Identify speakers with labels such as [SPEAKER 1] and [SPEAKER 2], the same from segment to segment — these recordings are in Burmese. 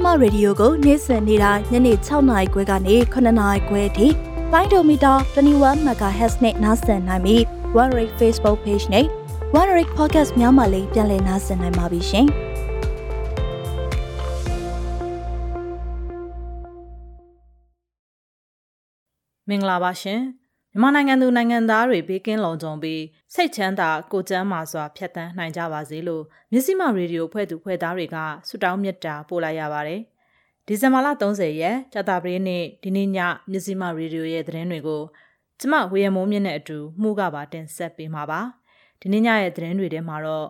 [SPEAKER 1] တို့မြစီမရေဒီယိုကိုနေ့စဉ်နေ့တိုင်းညနေ6နာရီခွဲကနေ9နာရီခွဲအထိပိုင်းဒိုမီတာ21 MHz နဲ့နားဆင်နိုင်ပြီး One Rate Facebook Page နဲ့ One Rate Podcast များမှလည်းပြန်လည်နားဆင်နိုင်ပါပြီရှင်။
[SPEAKER 2] မင်္ဂလာပါရှင် မြန်မာနိုင်ငံသူနိုင်ငံသားတွေဘေးကင်းလုံခြုံပြီးစိတ်ချမ်းသာကိုကျန်းမာစွာဖြတ်သန်းနိုင်ကြပါစေလို့မြစည်းမရေဒီယိုဖွဲ့သူဖွဲ့သားတွေကဆုတောင်းမေတ္တာပို့လိုက်ရပါတယ်ဒီဇင်ဘာလ30ရက်ကြာတာပတေးနေ့ဒီနေ့ညမြစည်းမရေဒီယိုရဲ့သတင်းတွေကိုကျမဝေယမိုးမြင့်နဲ့အတူမှုကပါတင်ဆက်ပေးမှာပါဒီနေ့ညရဲ့သတင်းတွေထဲမှာတော့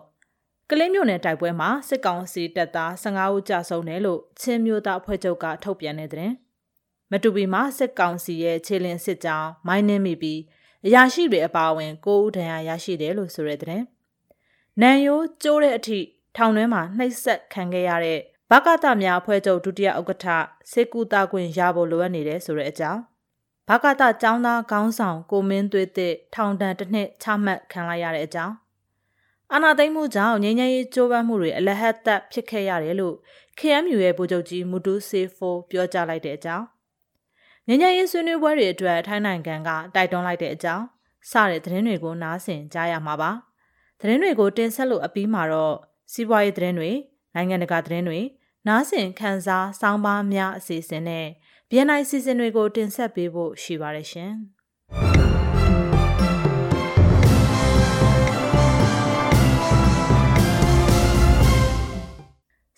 [SPEAKER 2] ကလင်းမြို့နယ်တိုက်ပွဲမှာစစ်ကောင်စီတပ်သား15ဦးကြာဆုံးတယ်လို့ချင်းမျိုးသားအဖွဲ့ချုပ်ကထုတ်ပြန်တဲ့သတင်း မတူပီမှာစစ်ကောင်စီရဲ့ခြေလင်းစစ်ကြောင်းမိုင်းနှင်းမိပြီးအရာရှိတွေအပါအဝင်9ဦးဒဏ်ရာရရှိတယ်လို့ဆိုရတဲ့။နန်ယိုးကျိုးတဲ့အထိထောင်ထဲမှာနှိပ်စက်ခံခဲ့ရတဲ့ဘကတများအဖွဲ့ချုပ်ဒုတိယဥက္ကဋ္ဌစေကူတာခွင့်ရဖို့လိုအပ်နေတယ်ဆိုတဲ့အကြောင်းဘကတចောင်းသားခေါင်းဆောင်ကိုမင်းသွေးတဲ့ထောင်ဒဏ်တစ်နှစ်ချမှတ်ခံလိုက်ရတဲ့အကြောင်းအာနာသိမ့်မှုကြောင့်ငြိမ်းချမ်းရေးကြိုးပမ်းမှုတွေအလဟတ်သက်ဖြစ်ခဲ့ရတယ်လို့ KMU ရဲ့ဗိုလ်ချုပ်ကြီးမူတူစေဖိုပြောကြားလိုက်တဲ့အကြောင်း ငញ្ញရေးဆွေးနွေးပွဲတွေအတွက်ထိုင်းနိုင်ငံကတိုက်တွန်းလိုက်တဲ့အကြောင်းစတဲ့သတင်းတွေကိုနားဆင်ကြားရမှာပါသတင်းတွေကိုတင်ဆက်လို့အပြီးမှာတော့စီးပွားရေးသတင်းတွေနိုင်ငံတကာသတင်းတွေနားဆင်ခန်းစားစောင်းပါးများအစီအစဉ်နဲ့ BNI စီစဉ်တွေကိုတင်ဆက်ပေးဖို့ရှိပါတယ်ရှင်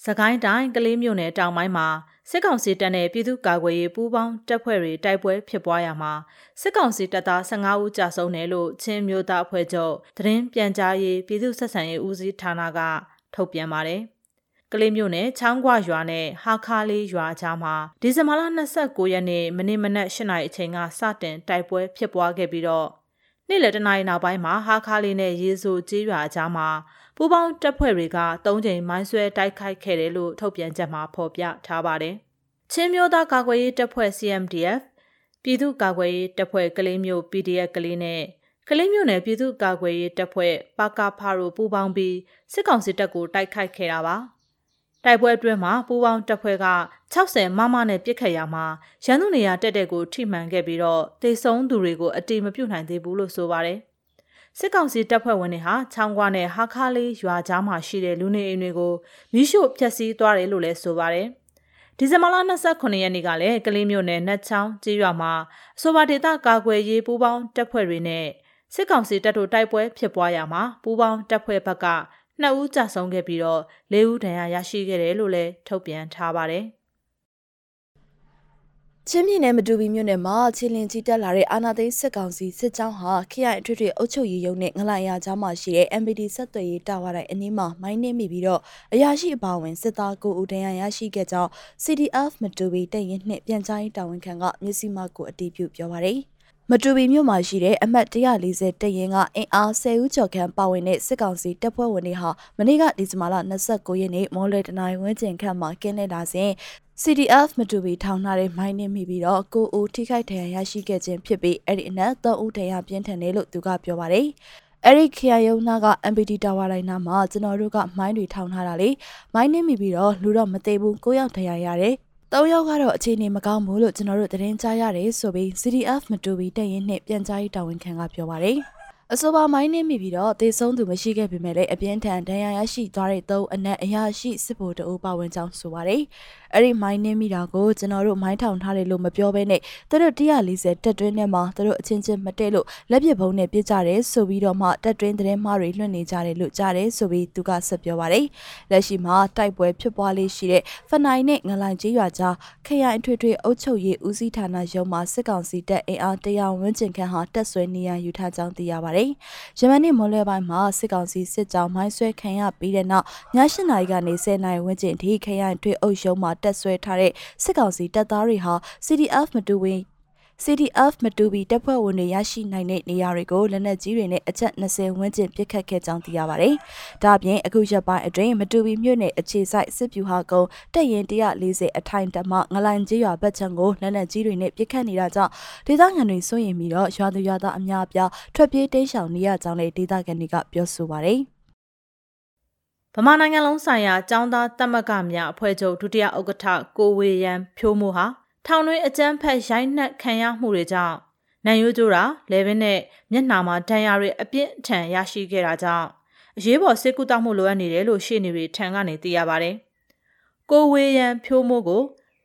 [SPEAKER 2] စကိုင်းတိုင်းကလေးမြို့နယ်တောင်ပိုင်းမှာ စစ်ကောင်စီတပ်နဲ့ပြည်သူ့ကာကွယ်ရေးပူးပေါင်းတပ်ဖွဲ့တွေတိုက်ပွဲဖြစ်ပွားရမှာစစ်ကောင်စီတပ်သား15ဦးကြာဆုံးတယ်လို့ချင်းမျိုးသားအဖွဲ့ချုပ်သတင်းပြန်ကြားရေးပြည်သူ့ဆက်ဆံရေးဦးစီးဌာနကထုတ်ပြန်ပါတယ်။ကလေးမျိုးနဲ့ချောင်းကွာရွာနဲ့ဟာခါလေးရွာကြားမှာဒီဇင်ဘာလ29ရက်နေ့မနေ့မနက်8နာရီအချိန်ကစတင်တိုက်ပွဲဖြစ်ပွားခဲ့ပြီးတော့နေ့လယ်တနာရီနောက်ပိုင်းမှာဟာခါလေးနဲ့ရေဆိုကျေးရွာကြားမှာ ပူးပေါင်းတပ်ဖွဲ့တွေက၃ချိန်မိုင်းဆွဲတိုက်ခိုက်ခဲ့တယ်လို့ထုတ်ပြန်ချက်မှာဖော်ပြထားပါတယ်။ချင်းမျိုးသားကာကွယ်ရေးတပ်ဖွဲ့ CMDF ပြည်သူ့ကာကွယ်ရေးတပ်ဖွဲ့ကလေးမျိုး PDF ကလေးနဲ့ကလေးမျိုးနယ်ပြည်သူ့ကာကွယ်ရေးတပ်ဖွဲ့ပါကာဖာတို့ပူးပေါင်းပြီးစစ်ကောင်စီတပ်ကိုတိုက်ခိုက်ခဲ့တာပါ။တိုက်ပွဲအတွင်းမှာပူးပေါင်းတပ်ဖွဲ့က60မမနဲ့ပြစ်ခတ်ရမှာရန်သူနေရာတက်တဲ့ကိုထိမှန်ခဲ့ပြီးတော့တေဆုံးသူတွေကိုအတိမပြုတ်နိုင်သေးဘူးလို့ဆိုပါတယ်။ စစ်ကောင်စီတပ်ဖွဲ့ဝင်တွေဟာချောင်းကွာနဲ့ဟာခါလေးရွာကြားမှာရှိတဲ့လူနေအိမ်တွေကိုမိရှို့ဖျက်ဆီးသွားတယ်လို့လည်းဆိုပါတယ်။ဒီဇင်ဘာလ29ရက်နေ့ကလည်းကလေးမြို့နယ်နတ်ချောင်းကျေးရွာမှာအဆိုပါဒေသကာကွယ်ရေးပူးပေါင်းတပ်ဖွဲ့တွေနဲ့စစ်ကောင်စီတပ်တို့တိုက်ပွဲဖြစ်ပွားရမှာပူးပေါင်းတပ်ဖွဲ့ဘက်က2ဦးကြာဆုံးခဲ့ပြီးတော့4ဦးဒဏ်ရာရရှိခဲ့တယ်လို့လည်းထုတ်ပြန်ထားပါတယ်။
[SPEAKER 1] ချင်းပြည်နယ်မတူပီမြို့နယ်မှာခြေလင်ကြီးတက်လာတဲ့အာနာသိန်းစစ်ကောင်စီစစ်ကြောင်းဟာခရိုင်အထွေထွေအုပ်ချုပ်ရေးရုံးနဲ့ငလိုင်ရကြားမှာရှိတဲ့ MPD ဆက်သွယ်ရေးတာဝါတိုင်းအနီးမှာမိုင်းနှင်းမိပြီးတော့အရာရှိအပါဝင်စစ်သားကိုဦးတန်းရရရှိခဲ့ကြောင်း CDF မတူပီတပ်ရင်းနှင့်ပြန်ကြားရေးတာဝန်ခံကမျက်စိမှကိုအတည်ပြုပြောပါရယ်မတူပီမြို့မှာရှိတဲ့အမှတ်140တပ်ရင်းကအင်အား10ဦးကျော်ခန့်ပါဝင်တဲ့စစ်ကောင်စီတပ်ဖွဲ့ဝင်တွေဟာမနေ့ကဒီဇင်ဘာလ29ရက်နေ့မော်လတနိုင်ဝင်းကျင်ခန့်မှာကင်းနေလာစဉ် CDF မတူပီထောင်ထားတဲ့မိုင်းနှင်းမိပြီးတော့ကိုအိုထိခိုက်ဒဏ်ရာရရှိခဲ့ခြင်းဖြစ်ပြီးအဲ့ဒီအနက်3ဦးဒဏ်ရာပြင်းထန်တယ်လို့သူကပြောပါတယ်။အဲ့ဒီခရိုင်ရုံနာက MPD တာဝါလိုင်းနာမှာကျွန်တော်တို့ကမိုင်းတွေထောင်ထားတာလေမိုင်းနှင်းမိပြီးတော့လူတော့မသေးဘူးကိုယောက်ဒဏ်ရာရတယ်။၃ယောက်ကတော့အခြေအနေမကောင်းဘူးလို့ကျွန်တော်တို့သတင်းကြားရတယ်ဆိုပြီး CDF မတူပီတပ်ရင်းနှင့်ပြန်ကြားရေးတာဝန်ခံကပြောပါတယ်။ အဆိုပါမိုင်းနှင်းမိပြီးတော့သေဆုံးသူမရှိခဲ့ပေမဲ့လည်းအပြင်းထန်ဒဏ်ရာရရှိသွားတဲ့သုံးအနက်အရာရှိစစ်ဗိုလ်တအုပ်ပါဝင်ကြောင်းဆိုပါတယ်။အဲ့ဒီမိုင်းနှင်းမိတာကိုကျွန်တော်တို့မိုင်းထောင်ထားတယ်လို့မပြောဘဲနဲ့သူတို့140တက်တွင်းထဲမှာသူတို့အချင်းချင်းမတည့်လို့လက်ပစ်ဘုံနဲ့ပြစ်ကြတယ်ဆိုပြီးတော့မှတက်တွင်းသတင်းမှားတွေလွှင့်နေကြတယ်လို့ကြားတယ်ဆိုပြီးသူကဆက်ပြောပါတယ်။လက်ရှိမှာတိုက်ပွဲဖြစ်ပွားလေးရှိတဲ့ဖနိုင်နဲ့ငလိုင်ကြီးရွာကြားခရိုင်ထွေထွေအုပ်ချုပ်ရေးဦးစီးဌာနရုံးမှာစစ်ကောင်စီတပ်အင်အားတရားဝန်းကျင်ခန့်ဟာတက်ဆွဲနေရယူထားကြောင်းသိရပါတယ်။ယမန်နေ့မွန်လွဲပိုင်းမှာစစ်ကောင်စီစစ်ကြောင်းမိုင်းဆွဲခံရပြီးတဲ့နောက်ည8နာရီကနေ10နာရီဝန်းကျင်ထိခရိုင်ထွေအုပ်ရုံးမှာတက်ဆွဲထားတဲ့စစ်ကောင်စီတပ်သားတွေဟာ CDF မတူဝင် CDF မတူဘီတပ်ဖွဲ့ဝင်တွေရရှိနိုင်တဲ့နေရာတွေကိုလက်နက်ကြီးတွေနဲ့အချက်20ဝန်းကျင်ပစ်ခတ်ခဲ့ကြောင်းသိရပါတယ်။ဒါ့အပြင်အခုရက်ပိုင်းအတွင်းမတူဘီမြို့နယ်အခြေစိုက်စစ်ဗျူဟာကုန်းတပ်ရင်140အထိုင်တပ်မှငလိုင်ကြီးရွာဘက်ချံကိုလက်နက်ကြီးတွေနဲ့ပစ်ခတ်နေတာကြောင့်ဒေသခံတွေစိုးရိမ်ပြီးတော့ရွာသူရွာသားအများအပြားထွက်ပြေးတိမ်းရှောင်နေရကြောင်းလည်းဒေသခံတွေကပြောဆိုပါတယ်။
[SPEAKER 2] ဗမာနိုင်ငံလုံးဆိုင်ရာចောင်းသားတက်မကများအဖွဲ့ချုပ်ဒုတိယဥက္ကဋ္ဌကိုဝေယံဖြိုးမိုးဟာ ထောင်တွင်းအကြမ်းဖက်ရိုက်နှက်ခံရမှုတွေကြောင့်နိုင်ရိုးကျိုးတာလေပင်နဲ့မျက်နှာမှာဒဏ်ရာတွေအပြင်းထန်ရရှိခဲ့တာကြောင့်အရေးပေါ်စစ်ကူတောက်မှုလိုအပ်နေတယ်လို့ရှေ့နေတွေထံကနေသိရပါတယ်။ကိုဝေယံဖြိုးမိုးကို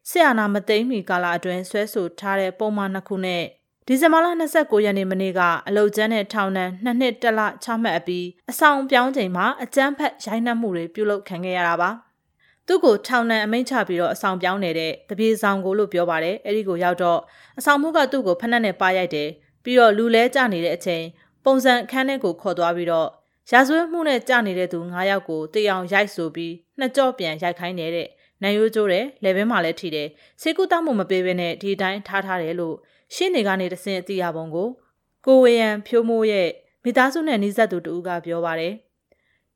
[SPEAKER 2] ဆရာနာမသိမ့်မီကာလအတွင်းဆွဲဆိုထားတဲ့ပုံမှန်နှစ်ခုနဲ့ဒီဇင်ဘာလ29ရက်နေ့မနေ့ကအလုတ်ကျန်းတဲ့ထောင်ဒဏ်နှစ်နှစ်တလချမှတ်အပြီးအဆောင်ပြောင်းချိန်မှာအကြမ်းဖက်ရိုက်နှက်မှုတွေပြုလုပ်ခံခဲ့ရတာပါ သူ့ကိုထောင်ဒဏ်အမိန့်ချပြီးတော့အဆောင်ပြောင်းနေတဲ့တပြေဆောင်ကိုလို့ပြောပါတယ်အဲ့ဒီကိုရောက်တော့အဆောင်မှုကသူ့ကိုဖက်နှက်နဲ့ပါရိုက်တယ်ပြီးတော့လူလဲကျနေတဲ့အချိန်ပုံစံအခန်းထဲကိုခေါ်သွားပြီးတော့ရာဇဝတ်မှုနဲ့ကြနေတဲ့သူ9ယောက်ကိုတေအောင်ရိုက်ဆိုပြီးနှစ်ကြော့ပြန်ရိုက်ခိုင်းနေတဲ့နိုင်ရိုးကျိုးတယ်လေဘင်းမှာလည်းထိတယ်စေကူတောက်မှုမပေးဘဲနဲ့ဒီတိုင်းထားထားတယ်လို့ရှင်းနေကနေတဆင့်အသိရပုံကိုကိုဝေယံဖြိုးမိုးရဲ့မိသားစုနဲ့နှိစက်သူတူကပြောပါတယ်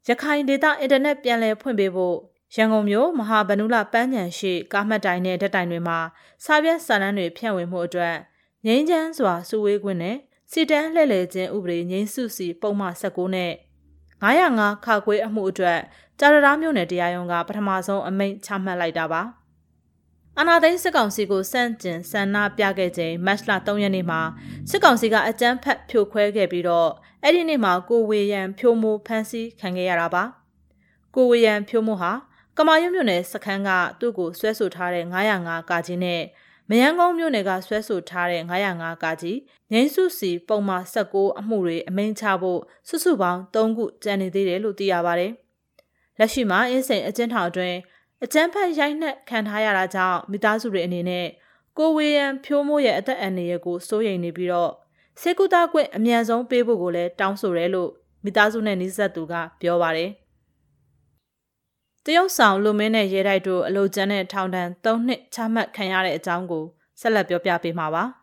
[SPEAKER 2] ရခိုင်ဒေသအင်တာနက်ပြန်လည်ဖွင့်ပေးဖို့ ရန်ကုန်မြို့မဟာဗနုလပန်းညံရှိကားမှတ်တိုင်နဲ့ဓာတ်တိုင်တွေမှာစာပြတ်စာတမ်းတွေဖြန့်ဝေမှုအတွက်ငိမ့်ချမ်းစွာစုဝေးခွင့်နဲ့စီတန်းလှည့်လည်ခြင်းဥပဒေငိမ့်စုစီပုံမှန်19နဲ့905ခါခွေးအမှုအတွက်ကြာရတားမြို့နယ်တရားရုံးကပထမဆုံးအမိန့်ချမှတ်လိုက်တာပါ။အာနာသိန်းစစ်ကောင်စီကိုစန့်ကျင်ဆန္ဒပြခဲ့ချိန်မတ်လ3ရက်နေ့မှာစစ်ကောင်စီကအကြမ်းဖက်ဖြိုခွဲခဲ့ပြီးတော့အဲ့ဒီနေ့မှာကိုဝေယံဖြိုးမိုးဖမ်းဆီးခံခဲ့ရတာပါကိုဝေယံဖြိုးမိုးဟာ ကမာရွတ်မြို့နယ်စခန်းကသူ့ကိုဆွဲဆိုထားတဲ့905ကာကြီးနဲ့မယန်းကုန်းမြို့နယ်ကဆွဲဆိုထားတဲ့905ကာကြီးငိမ့်စုစီပုံမှန်16အမှုတွေအမိန့်ချဖို့စုစုပေါင်း3ခုကျန်နေသေးတယ်လို့သိရပါတယ်လက်ရှိမှာအင်းစိန်အကျဉ်းထောင်အတွင်းအကြမ်းဖက်ရိုက်နှက်ခံထားရတာကြောင့်မိသားစုတွေအနေနဲ့ကိုဝေယံဖြိုးမိုးရဲ့အသက်အန္တရာယ်ကိုစိုးရိမ်နေပြီးတော့စေကူတာကွင့်အမြန်ဆုံးပေးဖို့ကိုလည်းတောင်းဆိုရဲလို့မိသားစုနဲ့နှိစက်သူကပြောပါတယ် တရုတ်ဆောင်လူမင်းနဲ့ရဲတိုက်တို့အလို့ကျန်းတဲ့ထောင်ဒဏ်၃နှစ်ချမှတ်ခံရတဲ့အကြောင်းကိုဆက်လက်ပြောပြပေးမှာပါ။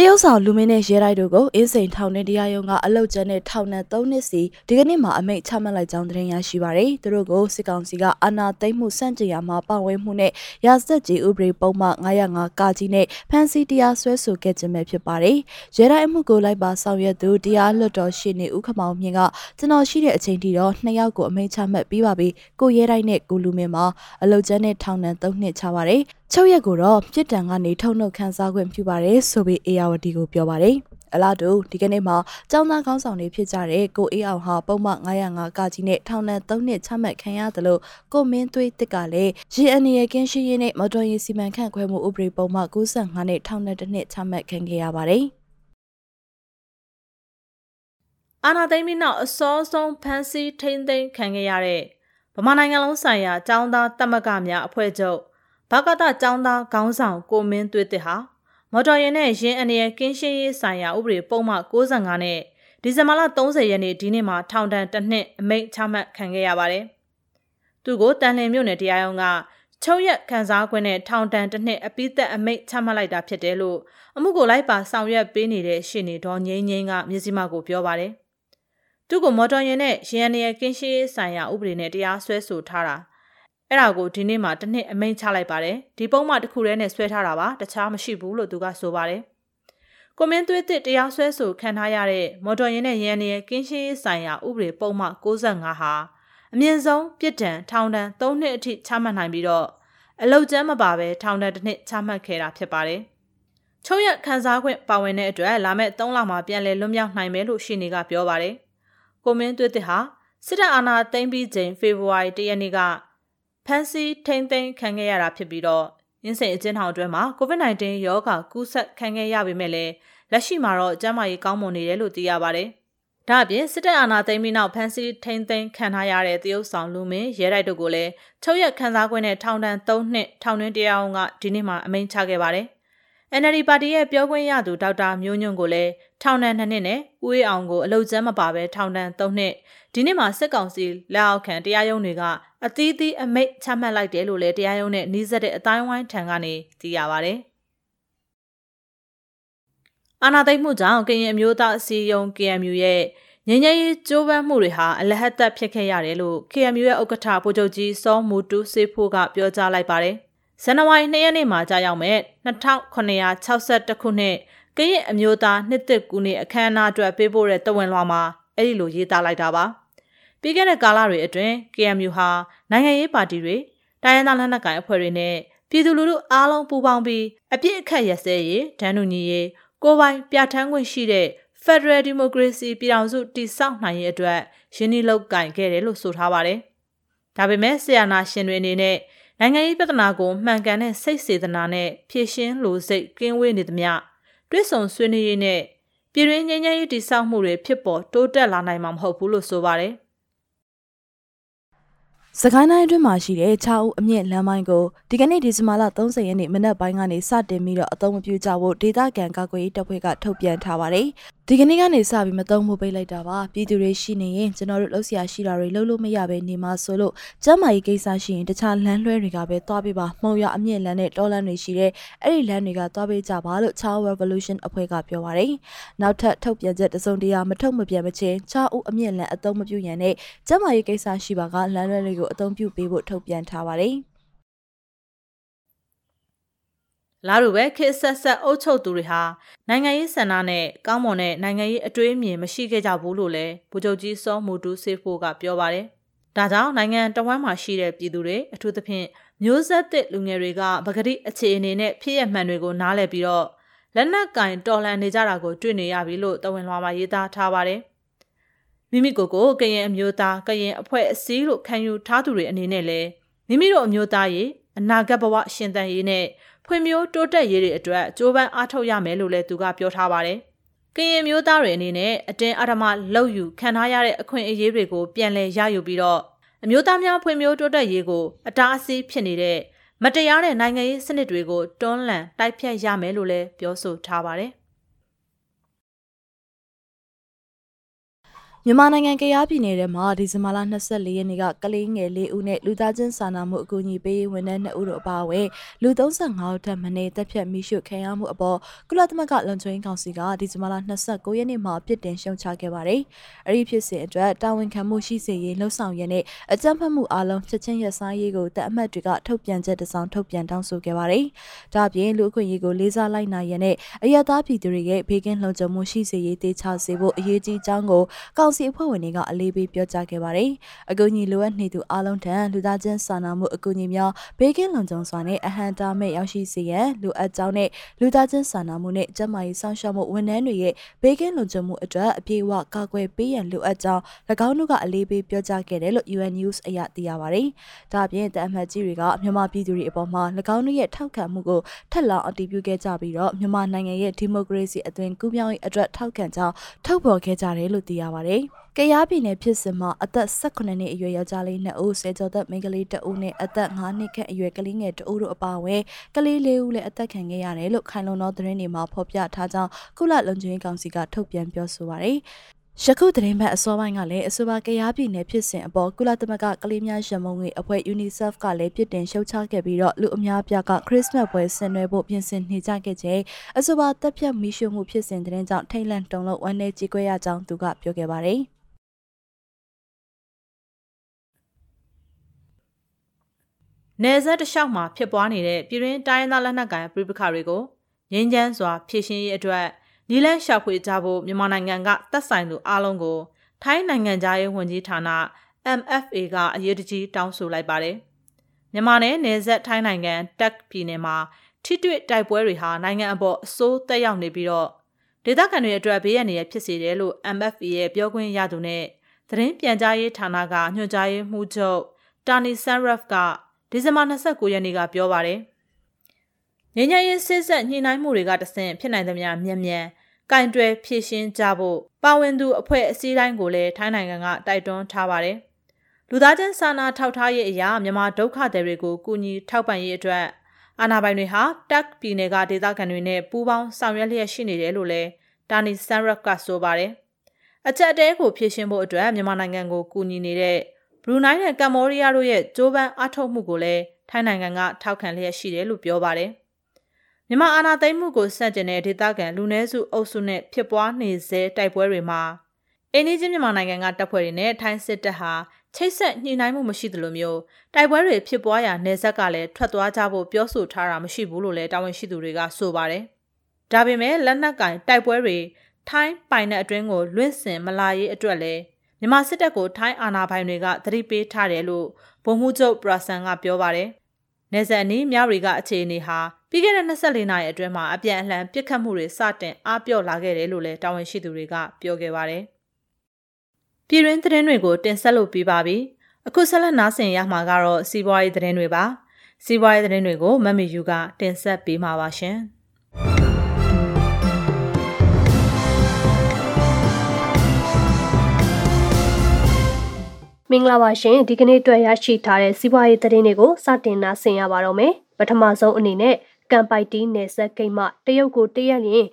[SPEAKER 1] တရုတ်ဆောင်လူမင်းနဲ့ရဲတိုက်တို့ကိုအင်းစိန်ထောင်နဲ့တရားရုံးကအလုတ်ကျန်းနဲ့ထောင်နဲ့3နှစ်စီဒီကနေ့မှာအမိန့်ချမှတ်လိုက်ကြောင်းသတင်းရရှိပါရယ်သူတို့ကိုစစ်ကောင်စီကအာဏာသိမ်းမှုစန့်ကျင်ရာမှာပါဝင်မှုနဲ့ရာဇသက်ကြီးဥပဒေပုံမှန်905ကာကြီးနဲ့ဖမ်းဆီးတရားစွဲဆိုခဲ့ခြင်းပဲဖြစ်ပါတယ်ရဲတိုက်အမှုကိုလိုက်ပါဆောင်ရွက်သူတရားလွှတ်တော်ရှေ့နေဦးခမောင်မြင့်ကကျွန်တော်ရှိတဲ့အချိန်ထိတော့နှစ်ယောက်ကိုအမိန့်ချမှတ်ပြီးပါပြီကိုရဲတိုက်နဲ့ကိုလူမင်းမှာအလုတ်ကျန်းနဲ့ထောင်နဲ့3နှစ်ချပါတယ် ချုပ်ရက်ကိုတော့ပြစ်ဒဏ်ကနေထုတ်နှုတ်ခန်းစားခွင့်ပြုပါတယ်ဆိုပြီးအေယာဝတီကိုပြောပါတယ်အလားတူဒီကနေ့မှာကျောင်းသားခေါင်းဆောင်တွေဖြစ်ကြတဲ့ကိုအေးအောင်ဟာပုံမှန်905ကကြီးနဲ့ထောင်ဒဏ်3နှစ်ချမှတ်ခံရတယ်လို့ကိုမင်းသွေးတစ်ကလည်းရေအနေရကင်းရှိရေးနဲ့မော်တော်ယာဉ်စီမံခန့်ခွဲမှုဥပဒေပုံမှန်95နဲ့ထောင်ဒဏ်တစ်နှစ်ချမှတ်ခံခဲ့ရပါတယ်
[SPEAKER 2] အာနာသိမ့်ပြီးနောက်အစောဆုံးဖမ်းဆီးထိန်းသိမ်းခံခဲ့ရတဲ့ဗမာနိုင်ငံလုံးဆိုင်ရာចောင်းသားတက်မကများအဖွဲ့ချုပ် ဘကတចောင်းသားခေါင်းဆောင်ကိုမင်းသွေးတစ်ဟာမော်တော်ယာဉ်နဲ့ယာဉ်အနေနဲ့ကင်းရှင်းရေးဆိုင်ရာဥပဒေပုံမှန်65နဲ့ဒီဇင်ဘာလ30ရက်နေ့ဒီနေ့မှာထောင်ဒဏ်တစ်နှစ်အမိန့်ချမှတ်ခံခဲ့ရပါတယ်။သူကိုတန်လင်မြို့နယ်တရားရုံးကချုပ်ရက်ခံစားခွင့်နဲ့ထောင်ဒဏ်တစ်နှစ်အပိသက်အမိန့်ချမှတ်လိုက်တာဖြစ်တယ်လို့အမှုကိုလိုက်ပါဆောင်ရွက်ပေးနေတဲ့ရှင်းနေတော်ငိမ့်ငိမ့်ကမြစည်းမကိုပြောပါတယ်။သူကမော်တော်ယာဉ်နဲ့ရန်နေရကင်းရှင်းရေးဆိုင်ရာဥပဒေနဲ့တရားစွဲဆိုထားတာ အဲ့ဒါကိုဒီနေ့မှတစ်နှစ်အမိန့်ချလိုက်ပါတယ်ဒီပုံမှတစ်ခုတည်းနဲ့ဆွဲထားတာပါတခြားမရှိဘူးလို့သူကဆိုပါတယ်ကွန်မင်းသွေးတစ်တရားစွဲဆိုခံထားရတဲ့မော်တော်ယာဉ်နဲ့ရန်နေကင်းရှင်းရေးဆိုင်ရာဥပဒေပုံမှ65ဟာအမြင့်ဆုံးပြစ်ဒဏ်ထောင်ဒဏ်3နှစ်အထိချမှတ်နိုင်ပြီးတော့အလုတ်ကျမ်းမပါဘဲထောင်ဒဏ်တစ်နှစ်ချမှတ်ခဲ့တာဖြစ်ပါတယ်ချုပ်ရခန်းစားခွင့်ပါဝင်တဲ့အတွက်လာမယ့်3လမှာပြန်လည်လွတ်မြောက်နိုင်မယ်လို့ရှင်းနေကပြောပါတယ်ကိုမင်းသွေးတစ်ဟာစစ်တပ်အာဏာသိမ်းပြီးချိန်ဖေဖော်ဝါရီ၁ရက်နေ့က ဖမ်းဆီးထိန်းသိမ်းခံခဲ့ရတာဖြစ်ပြီးတော့ရင်းစိန်အကျဉ်းထောင်အတွင်းမှာ COVID-19 ရောဂါကူးစက်ခံခဲ့ရပေမဲ့လည်းလက်ရှိမှာတော့ကျန်းမာရေးကောင်းမွန်နေတယ်လို့သိရပါတယ်။ဒါအပြင်စစ်တပ်အာဏာသိမ်းပြီးနောက်ဖမ်းဆီးထိန်းသိမ်းခံထားရတဲ့တရုတ်ဆောင်လူမင်းရဲတိုက်တို့ကိုလည်းချုပ်ရက်ခန်းစားခွင့်နဲ့ထောင်ဒဏ်3နှစ်ထောင်တွင်းတရားအောင်ကဒီနေ့မှအမိန့်ချခဲ့ပါတယ်။ NLD ပါတီရဲ့ပြောခွင့်ရသူဒေါက်တာမျိုးညွန့်ကိုလည်း ထောင်ဒဏ်2နှစ်နဲ့ဦးအေးအောင်ကိုအလုတ်ကျမ်းမပါဘဲထောင်ဒဏ်3နှစ်ဒီနေ့မှာစစ်ကောင်စီလက်အောက်ခံတရားရုံးတွေကအသီးသီးအမိတ်ချမှတ်လိုက်တယ်လို့လည်းတရားရုံးနဲ့နှီးစပ်တဲ့အတိုင်းဝိုင်းထံကနေသိရပါဗျ။အာနာသိမ့်မှုကြောင့်ကရင်အမျိုးသားအစည်းအရုံး KMU ရဲ့ငញ្ញရေးကြိုးပမ်းမှုတွေဟာအလဟတ်သက်ဖြစ်ခဲ့ရတယ်လို့ KMU ရဲ့ဥက္ကဋ္ဌဗိုလ်ချုပ်ကြီးစောမူတူစေဖိုးကပြောကြားလိုက်ပါတယ်ဇန်နဝါရီ2ရက်နေ့မှာကြာရောက်မဲ့2962ခုနှစ် ကရင်အမျိုးသားနှစ်သက်ကူနေအခမ်းအနားအတွက်ပေးပို့တဲ့တဝန်လွှာမှာအဲ့ဒီလိုရေးသားလိုက်တာပါပြီးခဲ့တဲ့ကာလတွေအတွင်း KMU ဟာနိုင်ငံရေးပါတီတွေတိုင်းရင်းသားလက်နက်ကိုင်အဖွဲ့တွေနဲ့ပြည်သူလူထုအားလုံးပူးပေါင်းပြီးအပြစ်အခတ်ရစဲရေးဒဏ်နုညီရေးကိုပိုင်ပြဋ္ဌာန်းခွင့်ရှိတဲ့ Federal Democracy ပြည်ထောင်စုတည်ဆောက်နိုင်ရေးအတွက်ရင်းနှီးလုပ်ကင်ခဲ့တယ်လို့ဆိုထားပါတယ်။ဒါပေမဲ့ဆီယနာရှင်တွေအနေနဲ့နိုင်ငံရေးပြဿနာကိုမှန်ကန်တဲ့စိတ်စေတနာနဲ့ဖြည့်ရှင်းလို့စိတ်ကင်းဝေးနေသမျှ တွစ်ဆုံဆွေးနွေးရေးနဲ့ပြည်တွင်းငြိမ်းချမ်းရေးတည်ဆောက်မှုတွေဖြစ်ပေါ်တိုးတက်လာနိုင်မှာမဟုတ်ဘူးလို့ဆိုပါတယ်။
[SPEAKER 1] စကိုင်းတိုင်းအတွင်းမှာရှိတဲ့6ဦးအမြင့်လမ်းပိုင်းကိုဒီကနေ့ဒီဇင်ဘာလ30ရက်နေ့မနက်ပိုင်းကနေစတင်ပြီးတော့အသုံးမပြုကြဖို့ဒေသခံကာကွယ်ရေးတပ်ဖွဲ့ကထုတ်ပြန်ထားပါတယ်။ ဒီကနေ့ကနေစပြီးမသုံးဖို့ပိတ်လိုက်တာပါပြည်သူတွေရှိနေရင်ကျွန်တော်တို့လှုပ်ရှားရှိတာတွေလှုပ်လို့မရပဲနေမှာဆိုလို့ကျမ်းမာရေးကိစ္စရှိရင်တခြားလမ်းလွှဲတွေကပဲသွားပေးပါမှုံရအမြင့်လမ်းနဲ့တောလမ်းတွေရှိတဲ့အဲ့ဒီလမ်းတွေကသွားပေးကြပါလို့ Child Revolution အဖွဲ့ကပြောပါတယ်နောက်ထပ်ထုတ်ပြန်ချက်တစုံတရာမထုတ်မပြန်မချင်း6ဦးအမြင့်လမ်းအသုံးမပြုရန်နဲ့ကျမ်းမာရေးကိစ္စရှိပါကလမ်းလွှဲတွေကိုအသုံးပြုပေးဖို့ထုတ်ပြန်ထားပါတယ်
[SPEAKER 2] လာတို့ပဲခေဆက်ဆက်အုပ်ချုပ်သူတွေဟာနိုင်ငံရေးဆန္ဒနဲ့ကောင်းမွန်တဲ့နိုင်ငံရေးအတွေးအမြင်မရှိခဲ့ကြဘူးလို့လည်းဗိုလ်ချုပ်ကြီးစောမူတူဆေးဖို့ကပြောပါတယ်။ဒါကြောင့်နိုင်ငံတဝမ်းမှာရှိတဲ့ပြည်သူတွေအထူးသဖြင့်မျိုးဆက်သစ်လူငယ်တွေကပဂတိအခြေအနေနဲ့ဖြစ်ရမှန်တွေကိုနားလည်ပြီးတော့လက်နက်ကင်တော်လှန်နေကြတာကိုတွေ့နေရပြီလို့တဝန်လွှာမှာရေးသားထားပါတယ်။မိမိကိုယ်ကိုကရင်အမျိုးသားကရင်အဖွဲ့အစည်းလို့ခံယူထားသူတွေအနေနဲ့လည်းမိမိတို့အမျိုးသားရေးအနာဂတ်ဘဝရှင်သန်ရေးနဲ့ ဖွံ့ဖြိုးတိုးတက်ရေးတွေအတွက်ကြိုးပမ်းအားထုတ်ရမယ်လို့လည်းသူကပြောထားပါတယ်။ကရင်မျိုးသားတွေအနေနဲ့အတင်းအဓမ္မလောက်ယူခံထားရတဲ့အခွင့်အရေးတွေကိုပြန်လည်ရယူပြီးတော့အမျိုးသားများဖွံ့ဖြိုးတိုးတက်ရေးကိုအတားအဆီးဖြစ်နေတဲ့မတရားတဲ့နိုင်ငံရေးစနစ်တွေကိုတွန်းလှန်တိုက်ဖြတ်ရမယ်လို့လည်းပြောဆိုထားပါတယ်။
[SPEAKER 1] မြန်မာနိုင်ငံကရားပြည်နယ်ထဲမှာဒီဇင်ဘာလ24ရက်နေ့ကကလေးငယ်၄ဦးနဲ့လူသားချင်းစာနာမှုအကူအညီပေးရေးဝန်ထမ်း2ဦးတို့အပါအဝင်လူ35ဦးထပ်မံတက်ဖြတ်မိရှုခံရမှုအပေါ်ကုလသမဂ္ဂလုံခြုံရေးကောင်စီကဒီဇင်ဘာလ29ရက်နေ့မှာပြစ်တင်ရှုံချခဲ့ပါတယ်။အဲဒီဖြစ်စဉ်အတွက်တာဝန်ခံမှုရှိစေရေးလှုံ့ဆော်ရတဲ့အကြမ်းဖက်မှုအလုံးချက်ချင်းရဆိုင်ရေးကိုတပ်အမတ်တွေကထုတ်ပြန်ချက်တစောင်ထုတ်ပြန်တောင်းဆိုခဲ့ပါတယ်။ဒါ့အပြင်လူအခွင့်အရေးကိုလေးစားလိုက်နိုင်ရတဲ့အရသာပြည်သူတွေရဲ့ဘေးကင်းလုံခြုံမှုရှိစေရေးတေချာစေဖို့အရေးကြီးကြောင်းကိုကောင်စီအဖွဲ့ဝင်တွေကအလေးပေးပြောကြားခဲ့ပါတယ်။အကူအညီလိုအပ်နေသူအားလုံးထံလူသားချင်းစာနာမှုအကူအညီများဘေးကင်းလုံခြုံစွာနဲ့အဟံတာမဲ့ရောက်ရှိစေရန်လိုအပ်ကြောင်းနဲ့လူသားချင်းစာနာမှုနဲ့ကျန်းမာရေးစောင့်ရှောက်မှုဝန်ထမ်းတွေရဲ့ဘေးကင်းလုံခြုံမှုအတွက်အပြည့်အဝကာကွယ်ပေးရန်လိုအပ်ကြောင်း၎င်းတို့ကအလေးပေးပြောကြားခဲ့တယ်လို့ UN News အရသိရပါတယ်။ဒါ့အပြင်တအမတ်ကြီးတွေကမြန်မာပြည်သူတွေအပေါ်မှာ၎င်းတို့ရဲ့ထောက်ခံမှုကိုထက်လောင်အတည်ပြုခဲ့ကြပြီးတော့မြန်မာနိုင်ငံရဲ့ဒီမိုကရေစီအသွင်ကူးပြောင်းရေးအတွက်ထောက်ခံကြောင်းထုတ်ဖော်ခဲ့ကြတယ်လို့သိရပါတယ်။ကရားပြည်နယ်ဖြစ်စဉ်မှာအသက်18နှစ်အရွယ်ယောက်ျားလေး2ဦးဆယ်ကျော်သက်မိန်းကလေး2ဦးနဲ့အသက်9နှစ်ခန့်အရွယ်ကလေးငယ်2ဦးတို့အပါအဝင်ကလေး4ဦးလည်းအသက်ခံခဲ့ရတယ်လို့ခိုင်လုံသောသတင်းတွေမှာဖော်ပြထားကြောင်းကုလလုံခြုံရေးကောင်စီကထုတ်ပြန်ပြောဆိုပါရယ် ယခုသတင်းပတ်အစောပိုင်းကလည်းအဆိုပါကရားပြည်နယ်ဖြစ်စဉ်အပေါ်ကုလသမဂ္ဂကလေးများရန်ပုံငွေအဖွဲ့ UNICEF ကလည်းပြစ်တင်ရှုတ်ချခဲ့ပြီးတော့လူအများပြားကခရစ်စမတ်ပွဲဆင်နွှဲဖို့ပြင်ဆင်နေကြခဲ့ချိန်အဆိုပါတပ်ဖြတ်မိရှုမှုဖြစ်စဉ်တဲ့ကြောင့်ထိတ်လန့်တုန်လှုပ်ဝမ်းနည်းကြေကွဲရကြောင်းသူကပြောခဲ့ပါတယ်။
[SPEAKER 2] နယ်စပ်တစ်လျှောက်မှာဖြစ်ပွားနေတဲ့ပြည်တွင်းတိုင်းရင်းသားလက်နက်ကိုင်ပြည်ပခါတွေကိုငြင်းချမ်းစွာဖြည့်ရှင်းရေးအတွက် နီလန်းရှာဖွေကြဖို့မြန်မာနိုင်ငံကသက်ဆိုင်သူအားလုံးကို ထိုင်းနိုင်ငံသားရေးဝန်ကြီးဌာန MFA ကအရေးတကြီးတောင်းဆိုလိုက်ပါတယ်။မြန်မာနယ်နယ်စပ်ထိုင်းနိုင်ငံတက်ပြည်နယ်မှာထိတွေ့တိုက်ပွဲတွေဟာနိုင်ငံအပေါ်အဆိုးသက်ရောက်နေပြီးတော့ဒေသခံတွေအတွက်ဘေးရန်တွေဖြစ်စေတယ်လို့ MFA ရဲ့ပြောခွင့်ရသူနဲ့သတင်းပြန်ကြားရေးဌာနကညွှန်ကြားရေးမှူးချုပ်တာနီဆန်ရက်ဖ်ကဒီဇင်ဘာ29ရက်နေ့ကပြောပါတယ်။ငញ្ញရေးစစ်ဆက်ညှိနှိုင်းမှုတွေကတဆင့်ဖြစ်နိုင်သမျှမြန်မြန် ကင်တွယ်ဖြည့်ရှင်းကြဖို့ပါဝင်သူအဖွဲ့အစည်းတိုင်းကိုလည်းထိုင်းနိုင်ငံကတိုက်တွန်းထားပါတယ်။လူသားချင်းစာနာထောက်ထားရေးအရာမြန်မာဒုက္ခသည်တွေကိုကူညီထောက်ပံ့ရေးအတွက်အာဏာပိုင်တွေဟာတက်ပြည်နယ်ကဒေသခံတွေနဲ့ပူးပေါင်းဆောင်ရွက်လျက်ရှိနေတယ်လို့လည်းတာနီဆန်ရက်ကဆိုပါတယ်။အချက်အတဲကိုဖြည့်ရှင်းဖို့အတွက်မြန်မာနိုင်ငံကိုကူညီနေတဲ့ဘရူနိုင်းနဲ့ကမ္ဘောဒီးယားတို့ရဲ့ကြိုးပမ်းအားထုတ်မှုကိုလည်းထိုင်းနိုင်ငံကထောက်ခံလျက်ရှိတယ်လို့ပြောပါတယ်။ မြန်မာအာဏာသိမ်းမှုကိုစန့်ကျင်တဲ့ဒေသခံလူနည်းစုအုပ်စုနဲ့ဖြစ်ပွားနေစေတိုက်ပွဲတွေမှာအိန္ဒိချင်းမြန်မာနိုင်ငံကတပ်ဖွဲ့တွေနဲ့ထိုင်းစစ်တပ်ဟာချိတ်ဆက်ညှိနှိုင်းမှုမရှိသလိုမျိုးတိုက်ပွဲတွေဖြစ်ပွားရာနယ်စပ်ကလည်းထွက်သွားကြဖို့ပြောဆိုထားတာမရှိဘူးလို့လည်းတာဝန်ရှိသူတွေကဆိုပါတယ်။ဒါပေမဲ့လက်နက်ကင်တိုက်ပွဲတွေထိုင်းပိုင်တဲ့အတွင်းကိုလွင့်စင်မလာရေးအတွက်လည်းမြန်မာစစ်တပ်ကိုထိုင်းအာဏာပိုင်တွေကသတိပေးထားတယ်လို့ဗိုလ်မှူးချုပ်ပရာဆန်ကပြောပါတယ်။ နေဆက်နီးမြရီကအခြေအနေဟာပြီးခဲ့တဲ့24နာရီအတွင်းမှာအပြန်အလှန်ပစ်ခတ်မှုတွေစတင်အားပြော့လာခဲ့တယ်လို့လည်းတာဝန်ရှိသူတွေကပြောခဲ့ပါတယ်။ပြည်တွင်းသတင်းတွေကိုတင်ဆက်လုပ်ပြီးပါပြီ။အခုဆက်လက်နားဆင်ရမှာကတော့စီးပွားရေးသတင်းတွေပါ။စီးပွားရေးသတင်းတွေကိုမမီယူကတင်ဆက်ပေးမှာပါရှင်။
[SPEAKER 3] မင်္ဂလာပါရှင်ဒီကနေ့အတွက်ရရှိထားတဲ့စီးပွားရေးသတင်းတွေကိုစတင်နာဆင်ရပါတော့မယ်ပထမဆုံးအနေနဲ့ကမ်ပိုက်တီနယ်ဆက်ဂိတ်မှတရုတ်ကိုတရက်ရင်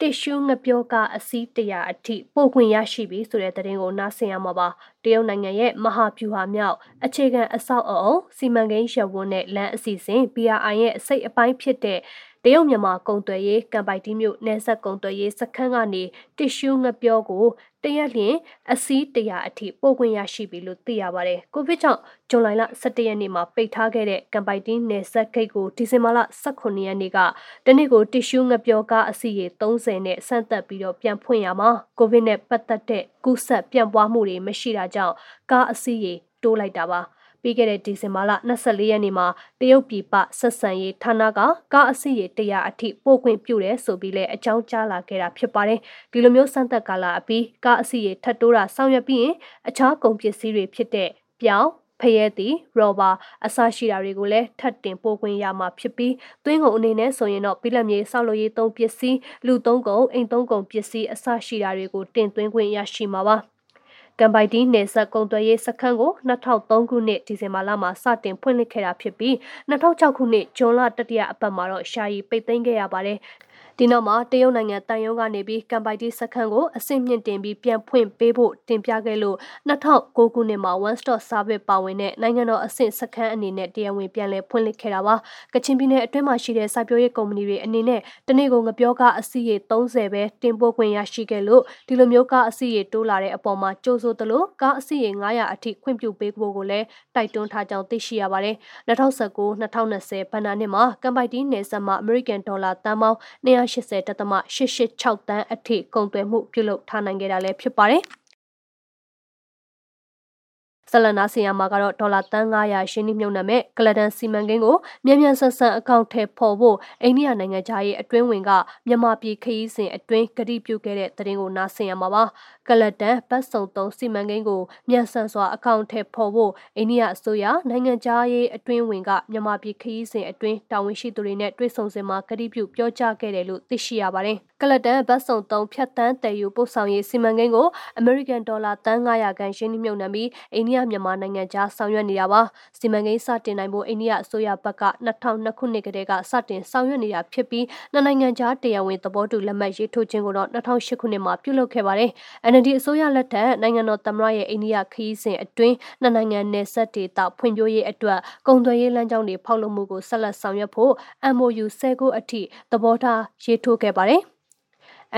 [SPEAKER 3] တစ်ရှူးငပြောကအစီးတရာအထိပို့ခွင့်ရရှိပြီဆိုတဲ့သတင်းကိုနားဆင်ရမှာပါတရုတ်နိုင်ငံရဲ့မဟာဗျူဟာမြောက်အခြေခံအဆောက်အအုံစီမံကိန်းရပ်ဝန်းနဲ့လမ်းအစီအစဉ် BRI ရဲ့အစိတ်အပိုင်းဖြစ်တဲ့တရုတ်မြန်မာကုံသွယ်ရေးကံပိုက်တီးမြို့နယ်ဆက်ကုံသွယ်ရေးစခန်းကနေတစ်ရှူးငပြောကို တရက်လျင်အစီးတရာအထိပို့ခွင့်ရရှိပြီလို့သိရပါတယ်။ကိုဗစ်ကြောင့်ဇွန်လ17ရက်နေ့မှာပိတ်ထားခဲ့တဲ့ကံပိုက်တီးနယ်ဆက်ဂိတ်ကိုဒီဇင်ဘာလ18ရက်နေ့ကတနေ့ကိုတစ်ရှူးငပြောကားအစီးရေ30နဲ့ဆန့်သက်ပြီးတော့ပြန်ဖွင့်ရမှာကိုဗစ်နဲ့ပတ်သက်တဲ့ကူးစက်ပြန့်ပွားမှုတွေမရှိတာကြောင့်ကားအစီးရေတိုးလိုက်တာပါ။ ပြီးခဲ့တဲ့ဒီဇင်ဘာလ24ရက်နေ့မှာတရုတ်ပြည်ပဆက်ဆံရေးဌာနကကားအစီရေ100အထိပို့ခွင့်ပြုတယ်ဆိုပြီးလဲအကြောင်းကြားလာခဲ့တာဖြစ်ပါတယ်ဒီလိုမျိုးစမ်းသပ်ကာလအပြီးကားအစီရေထပ်တိုးတာဆောင်ရွက်ပြီးရင်အခြားကုန်ပစ္စည်းတွေဖြစ်တဲ့ပြောင်းဖရဲသည်ရော်ဘာအစရှိတာတွေကိုလည်းထပ်တင်ပို့ခွင့်ရမှာဖြစ်ပြီးသွင်းကုန်အနေနဲ့ဆိုရင်တော့ပြည်လက်မြေဆောက်လုပ်ရေးသုံးပစ္စည်းလူသုံးကုန်အိမ်သုံးကုန်ပစ္စည်းအစရှိတာတွေကိုတင်သွင်းခွင့်ရရှိမှာပါ ကမ်ပိုက်တီနယ်ဆက်ကုံသွယ်ရေးစခန်းကို2003ခုနှစ်ဒီဇင်ဘာလမှာစတင်ဖွင့်လှစ်ခဲ့တာဖြစ်ပြီး2006ခုနှစ်ဇွန်လတတိယအပတ်မှာတော့ရှာရီပိတ်သိမ်းခဲ့ရပါတယ် ဒီနောက်မှာတရုတ်နိုင်ငံတန်ယုံကနေပြီးကမ်ပိုက်တီစခန်းကိုအဆင့်မြင့်တင်ပြီးပြန်ဖွင့်ပေးဖို့တင်ပြခဲ့လို့2009ခုနှစ်မှာ One Stop Service ပါဝင်တဲ့နိုင်ငံတော်အဆင့်စခန်းအနေနဲ့တရားဝင်ပြန်လည်ဖွင့်လှစ်ခဲ့တာပါကချင်ပြည်နယ်အတွင်းမှာရှိတဲ့စိုက်ပျိုးရေးကုမ္ပဏီတွေအနေနဲ့တနေ့ကိုငပြောကအစီရေ30ပဲတင်ပို့ခွင့်ရရှိခဲ့လို့ဒီလိုမျိုးကအစီရေတိုးလာတဲ့အပေါ်မှာကြိုးဆိုသလိုကားအစီရေ900အထိခွင့်ပြုပေးဖို့ကိုလည်းတိုက်တွန်းထားကြောင်းသိရှိရပါတယ်2019-2020ဘဏ္ဍာနှစ်မှာကမ်ပိုက်တီနယ်စပ်မှာ American ဒေါ်လာတန်ပေါင်း280.886တန်းအထိကုန်သွယ်မှုပြုလုပ်ထားနိုင်ခဲ့တာလည်းဖြစ်ပါတယ်။ ဆလနာစီယာမှာကတော့ဒေါ်လာတန်း900ရှင်းနှိမ့်မြုံနှံမဲ့ကလဒန်စီမံကိန်းကိုမြန်မြန်ဆန်ဆန်အကောင့်ထဲပေါ်ဖို့အိန္ဒိယနိုင်ငံသားရဲ့အတွင်းဝင်ကမြန်မာပြည်ခရီးစဉ်အတွင်းကတိပြုခဲ့တဲ့သတင်းကိုနားဆင်ရမှာပါကလဒန်ပတ်စုံသုံးစီမံကိန်းကိုမြန်ဆန်စွာအကောင့်ထဲပေါ်ဖို့အိန္ဒိယအစိုးရနိုင်ငံသားရဲ့အတွင်းဝင်ကမြန်မာပြည်ခရီးစဉ်အတွင်းတာဝန်ရှိသူတွေနဲ့တွေ့ဆုံစဉ်မှာကတိပြုပြောကြားခဲ့တယ်လို့သိရှိရပါတယ်ကလဒန်ဘတ်စုံသုံးဖြတ်တန်းတည်ယူပို့ဆောင်ရေးစီမံကိန်းကို American ဒေါ်လာတန်း900ခန့်ရှင်းနှိမ့်မြုံနှံပြီးအိန္ဒိယမြန်မာနိုင်ငံကြားဆောင်ရွက်နေတာပါစီမံကိန်းစတင်နိုင်ဖို့အိန္ဒိယအစိုးရဘက်က2002ခုနှစ်ကတည်းကစတင်ဆောင်ရွက်နေတာဖြစ်ပြီးနှစ်နိုင်ငံကြားတရားဝင်သဘောတူလက်မှတ်ရေးထိုးခြင်းကိုတော့2008ခုနှစ်မှာပြုလုပ်ခဲ့ပါတယ် NLD အစိုးရလက်ထက်နိုင်ငံတော်သမ္မတရဲ့အိန္ဒိယခရီးစဉ်အတွင်းနှစ်နိုင်ငံနယ်စပ်ဒေသဖွံ့ဖြိုးရေးအတွက်ကုန်သွယ်ရေးလမ်းကြောင်းတွေဖောက်လုပ်မှုကိုဆက်လက်ဆောင်ရွက်ဖို့ MOU 10ခုအထိသဘောထားရေးထိုးခဲ့ပါတယ်။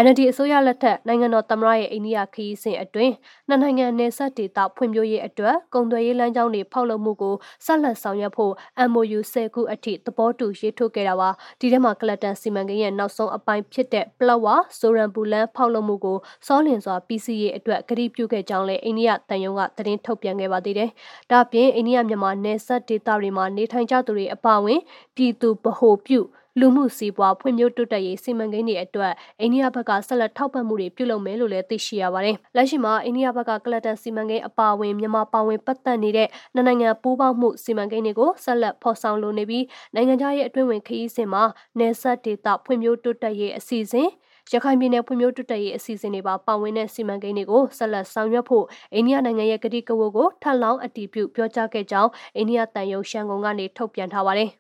[SPEAKER 3] NLD အစိုးရလက်ထက်နိုင်ငံတော်သမ္မတရဲ့အိန္ဒိယခရီးစဉ်အတွင်းနှစ်နိုင်ငံနယ်စပ်ဒေသဖွံ့ဖြိုးရေးအတွက်ကုန်သွယ်ရေးလမ်းကြောင်းတွေဖောက်လုပ်မှုကိုဆက်လက်ဆောင်ရွက်ဖို့ MOU 10ခုအထိသဘောတူရေးထိုးခဲ့တာပါဒီထဲမှာကလတန်စီမံကိန်းရဲ့နောက်ဆုံးအပိုင်းဖြစ်တဲ့ပလက်ဝဆိုရန်ပူလန်ဖောက်လုပ်မှုကိုစောလင်စွာ PCA အတွက်ကတိပြုခဲ့ကြောင်းလည်းအိန္ဒိယတန်ယုံကသတင်းထုတ်ပြန်ခဲ့ပါသေးတယ်ဒါ့အပြင်အိန္ဒိယမြန်မာနယ်စပ်ဒေသတွေမှာနေထိုင်ကြသူတွေအပါအဝင်ပြည်သူဗဟိုပြု လူမှုစီးပွားဖွံ့ဖြိုးတိုးတက်ရေးစီမံကိန်းတွေအတွက်အိန္ဒိယဘက်ကဆက်လက်ထောက်ပံ့မှုတွေပြုလုပ်မယ်လို့လည်းသိရှိရပါတယ်။လက်ရှိမှာအိန္ဒိယဘက်ကကလတန်စီမံကိန်းအပါအဝင်မြန်မာပါဝင်ပတ်သက်နေတဲ့နိုင်ငံပူးပေါင်းမှုစီမံကိန်းတွေကိုဆက်လက်ဖော်ဆောင်လိုနေပြီးနိုင်ငံခြားရေးအတွင်းဝင်ခရီးစဉ်မှာနယ်စပ်ဒေသဖွံ့ဖြိုးတိုးတက်ရေးအစီအစဉ်ရခိုင်ပြည်နယ်ဖွံ့ဖြိုးတိုးတက်ရေးအစီအစဉ်တွေပါပါဝင်တဲ့စီမံကိန်းတွေကိုဆက်လက်ဆောင်ရွက်ဖို့အိန္ဒိယနိုင်ငံရဲ့ကတိကဝတ်ကိုထပ်လောင်းအတည်ပြုပြောကြားခဲ့ကြောင်းအိန္ဒိယတန်ယုံရှန်ကုန်ကနေထုတ်ပြန်ထားပါတယ်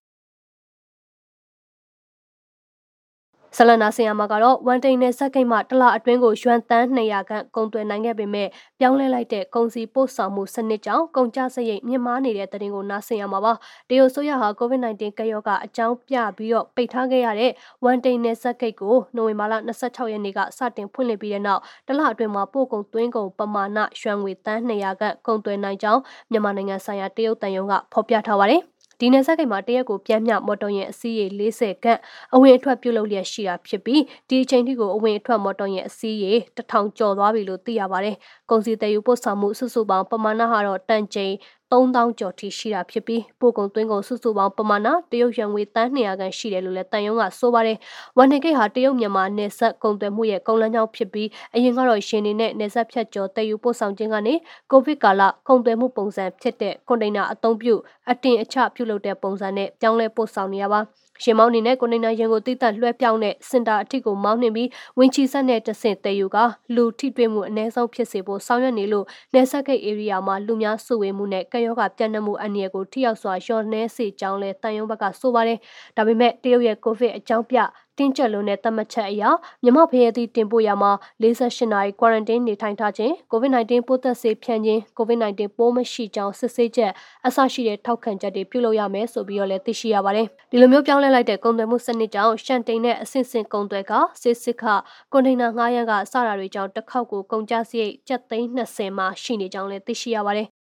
[SPEAKER 3] ဆလနာဆင်ယာမှာကတော့ဝန်တိန်နဲ့စက်ကိတ်မှတလအတွင်းကိုရွှန်တန်း200ခန့်ကုန်သွယ်နိုင်ခဲ့ပေမဲ့ပြောင်းလဲလိုက်တဲ့ကုန်စည်ပို့ဆောင်မှုစနစ်ကြောင့်ကုန်ကျစရိတ်မြင့်မားနေတဲ့တဲ့တင်ကိုနားဆင်ရမှာပါတရုတ်ဆိုရဟာ COVID-19 ကရောဂါအကြောင်းပြပြီးတော့ပိတ်ထားခဲ့ရတဲ့ဝန်တိန်နဲ့စက်ကိတ်ကိုနိုဝင်ဘာလ26ရက်နေ့ကစတင်ဖွင့်လှစ်ပြီးတဲ့နောက်တလအတွင်းမှာပို့ကုန်သွင်းကုန်ပမာဏရွှန်ငွေတန်း200ခန့်ကုန်သွယ်နိုင်ကြောင်းမြန်မာနိုင်ငံဆိုင်ရာတရုတ်တန်ယုံကဖော်ပြထားပါတယ် ဒီနယ်စပ်ကိတ်မှာတရက်ကိုပြန်မြမော်တော်ယာဉ်အစီးရေ40ခန့်အဝင်အထွက်ပြုလုပ်လျက်ရှိတာဖြစ်ပြီးဒီအချိန်ထိကိုအဝင်အထွက်မော်တော်ယာဉ်အစီးရေ1000ကျော်သွားပြီလို့သိရပါတယ်။ကုန်စည်တည်ယူပို့ဆောင်မှုစုစုပေါင်းပမာဏဟာတော့တန်ချိန် 3000ကျော်ထိရှိတာဖြစ်ပြီးပို့ကုန်သွင်းကုန်စုစုပေါင်းပမာဏတရုတ်ယွမ်ငွေတန်း200ခန့်ရှိတယ်လို့လည်းတန်ယုံကဆိုပါတယ်။ဝန်နေကိတ်ဟာတရုတ်မြန်မာနယ်စပ်ကုန်သွယ်မှုရဲ့ကုန်လမ်းကြောင်းဖြစ်ပြီးအရင်ကတော့ရှင်နေနဲ့နယ်စပ်ဖြတ်ကျော်တည်ယူပို့ဆောင်ခြင်းကနေကိုဗစ်ကာလကုန်သွယ်မှုပုံစံဖြစ်တဲ့ကွန်တိန်နာအသုံးပြုအတင်အချပြုလုပ်တဲ့ပုံစံနဲ့ပြောင်းလဲပို့ဆောင်နေရပါ။ ရှင်မောင်းနေနဲ့ကိုနေနာရင်ကိုတိတက်လွှဲပြောင်းတဲ့စင်တာအထိကိုမောင်းနှင်ပြီးဝင်းချီဆက်နဲ့တဆင့်တည်ယူကလူထိတွေ့မှုအ ਨੇ ဆုံးဖြစ်စေဖို့ဆောင်ရွက်နေလို့နေဆက်ကိတ် area မှာလူများစုဝေးမှုနဲ့ကရောဂါပြန့်နှံ့မှုအန္တရာယ်ကိုထိရောက်စွာလျှော့နှဲစေကြောင်းလဲတန်ယုံဘက်ကဆိုပါတယ်။ဒါပေမဲ့တရုတ်ရဲ့ကိုဗစ်အကြောင်းပြ တင်းကျပ်လို့နဲ့သတ်မှတ်ချက်အရမြမဖရဲသည့်တင်ပို့ရမှာ48နာရီ quarantine နေထိုင်ထားခြင်း COVID-19 ပိုးသက်ဆေးဖြန့်ခြင်း COVID-19 ပိုးမရှိကြောင်းစစ်ဆေးချက်အဆရှိတဲ့ထောက်ခံချက်တွေပြုလုပ်ရမယ်ဆိုပြီးတော့လည်းသိရှိရပါတယ်။ဒီလိုမျိုးပြောင်းလဲလိုက်တဲ့ကုန်သွယ်မှုစနစ်ကြောင့်ရှန်တိန်နဲ့အဆင့်ဆင့်ကုန်သွယ်ကစစ်စစ်ခကွန်တိန်နာငှားရမ်းကစတာတွေကြောင့်တစ်ခေါက်ကိုကုန်ကျစရိတ်ကျပ်သိန်း20မှာရှိနေကြောင်းလည်းသိရှိရပါတယ်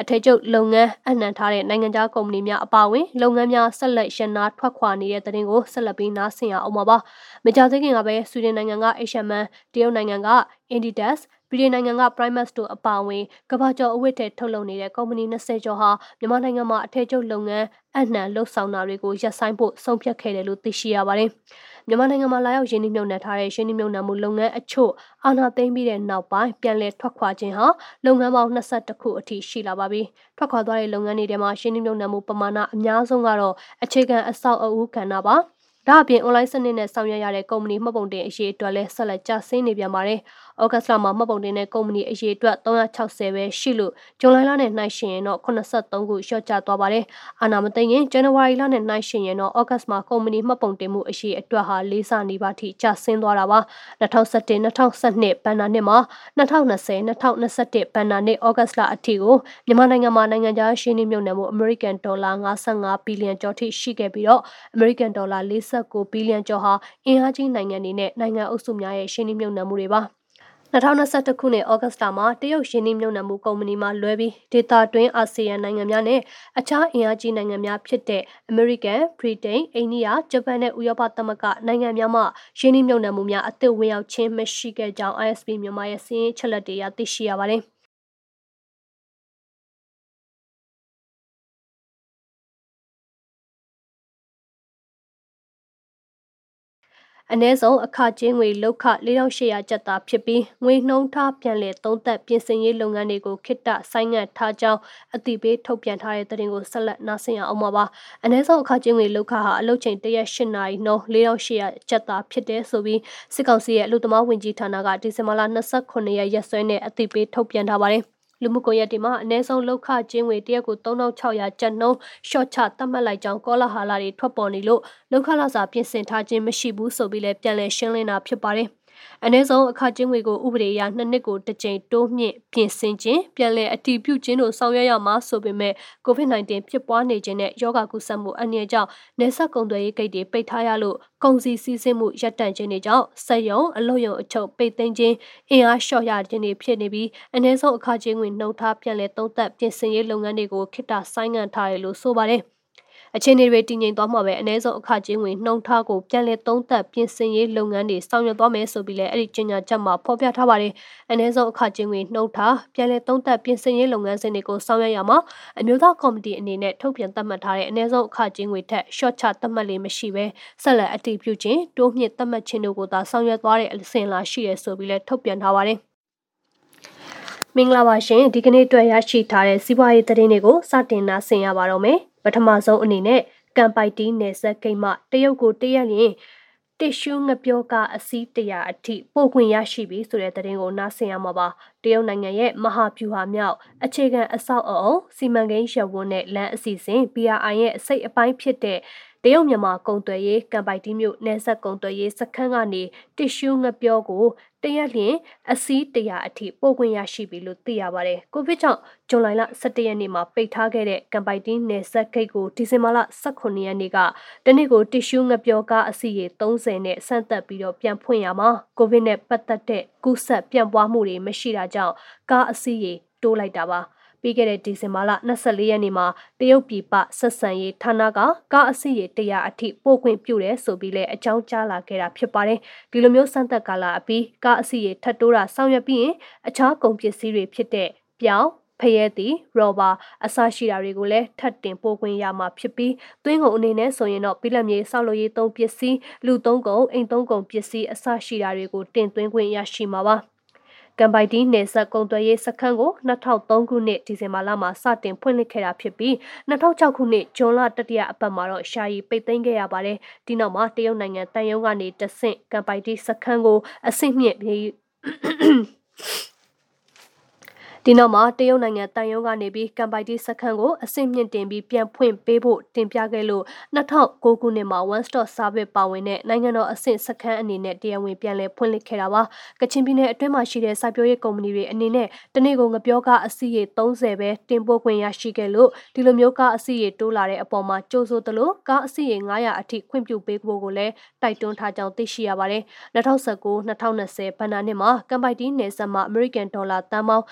[SPEAKER 3] အထည်ချုပ်လုပ်ငန်းအနှံထားတဲ့နိုင်ငံခြားကုမ္ပဏီများအပါအဝင်လုပ်ငန်းများဆက်လက်ရန်နာထွက်ခွာနေတဲ့တဲ့တင်ကိုဆက်လက်ပြီးနားဆင်ရအောင်ပါ။မကြသေးခင်ကပဲဆွီဒင်နိုင်ငံက H&M တရုတ်နိုင်ငံက Indidas ပြည်နိုင်ငံက Primus တို့အပါအဝင်ကမ္ဘာကျော်အဝတ်ထဲထုတ်လုပ်နေတဲ့ကုမ္ပဏီ20ကျော်ဟာမြန်မာနိုင်ငံမှာအထည်ချုပ်လုပ်ငန်းအနှံလှုပ်ဆောင်တာတွေကိုရပ်ဆိုင်းဖို့ဆုံးဖြတ်ခဲ့တယ်လို့သိရှိရပါတယ်။မြန်မာနိုင်ငံမှာလာရောက်ရင်းနှီးမြှုပ်နှံထားတဲ့ရင်းနှီးမြှုပ်နှံမှုလုပ်ငန်းအချို့အာဏာသိမ်းပြီးတဲ့နောက်ပိုင်းပြန်လည်ထွက်ခွာခြင်းဟာလုပ်ငန်းပေါင်း22ခုအထိရှိလာပါပြီ။ထွက်ခွာသွားတဲ့လုပ်ငန်းတွေထဲမှာရင်းနှီးမြှုပ်နှံမှုပမာဏအများဆုံးကတော့အခြေခံအဆောက်အဦကဏ္ဍပါ။ဒါအပြင် online စနစ်နဲ့ဆောင်ရွက်ရတဲ့ကုမ္ပဏီမှတ်ပုံတင်အရေးအတွက်လည်းဆက်လက်ကျဆင်းနေပြန်ပါတယ်။ ဩဂတ်စ်လမှာမှတ်ပုံတင်တဲ့ကုမ္ပဏီအရေးအတွက်360ပဲရှိလို့ဇွန်လလနဲ့နှိုင်းယှဉ်ရင်တော့83ခုလျှော့ကျသွားပါတယ်။အာနာမသိရင်ဇန်နဝါရီလနဲ့နှိုင်းယှဉ်ရင်တော့ဩဂတ်စ်မှာကုမ္ပဏီမှတ်ပုံတင်မှုအရေးအတွက်ဟာ၄ဆနီးပါးထိကျဆင်းသွားတာပါ။2017 2012ဘဏ္ဍာနှစ်မှာ2020 2021ဘဏ္ဍာနှစ်ဩဂတ်စ်လအထိကိုမြန်မာနိုင်ငံမှာနိုင်ငံခြားရှင်းနှီးမြှုပ်နှံမှုအမေရိကန်ဒေါ်လာ55ဘီလီယံကျော်ထိရှိခဲ့ပြီးတော့အမေရိကန်ဒေါ်လာ49ဘီလီယံကျော်ဟာအင်အားကြီးနိုင်ငံတွေနဲ့နိုင်ငံအုပ်စုများရဲ့ရှင်းနှီးမြှုပ်နှံမှုတွေပါ။ 2021ခုနှစ်ဩဂတ်စ်လမှာတရုတ်ရင်းနှီးမြှုပ်နှံမှုကုမ္ပဏီမှလွဲပြီးဒေတာတွင်းအာဆီယံနိုင်ငံများနဲ့အခြားအင်အားကြီးနိုင်ငံများဖြစ်တဲ့အမေရိကန်၊ဗြိတိန်၊အိန္ဒိယ၊ဂျပန်နဲ့ဥရောပသမဂ္ဂနိုင်ငံများမှရင်းနှီးမြှုပ်နှံမှုများအသစ်ဝင်ရောက်ခြင်းမရှိခဲ့ကြောင်း ISP မြန်မာရဲ့စီးရင်ချက်လက်တွေအရသိရှိရပါတယ်။ အ ਨੇ ဆုံးအခချင်းငွေလောက်ခ4800ကျပ်သားဖြစ်ပြီးငွေနှုံးထားပြန်လည်သုံးသက်ပြင်ဆင်ရေးလုပ်ငန်းတွေကိုခိတ္တဆိုင်ငံ့ထားကြောင်းအတိပေးထုတ်ပြန်ထားတဲ့သတင်းကိုဆက်လက်နားဆင်ရအောင်ပါ။အ ਨੇ ဆုံးအခချင်းငွေလောက်ခဟာအလုတ်ချိန်တရက်8နာရီနှုန်း4800ကျပ်သားဖြစ်တဲ့ဆိုပြီးစစ်ကောင်စီရဲ့အလို့သမားဝင်ကြီးဌာနကဒီဇင်ဘာလ29ရက်ရက်စွဲနဲ့အတိပေးထုတ်ပြန်ထားပါတယ်။ လူမှုကွန်ရက်တွေမှာအ ਨੇ ဆုံးလောက်ခချင်းငွေတရက်ကို3600ကျပ်နှုန်းရှော့ချသတ်မှတ်လိုက်ကြောင်းကောလာဟာလာတွေထွက်ပေါ်နေလို့လောက်ခလာစာပြင်ဆင်ထားခြင်းမရှိဘူးဆိုပြီးလည်းပြန်လည်ရှင်းလင်းတာဖြစ်ပါတယ်။ အနည်းဆုံးအခကျင်းငွေကိုဥပဒေအရနှစ်နှစ်ကိုတစ်ကြိမ်တိုးမြင့်ပြင်ဆင်ခြင်းပြန်လည်အတည်ပြုခြင်းတို့ဆောင်ရွက်ရမှာဆိုပေမဲ့ COVID-19 ဖြစ်ပွားနေခြင်းနဲ့ယောဂကုသမှုအန္တရာယ်ကြောင့်နေဆက်ကုန်သွယ်ရေးဂိတ်တွေပိတ်ထားရလို့ကုန်စည်စီးဆင်းမှုရပ်တန့်ခြင်းတွေကြောင့်စက်ရုံအလုပ်ရုံအချုပ်ပိတ်သိမ်းခြင်းအင်အားလျှော့ရခြင်းတွေဖြစ်နေပြီးအနည်းဆုံးအခကျင်းငွေနှုတ်ထားပြန်လည်သုံးသပ်ပြင်ဆင်ရေးလုပ်ငန်းတွေကိုခိတ္တဆိုင်းငံ့ထားတယ်လို့ဆိုပါတယ်။ အခြေအနေတွေတည်ငြိမ်သွားမှပဲအ ਨੇ ဆုံးအခချင်းဝင်နှုံထားကိုပြန်လည်သုံးသပ်ပြင်ဆင်ရေးလုပ်ငန်းတွေဆောင်ရွက်သွားမယ်ဆိုပြီးလည်းအဲ့ဒီကြေညာချက်မှာဖော်ပြထားပါတယ်အ ਨੇ ဆုံးအခချင်းဝင်နှုံထားပြန်လည်သုံးသပ်ပြင်ဆင်ရေးလုပ်ငန်းစဉ်တွေကိုဆောင်ရွက်ရမှာအမျိုးသားကော်မတီအနေနဲ့ထုတ်ပြန်သတ်မှတ်ထားတဲ့အ ਨੇ ဆုံးအခချင်းဝင်ထက် short ချသတ်မှတ်လေးမရှိဘဲဆက်လက်အတည်ပြုခြင်းတိုးမြင့်သတ်မှတ်ခြင်းတို့ကိုသာဆောင်ရွက်သွားတဲ့အစဉ်လာရှိရဆိုပြီးလည်းထုတ်ပြန်ထားပါတယ် မင်္ဂလာပါရှင်ဒီကနေ့တွေ့ရရှိထားတဲ့စီးပွားရေးသတင်းတွေကိုစတင်နာဆင်ရပါတော့မယ်ပထမဆုံးအနေနဲ့ကမ်ပိုက်တီးနယ်ဆက်ဂိတ်မှတရုတ်ကိုတရက်ရင်တစ်ရှူးငပြောကအစီးတရာအထိပို့ခွင့်ရရှိပြီဆိုတဲ့သတင်းကိုနားဆင်ရမှာပါတရုတ်နိုင်ငံရဲ့မဟာဗျူဟာမြောက်အခြေခံအဆောက်အအုံစီမံကိန်းရပ်ဝန်းနဲ့လမ်းအစီအစဉ် BRI ရဲ့အစိတ်အပိုင်းဖြစ်တဲ့တရုတ်မြန်မာကုန်သွယ်ရေးကံပိုက်တီးမြို့နယ်ဆက်ကုန်သွယ်ရေးစခန်းကနေတစ်ရှူးငပြောကိုတ ရက်လျင်အစီးတရာအထိပို့ခွင့်ရရှိပြီလို့သိရပါတယ်။ကိုဗစ်ကြောင့်ဇွန်လ17ရက်နေ့မှာပိတ်ထားခဲ့တဲ့ကံပိုက်တီးနယ်ဆက်ဂိတ်ကိုဒီဇင်ဘာလ18ရက်နေ့ကတနေ့ကိုတစ်ရှူးငပြောကားအစီးရေ30နဲ့ဆန့်သက်ပြီးတော့ပြန်ဖွင့်ရမှာကိုဗစ်နဲ့ပတ်သက်တဲ့ကူးစက်ပြန့်ပွားမှုတွေမရှိတာကြောင့်ကားအစီးရေတိုးလိုက်တာပါ။ ပြီးခဲ့တဲ့ဒီဇင်ဘာလ24ရက်နေ့မှာတရုတ်ပြည်ပဆက်ဆံရေးဌာနကကားအစီးရေ100အထိပို့ခွင့်ပြုတယ်ဆိုပြီးလဲအကြောင်းကြားလာခဲ့တာဖြစ်ပါတယ်ဒီလိုမျိုးစမ်းသပ်ကာလအပြီးကားအစီးရေထပ်တိုးတာဆောင်ရွက်ပြီးရင်အခြားကုန်ပစ္စည်းတွေဖြစ်တဲ့ပြောင်းဖရဲသည်ရောဘာအစရှိတာတွေကိုလည်းထပ်တင်ပို့ခွင့်ရမှာဖြစ်ပြီးသွင်းကုန်အနေနဲ့ဆိုရင်တော့ပြည်လက်မြေဆောက်လုပ်ရေးသုံးပစ္စည်းလူသုံးကုန်အိမ်သုံးကုန်ပစ္စည်းအစရှိတာတွေကိုတင်သွင်းခွင့်ရရှိမှာပါ ကမ်ပိုက်တီးနယ်ဆက်ကုန်သွယ်ရေးစခန်းကို2003ခုနှစ်ဒီဇင်ဘာလမှာစတင်ဖွင့်လှစ်ခဲ့တာဖြစ်ပြီး2006ခုနှစ်ဇွန်လတတိယအပတ်မှာတော့ရှာရီပိတ်သိမ်းခဲ့ရပါတယ်။ဒီနောက်မှာတရုတ်နိုင်ငံတန်ယုံကနေတဆင့်ကမ်ပိုက်တီးစခန်းကိုအဆင့်မြင့်ပြီး ဒီနောက်မှာတရုတ်နိုင်ငံတန်ယုံကနေပြီးကမ်ပိုက်တီစခန်းကိုအဆင့်မြင့်တင်ပြီးပြန်ဖွင့်ပေးဖို့တင်ပြခဲ့လို့2009ခုနှစ်မှာ One Stop Service ပါဝင်တဲ့နိုင်ငံတော်အဆင့်စခန်းအနေနဲ့တရားဝင်ပြန်လည်ဖွင့်လှစ်ခဲ့တာပါကချင်ပြည်နယ်အတွင်းမှာရှိတဲ့စိုက်ပျိုးရေးကုမ္ပဏီတွေအနေနဲ့တနေ့ကိုငပြောကအစီရေ30ပဲတင်ပို့ခွင့်ရရှိခဲ့လို့ဒီလိုမျိုးကားအစီရေတိုးလာတဲ့အပေါ်မှာကြိုးဆိုသလိုကားအစီရေ900အထိခွင့်ပြုပေးဖို့ကိုလည်းတိုက်တွန်းထားကြောင်းသိရှိရပါတယ်2019-2020ဘဏ္ဍာနှစ်မှာကမ်ပိုက်တီနယ်စပ်မှာ American ဒေါ်လာတန်ပေါင်း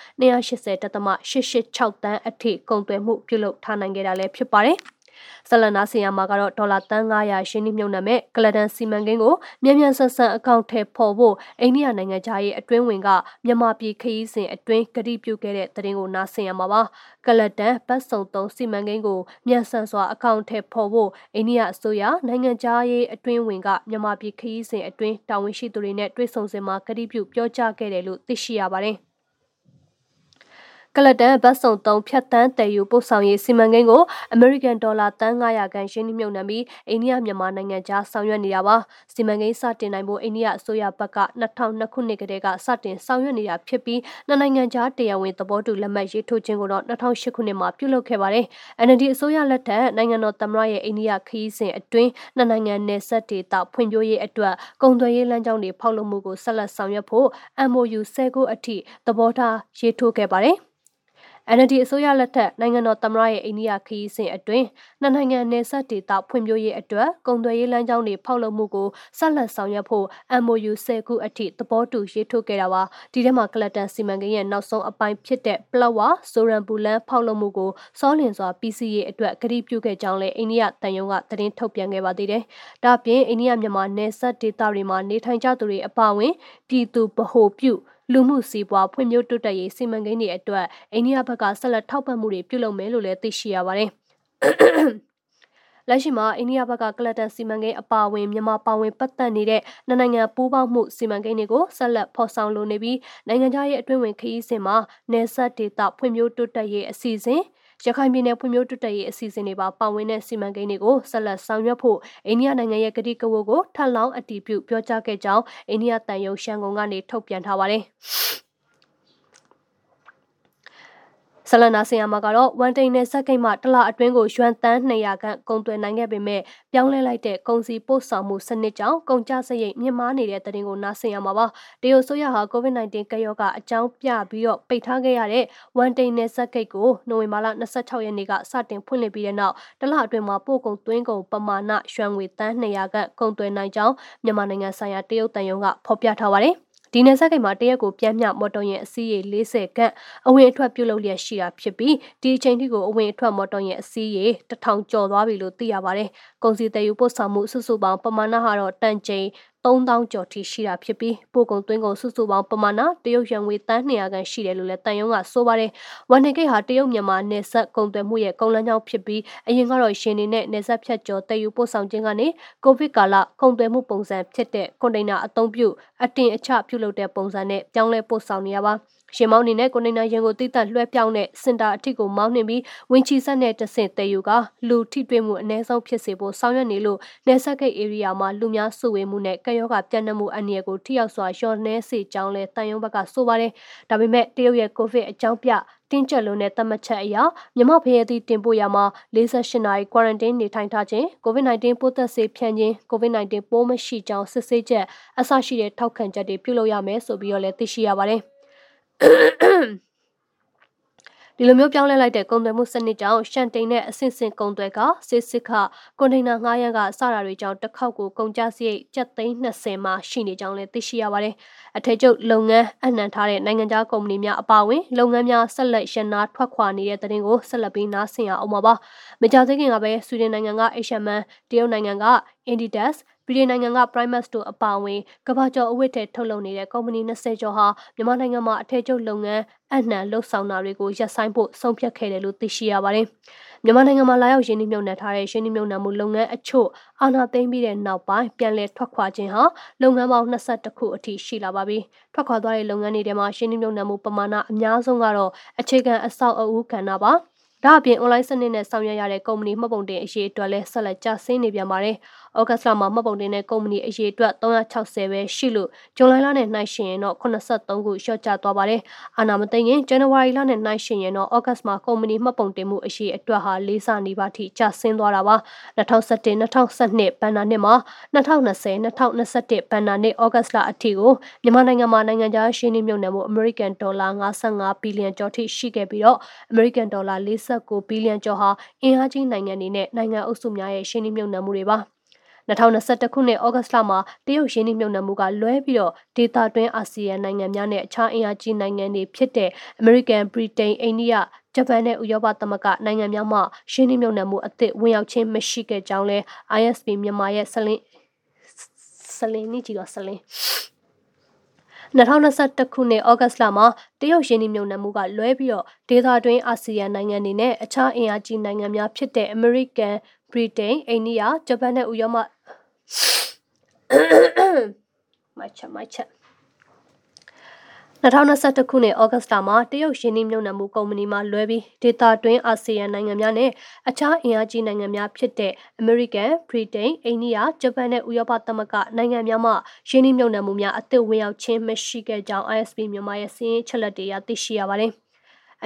[SPEAKER 3] 280.886တန်းအထိကုန်သွယ်မှုပြုလုပ်ထားနိုင်ခဲ့တာလည်းဖြစ်ပါတယ်။ဆလနာဆီယာမှာကတော့ဒေါ်လာတန်း900ရှင်းနှိမ့်မြုံနမဲ့ကလဒန်စီမံကိန်းကိုမြန်မြန်ဆန်ဆန်အကောင့်ထဲပေါ်ဖို့အိန္ဒိယနိုင်ငံသားရဲ့အတွင်းဝင်ကမြန်မာပြည်ခရီးစဉ်အတွင်းကတိပြုခဲ့တဲ့တရင်ကိုနားဆင်ရမှာပါကလဒန်ပတ်စုံသုံးစီမံကိန်းကိုမြန်ဆန်စွာအကောင့်ထဲပေါ်ဖို့အိန္ဒိယအစိုးရနိုင်ငံသားရဲ့အတွင်းဝင်ကမြန်မာပြည်ခရီးစဉ်အတွင်းတာဝန်ရှိသူတွေနဲ့တွေ့ဆုံစဉ်မှာကတိပြုပြောကြားခဲ့တယ်လို့သိရှိရပါတယ်။ ကလတန်ဘတ်စုံ3ဖြတ်တန်းတည်ယူပို့ဆောင်ရေးစီမံကိန်းကိုအမေရိကန်ဒေါ်လာတန်း900ခန့်ရှင်းနှမြုပ်နှံပြီးအိန္ဒိယမြန်မာနိုင်ငံကြားဆောင်ရွက်နေတာပါစီမံကိန်းစတင်နိုင်ဖို့အိန္ဒိယအစိုးရဘက်က2002ခုနှစ်ကတည်းကစတင်ဆောင်ရွက်နေတာဖြစ်ပြီးနှစ်နိုင်ငံကြားတရားဝင်သဘောတူလက်မှတ်ရေးထိုးခြင်းကိုတော့2008ခုနှစ်မှာပြုလုပ်ခဲ့ပါတယ် NLD အစိုးရလက်ထက်နိုင်ငံတော်သမ္မတရဲ့အိန္ဒိယခရီးစဉ်အတွင်းနှစ်နိုင်ငံနယ်စပ်ဒေသဖွံ့ဖြိုးရေးအတွက်ကုန်သွယ်ရေးလမ်းကြောင်းတွေဖောက်လုပ်မှုကိုဆက်လက်ဆောင်ရွက်ဖို့ MOU 10ခုအထိသဘောထားရေးထိုးခဲ့ပါတယ်။ NLD အစိုးရလက်ထက်နိုင်ငံတော်သမ္မတရဲ့အိန္ဒိယခရီးစဉ်အတွင်းနှစ်နိုင်ငံနယ်စပ်ဒေသဖွံ့ဖြိုးရေးအတွက်ကုန်သွယ်ရေးလမ်းကြောင်းတွေဖောက်လုပ်မှုကိုဆက်လက်ဆောင်ရွက်ဖို့ MOU 10ခုအထိသဘောတူရေးထိုးခဲ့တာပါဒီထဲမှာကလတန်စီမံကိန်းရဲ့နောက်ဆုံးအပိုင်းဖြစ်တဲ့ပလော့ဝါဆိုရန်ပူလန်ဖောက်လုပ်မှုကိုစောလင်စွာ PCA အတွက်ကတိပြုခဲ့ကြောင်းလည်းအိန္ဒိယတန်ယုံကသတင်းထုတ်ပြန်ခဲ့ပါသေးတယ်ဒါ့အပြင်အိန္ဒိယမြန်မာနယ်စပ်ဒေသတွေမှာနေထိုင်ကြသူတွေအပါအဝင်ပြည်သူဗဟိုပြု လူမှုစီးပွားဖွံ့ဖြိုးတိုးတက်ရေးစီမံကိန်းတွေအတွက်အိန္ဒိယဘက်ကဆက်လက်ထောက်ပံ့မှုတွေပြုလုပ်မယ်လို့လည်းသိရှိရပါတယ်။လက်ရှိမှာအိန္ဒိယဘက်ကကလတန်စီမံကိန်းအပါအဝင်မြန်မာပါဝင်ပတ်သက်နေတဲ့နိုင်ငံပူးပေါင်းမှုစီမံကိန်းတွေကိုဆက်လက်ဖော်ဆောင်လိုနေပြီးနိုင်ငံခြားရေးအတွင်းဝင်ခရီးစဉ်မှာနယ်စပ်ဒေသဖွံ့ဖြိုးတိုးတက်ရေးအစီအစဉ် ရခိုင်ပြည်နယ်ဖွံ့ဖြိုးတိုးတက်ရေးအစီအစဉ်တွေပါပါဝင်တဲ့စီမံကိန်းတွေကိုဆက်လက်ဆောင်ရွက်ဖို့အိန္ဒိယနိုင်ငံရဲ့ကတိကဝတ်ကိုထပ်လောင်းအတည်ပြုပြောကြားခဲ့ကြောင်းအိန္ဒိယတန်ယုံရှန်ကုန်ကနေထုတ်ပြန်ထားပါတယ်။ ဆလနာဆီယာမှာကတော့ဝန်တိန်နဲ့စက်ကိတ်မှတလအတွင်းကိုရွှန်တန်း200ခန့်ကုန်သွယ်နိုင်ခဲ့ပေမဲ့ပြောင်းလဲလိုက်တဲ့ကုန်စည်ပို့ဆောင်မှုစနစ်ကြောင့်ကုန်ကျစရိတ်မြင့်မားနေတဲ့တရင်ကိုနားဆင်ရမှာပါတရုတ်ဆိုရဟာ COVID-19 ကရောဂါအကြောင်းပြပြီးတော့ပိတ်ထားခဲ့ရတဲ့ဝန်တိန်နဲ့စက်ကိတ်ကိုနိုဝင်ဘာလ26ရက်နေ့ကစတင်ဖွင့်လှစ်ပြီးတဲ့နောက်တလအတွင်းမှာပို့ကုန်သွင်းကုန်ပမာဏရွှန်ငွေတန်း200ခန့်ကုန်သွယ်နိုင်ကြောင်းမြန်မာနိုင်ငံဆိုင်ရာတရုတ်တန်ယုံကဖော်ပြထားပါတယ် ဒီနယ်စပ်ကိတ်မှာတရက်ကိုပြန်မြမော်တော်ယာဉ်အစီးရေ40ခန့်အဝင်အထွက်ပြုလုပ်လျက်ရှိတာဖြစ်ပြီးဒီအချိန်ထိကိုအဝင်အထွက်မော်တော်ယာဉ်အစီးရေ1000ကျော်သွားပြီလို့သိရပါတယ်။ ကုန်စည်တည်ယူပို့ဆောင်မှုစုစုပေါင်းပမာဏဟာတော့တန်ချိန်3000ကျော်ထိရှိတာဖြစ်ပြီးပို့ကုန်သွင်းကုန်စုစုပေါင်းပမာဏတရုတ်ရန်ငွေတန်း200ခန့်ရှိတယ်လို့လည်းတန်ယုံကဆိုပါတယ်။ဝန်နေကိတ်ဟာတရုတ်မြန်မာနယ်စပ်ကုန်သွယ်မှုရဲ့ကုန်လမ်းကြောင်းဖြစ်ပြီးအရင်ကတော့ရှင်နေနဲ့နယ်စပ်ဖြတ်ကျော်တည်ယူပို့ဆောင်ခြင်းကနေကိုဗစ်ကာလကုန်သွယ်မှုပုံစံဖြစ်တဲ့ကွန်တိန်နာအသုံးပြုအတင်အချပြုလုပ်တဲ့ပုံစံနဲ့ပြောင်းလဲပို့ဆောင်နေရပါ။ ရှင်မောင်းနေနဲ့ကိုနေနာရင်ကိုတိတက်လွှဲပြောင်းတဲ့စင်တာအထိကိုမောင်းနှင်ပြီးဝင်းချီဆက်နဲ့တဆင့်တည်ယူကလူထိတွေ့မှုအ ਨੇ ဆုံးဖြစ်စေဖို့ဆောင်ရွက်နေလို့နယ်စပ်ဂိတ် area မှာလူများစုဝေးမှုနဲ့ကရောဂါပြန့်နှံ့မှုအန္တရာယ်ကိုထိရောက်စွာလျှော့နှဲစေကြောင်းလဲတန်ယုံဘက်ကဆိုပါတယ်။ဒါပေမဲ့တရုတ်ရဲ့ကိုဗစ်အကြောင်းပြတင်းကျပ်လွန်းတဲ့သတ်မှတ်ချက်အရမြမဖရဲသည့်တင်ပို့ရမှာ48နာရီ quarantine နေထိုင်ထားခြင်း COVID-19 ပိုးသက်ဆေးဖြန့်ခြင်း COVID-19 ပိုးမရှိကြောင်းစစ်ဆေးချက်အဆရှိတဲ့ထောက်ခံချက်တွေပြုလုပ်ရမယ်ဆိုပြီးတော့လည်းသိရှိရပါတယ်။ ဒီလိုမျိုးပြောင်းလဲလိုက်တဲ့ကုန်သွယ်မှုစနစ်ကြောင့်ရှန်တိန်နဲ့အဆင့်ဆင့်ကုန်သွယ်ကစစ်စစ်ခကွန်တိန်နာငှားရမ်းကစတာတွေကြောင့်တစ်ခေါက်ကိုကုန်ကျစရိတ်ကျပ်သိန်း20မှာရှိနေကြောင်းလည်းသိရှိရပါတယ်။အထက်ကျုပ်လုပ်ငန်းအနှံထားတဲ့နိုင်ငံခြားကုမ္ပဏီများအပါအဝင်လုပ်ငန်းများဆက်လက်ရန်နာထွက်ခွာနေတဲ့တဲ့တင်ကိုဆက်လက်ပြီးနားဆင်ရအောင်ပါ။မကြသေးခင်ကပဲဆွီဒင်နိုင်ငံက H&M တရုတ်နိုင်ငံက Indidas ပြည်နိုင်ငံက Primus တို့အပါအဝင်ကမ္ဘာကျော်အဝတ်ထဲထုတ်လုပ်နေတဲ့ကုမ္ပဏီ20ကျော်ဟာမြန်မာနိုင်ငံမှာအထည်ချုပ်လုပ်ငန်းအနှံလှုပ်ဆောင်တာတွေကိုရပ်ဆိုင်းဖို့ဆုံးဖြတ်ခဲ့တယ်လို့သိရှိရပါတယ်။မြန်မာနိုင်ငံမှာလာရောက်ရင်းနှီးမြှုပ်နှံထားတဲ့ရင်းနှီးမြှုပ်နှံမှုလုပ်ငန်းအချို့အာဏာသိမ်းပြီးတဲ့နောက်ပိုင်းပြန်လည်ထွက်ခွာခြင်းဟာလုပ်ငန်းပေါင်း22ခုအထိရှိလာပါပြီ။ထွက်ခွာသွားတဲ့လုပ်ငန်းတွေထဲမှာရင်းနှီးမြှုပ်နှံမှုပမာဏအများဆုံးကတော့အခြေခံအဆောက်အဦကဏ္ဍပါ။ဒါအပြင် online စနစ်နဲ့ဆောင်ရွက်ရတဲ့ကုမ္ပဏီမှတ်ပုံတင်အရေးအတွက်လည်းဆက်လက်ကျဆင်းနေပြန်ပါတယ်။ ဩဂတ်စ်လမှာမှတ်ပုံတင်တဲ့ကုမ္ပဏီအရေအတွက်360ပဲရှိလို့ဇွန်လလနဲ့နှိုင်းယှဉ်ရင်တော့83ခုလျှော့ကျသွားပါတယ်။အာနာမသိရင်ဇန်နဝါရီလနဲ့နှိုင်းယှဉ်ရင်တော့ဩဂတ်စ်မှာကုမ္ပဏီမှတ်ပုံတင်မှုအရေအတွက်ဟာ၄ဆနီးပါးထိကျဆင်းသွားတာပါ။2017 2012ဘဏ္ဍာနှစ်မှာ2020 2021ဘဏ္ဍာနှစ်ဩဂတ်စ်လအထိကိုမြန်မာနိုင်ငံမှာနိုင်ငံခြားရှင်းနှိမ့်မြုပ်နှံမှုအမေရိကန်ဒေါ်လာ55ဘီလီယံကျော်ထိရှိခဲ့ပြီးတော့အမေရိကန်ဒေါ်လာ49ဘီလီယံကျော်ဟာအင်အားကြီးနိုင်ငံတွေနဲ့နိုင်ငံအုပ်စုများရဲ့ရှင်းနှိမ့်မြုပ်နှံမှုတွေပါ။ 2021ခုနှစ်ဩဂတ်လမှာတရုတ်ရင်းနှီးမြှုပ်နှံမှုကလွဲပြီးတော့ဒေတာတွင်းအာဆီယံနိုင်ငံများနဲ့အခြားအင်အားကြီးနိုင်ငံတွေဖြစ်တဲ့အမေရိကန်၊ဗြိတိန်၊အိန္ဒိယဂျပန်နဲ့ဥရောပသမဂ္ဂနိုင်ငံများမှရှင်းနှီးမြှုပ်နှံမှုအသစ်ဝင်ရောက်ခြင်းမရှိခဲ့ကြောင်းလဲ ISP မြန်မာရဲ့ဆလင်းဆလင်းနေကြီးကဆလင်း2021ခုနှစ်ဩဂတ်လမှာတရုတ်ရင်းနှီးမြှုပ်နှံမှုကလွဲပြီးတော့ဒေသတွင်းအာဆီယံနိုင်ငံတွေနဲ့အခြားအင်အားကြီးနိုင်ငံများဖြစ်တဲ့အမေရိကန်ဗြိတိန်အိန္ဒိယဂျပန်နဲ့ဥရောပ မိုက်ချက်မိုက်ချက်2021ခုနှစ်ဩဂတ်လမှာတရုတ်ရင်းနှီးမြှုပ်နှံမှုကုမ္ပဏီမှလွဲပြီးဒေတာတွင်းအာဆီယံနိုင်ငံများနဲ့အခြားအင်အားကြီးနိုင်ငံများဖြစ်တဲ့အမေရိကန်၊ဗြိတိန်၊အိန္ဒိယ၊ဂျပန်နဲ့ဥရောပသမဂ္ဂနိုင်ငံများမှရင်းနှီးမြှုပ်နှံမှုများအသစ်ဝင်ရောက်ခြင်းမရှိခဲ့ကြောင်း ISP မြန်မာရဲ့စီးရင်ချက်လက်တွေအရသိရှိရပါတယ်။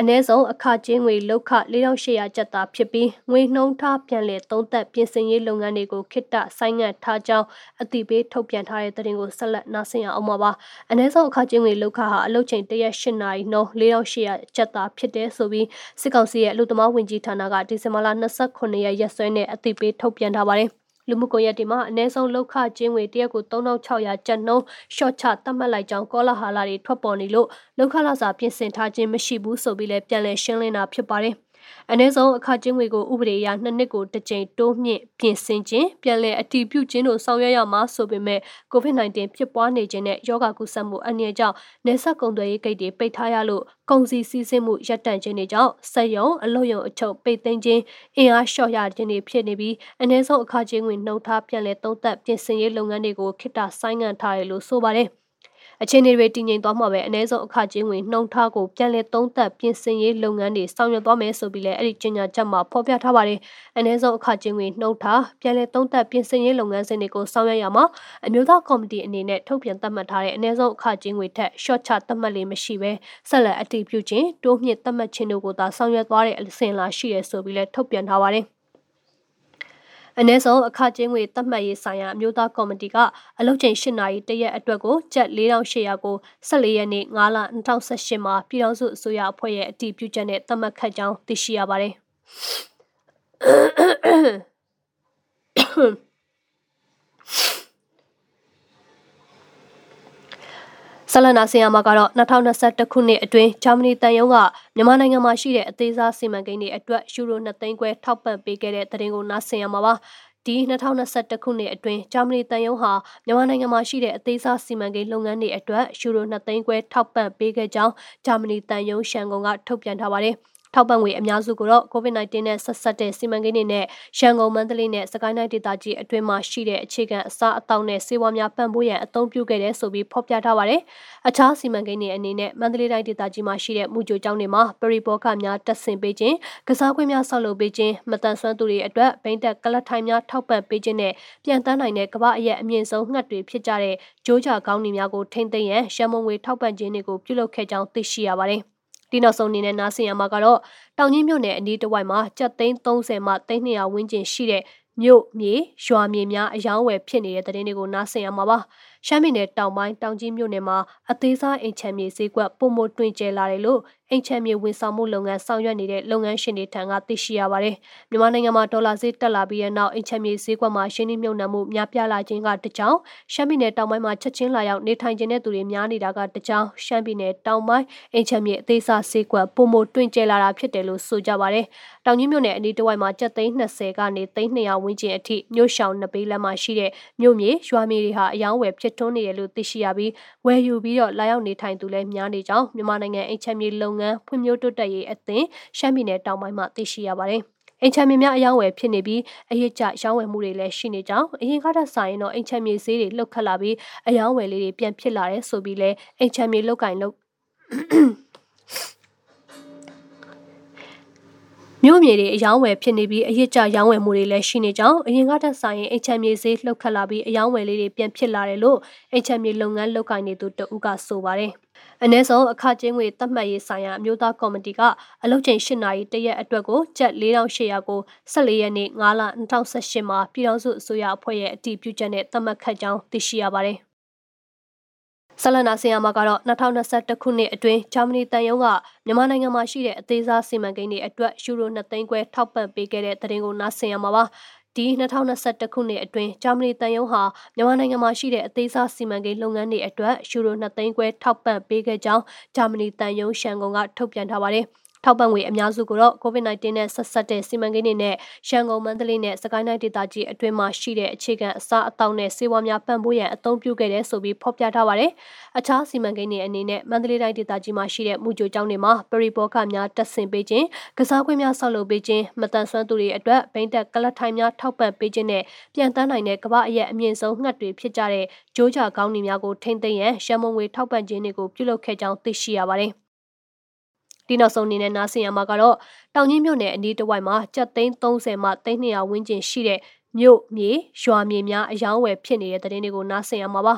[SPEAKER 3] အ ਨੇ ဆုံးအခကျင်းငွေလောက်ခ4800ကျပ်သာဖြစ်ပြီးငွေနှုံးထားပြန်လည်သုံးသက်ပြင်ဆင်ရေးလုပ်ငန်းတွေကိုခိတ္တဆိုင်းငံ့ထားကြောင်းအသိပေးထုတ်ပြန်ထားတဲ့သတင်းကိုဆက်လက်နားဆင်ရအောင်ပါအ ਨੇ ဆုံးအခကျင်းငွေလောက်ခဟာအလုတ်ချိန်တရက်8နာရီနှုန်း4800ကျပ်သာဖြစ်တဲ့ဆိုပြီးစစ်ကောင်စီရဲ့အလို့သမားဝင်ကြီးဌာနကဒီဇင်ဘာလ29ရက်ရက်စွဲနဲ့အသိပေးထုတ်ပြန်ထားပါတယ် လူမှုကွန်ရက်တွေမှာအ ਨੇ ဆုံးလောက်ခကျင်းငွေတရက်ကို3600ကျပ်နှုန်းရှော့ချသတ်မှတ်လိုက်ကြောင်းကောလာဟာလာတွေထွက်ပေါ်နေလို့လောက်ခလာစာပြင်ဆင်ထားခြင်းမရှိဘူးဆိုပြီးလည်းပြန်လည်ရှင်းလင်းတာဖြစ်ပါတယ်။ အနည်းဆုံးအခကျင်းငွေကိုဥပဒေအရနှစ်နှစ်ကိုတစ်ကြိမ်တိုးမြင့်ပြင်ဆင်ခြင်းပြန်လည်အတည်ပြုခြင်းတို့ဆောင်ရွက်ရမှာဆိုပေမဲ့ COVID-19 ဖြစ်ပွားနေခြင်းနဲ့ယောဂကုသမှုအနည်းကြောင့်နေဆက်ကုန်သွယ်ရေးဂိတ်တွေပိတ်ထားရလို့ကုန်စည်စီးဆင်းမှုရပ်တန့်ခြင်းတွေကြောင့်စက်ရုံအလုပ်ရုံအချုပ်ပိတ်သိမ်းခြင်းအင်အားလျှော့ရခြင်းတွေဖြစ်နေပြီးအနည်းဆုံးအခကျင်းငွေနှုတ်ထားပြန်လည်သုံးသပ်ပြင်ဆင်ရေးလုပ်ငန်းတွေကိုခိတ္တဆိုင်းငံ့ထားတယ်လို့ဆိုပါတယ်။ အခြေအနေတွေတည်ငြိမ်သွားမှာပဲအ ਨੇ ဆုံးအခကျင်းဝင်နှုံထားကိုပြန်လည်သုံးသပ်ပြင်ဆင်ရေးလုပ်ငန်းတွေဆောင်ရွက်သွားမယ်ဆိုပြီးလည်းအဲ့ဒီကြေညာချက်မှာဖော်ပြထားပါတယ်အ ਨੇ ဆုံးအခကျင်းဝင်နှုံထားပြန်လည်သုံးသပ်ပြင်ဆင်ရေးလုပ်ငန်းစဉ်တွေကိုဆောင်ရွက်ရမှာအမျိုးသားကော်မတီအနေနဲ့ထုတ်ပြန်သတ်မှတ်ထားတဲ့အ ਨੇ ဆုံးအခကျင်းဝင်ထက် short ချသတ်မှတ်လေးမရှိပဲဆက်လက်အတည်ပြုခြင်းတိုးမြင့်သတ်မှတ်ခြင်းတို့ကိုသာဆောင်ရွက်သွားတဲ့အစဉ်လာရှိရဆိုပြီးလည်းထုတ်ပြန်ထားပါတယ် အ ਨੇ ဆုံးအခကျင်းငွေသတ်မှတ်ရေးဆိုင်ရာအမျိုးသားကော်မတီကအလုပ်ချိန်၈နာရီတရက်အတွက်ကိုကျပ်4800ကို14ရက်နေ့9လ2018မှာပြည်ထောင်စုအစိုးရအဖွဲ့ရဲ့အတည်ပြုချက်နဲ့သတ်မှတ်ခတ်ကြောင်းသိရှိရပါတယ်။ ဆလနာဆီယာမာကတော့2021ခုနှစ်အတွင်းဂျာမနီတန်ယုံကမြန်မာနိုင်ငံမှာရှိတဲ့အသေးစားစီမံကိန်းတွေအတွက်ယူရို2သိန်းခွဲထောက်ပံ့ပေးခဲ့တဲ့သတင်းကိုနားဆင်ရမှာပါဒီ2021ခုနှစ်အတွင်းဂျာမနီတန်ယုံဟာမြန်မာနိုင်ငံမှာရှိတဲ့အသေးစားစီမံကိန်းလုပ်ငန်းတွေအတွက်ယူရို2သိန်းခွဲထောက်ပံ့ပေးခဲ့ကြောင်းဂျာမနီတန်ယုံရှန်ကုန်ကထုတ်ပြန်ထားပါတယ် ထောက်ပံ့ငွေအများစုကိုတော့ COVID-19 နဲ့ဆက်ဆက်တဲ့စီမံကိန်းတွေနဲ့ရန်ကုန်မန္တလေးနဲ့စကိုင်းတိုင်းဒေသကြီးအတွင်းမှာရှိတဲ့အခြေခံအစားအသောက်နဲ့စေဝါများပံ့ပိုးရန်အသုံးပြုခဲ့တဲ့ဆိုပြီးဖော်ပြထားပါတယ်။အခြားစီမံကိန်းတွေအနေနဲ့မန္တလေးတိုင်းဒေသကြီးမှာရှိတဲ့မူကြိုကျောင်းတွေမှာပရိဘောဂများတက်ဆင်ပေးခြင်းကစားကွင်းများဆောက်လုပ်ပေးခြင်းမတန်ဆွမ်းသူတွေအတွက်ဘိန်းတက်ကလတ်ထိုင်များထောက်ပံ့ပေးခြင်းနဲ့ပြန်တန်းနိုင်တဲ့ကမ္ဘာအရဲ့အမြင့်ဆုံးငှက်တွေဖြစ်ကြတဲ့ဂျိုးကြကောင်းနေများကိုထိမ့်သိမ်းရန်ရှမ်းမုံငွေထောက်ပံ့ခြင်းတွေကိုပြုလုပ်ခဲ့ကြောင်းသိရှိရပါတယ်။ ဒီနောက်ဆုံးအနေနဲ့နားဆင်ရမှာကတော့တောင်ကြီးမြို့နယ်အနီးတစ်ဝိုက်မှာကြက်သိန်း30မှ300ဝန်းကျင်ရှိတဲ့မြို့မြေရွာမြေများအယောင်းဝယ်ဖြစ်နေတဲ့တဲ့တင်တွေကိုနားဆင်ရမှာပါရှမ်းပြည်နယ်တောင်ပိုင်းတောင်ကြီးမြို့နယ်မှာအသေးစားအိမ်ချမ်းမြေဈေးကွက်ပုံမတွင်ကျဲလာတယ်လို့အိမ်ချမ်းမြေဝန်ဆောင်မှုလုပ်ငန်းဆောင်ရွက်နေတဲ့လုပ်ငန်းရှင်တွေထံကသိရှိရပါတယ်။မြန်မာနိုင်ငံမှာဒေါ်လာဈေးတက်လာပြီးတဲ့နောက်အိမ်ချမ်းမြေဈေးကွက်မှာရှင်းနှိမ့်မြုံနှံမှုများပြားလာခြင်းကတကြောင်ရှမ်းပြည်နယ်တောင်ပိုင်းမှာချက်ချင်းလာရောက်နေထိုင်ခြင်းတဲ့သူတွေများနေတာကတကြောင်ရှမ်းပြည်နယ်တောင်ပိုင်းအိမ်ချမ်းမြေအသေးစားဈေးကွက်ပုံမတွင်ကျဲလာတာဖြစ်တယ်လို့ဆိုကြပါတယ်။တောင်ကြီးမြို့နယ်အနီးတစ်ဝိုက်မှာကျပ်သိန်း20ကနေသိန်း200ဝန်းကျင်အထိမြို့ရှောင်နှစ်ပေးလမ်းမှာရှိတဲ့မြို့မြေရွာမြေတွေဟာအယောင်းဝယ်ဖြစ်ထွန်းနေတယ်လို့သိရှိရပြီးဝယ်ယူပြီးတော့လာရောက်နေထိုင်သူလည်းများနေကြောင်းမြန်မာနိုင်ငံအိမ်ချမ်းမြေလုပ်ငန်းဖွံ့ဖြိုးတိုးတက်ရေးအသင်းရှမ်းပြည်နယ်တောင်ပိုင်းမှာသိရှိရပါတယ်။အိမ်ချမ်းမြေများအယောင်းဝယ်ဖြစ်နေပြီးအရေးကြရောင်းဝယ်မှုတွေလည်းရှိနေကြောင်းအရင်ကတည်းကဆိုရင်တော့အိမ်ချမ်းမြေဈေးတွေလှုပ်ခတ်လာပြီးအယောင်းဝယ်လေးတွေပြန်ဖြစ်လာတဲ့ဆိုပြီးလဲအိမ်ချမ်းမြေလောက်ကင်လောက် မြို့မြေတွေအယောင်းဝယ်ဖြစ်နေပြီးအရစ်ကြရောင်းဝယ်မှုတွေလည်းရှိနေကြောင်းအရင်ကတည်းကဆိုင်ရင်အိမ်ချမ်းမြေဈေးလှုပ်ခတ်လာပြီးအယောင်းဝယ်လေးတွေပြန်ဖြစ်လာတယ်လို့အိမ်ချမ်းမြေလုပ်ငန်းလုပ်ကိုင်နေသူတဦးကဆိုပါတယ်။အ ਨੇ ဆုံးအခကျင်းငွေသတ်မှတ်ရေးဆိုင်ရာအမျိုးသားကော်မတီကအလုပ်ချိန်၈နာရီတရက်အတွက်ကိုကျပ်4800ကို14ရက်နေ့9လ2018မှာပြည်ထောင်စုအစိုးရအဖွဲ့ရဲ့အတည်ပြုချက်နဲ့သတ်မှတ်ခတ်ကြောင်းသိရှိရပါတယ်။ ဆလနာဆီယာမှာကတော့2021ခုနှစ်အတွင်းဂျာမနီတန်ယုံကမြန်မာနိုင်ငံမှာရှိတဲ့အသေးစားစီမံကိန်းတွေအတွက်ယူရို2သိန်းခွဲထောက်ပံ့ပေးခဲ့တဲ့သတင်းကိုနားဆင်ရမှာပါဒီ2021ခုနှစ်အတွင်းဂျာမနီတန်ယုံဟာမြန်မာနိုင်ငံမှာရှိတဲ့အသေးစားစီမံကိန်းလုပ်ငန်းတွေအတွက်ယူရို2သိန်းခွဲထောက်ပံ့ပေးခဲ့ကြောင်းဂျာမနီတန်ယုံရှန်ကုန်ကထုတ်ပြန်ထားပါတယ်။ ထောက်ပံ့ငွေအများစုကိုတော့ COVID-19 နဲ့ဆက်ဆက်တဲ့စီမံကိန်းတွေနဲ့ရန်ကုန်မန္တလေးနဲ့စကိုင်းတိုင်းဒေသကြီးအတွင်းမှာရှိတဲ့အခြေခံအစားအသောက်နဲ့စေဝါများပံ့ပိုးရန်အသုံးပြုခဲ့တဲ့ဆိုပြီးဖော်ပြထားပါတယ်။အခြားစီမံကိန်းတွေအနေနဲ့မန္တလေးတိုင်းဒေသကြီးမှာရှိတဲ့မူကြိုကျောင်းတွေမှာပရိဘောဂများတက်ဆင်ပေးခြင်းကစားကွင်းများဆောက်လုပ်ပေးခြင်းမတန်ဆွမ်းသူတွေအတွက်ဘိန်းတက်ကလတ်ထိုင်များထောက်ပံ့ပေးခြင်းနဲ့ပြန်တန်းနိုင်တဲ့ကမ္ဘာအရဲ့အမြင့်ဆုံးငှက်တွေဖြစ်ကြတဲ့ဂျိုးကြကောင်းနေများကိုထိမ့်သိမ်းရန်ရှမ်းမုံငွေထောက်ပံ့ခြင်းတွေကိုပြုလုပ်ခဲ့ကြောင်းသိရှိရပါတယ်။ ဒီနောက်ဆုံးအနေနဲ့နားဆင်ရမှာကတော့တောင်ကြီးမြို့နယ်အနီးတစ်ဝိုက်မှာကြက်သိန်း30မှ300ဝန်းကျင်ရှိတဲ့မြို့မြေရွာမြေများအယောင်းဝယ်ဖြစ်နေတဲ့တဲ့တင်တွေကိုနားဆင်ရမှာပါ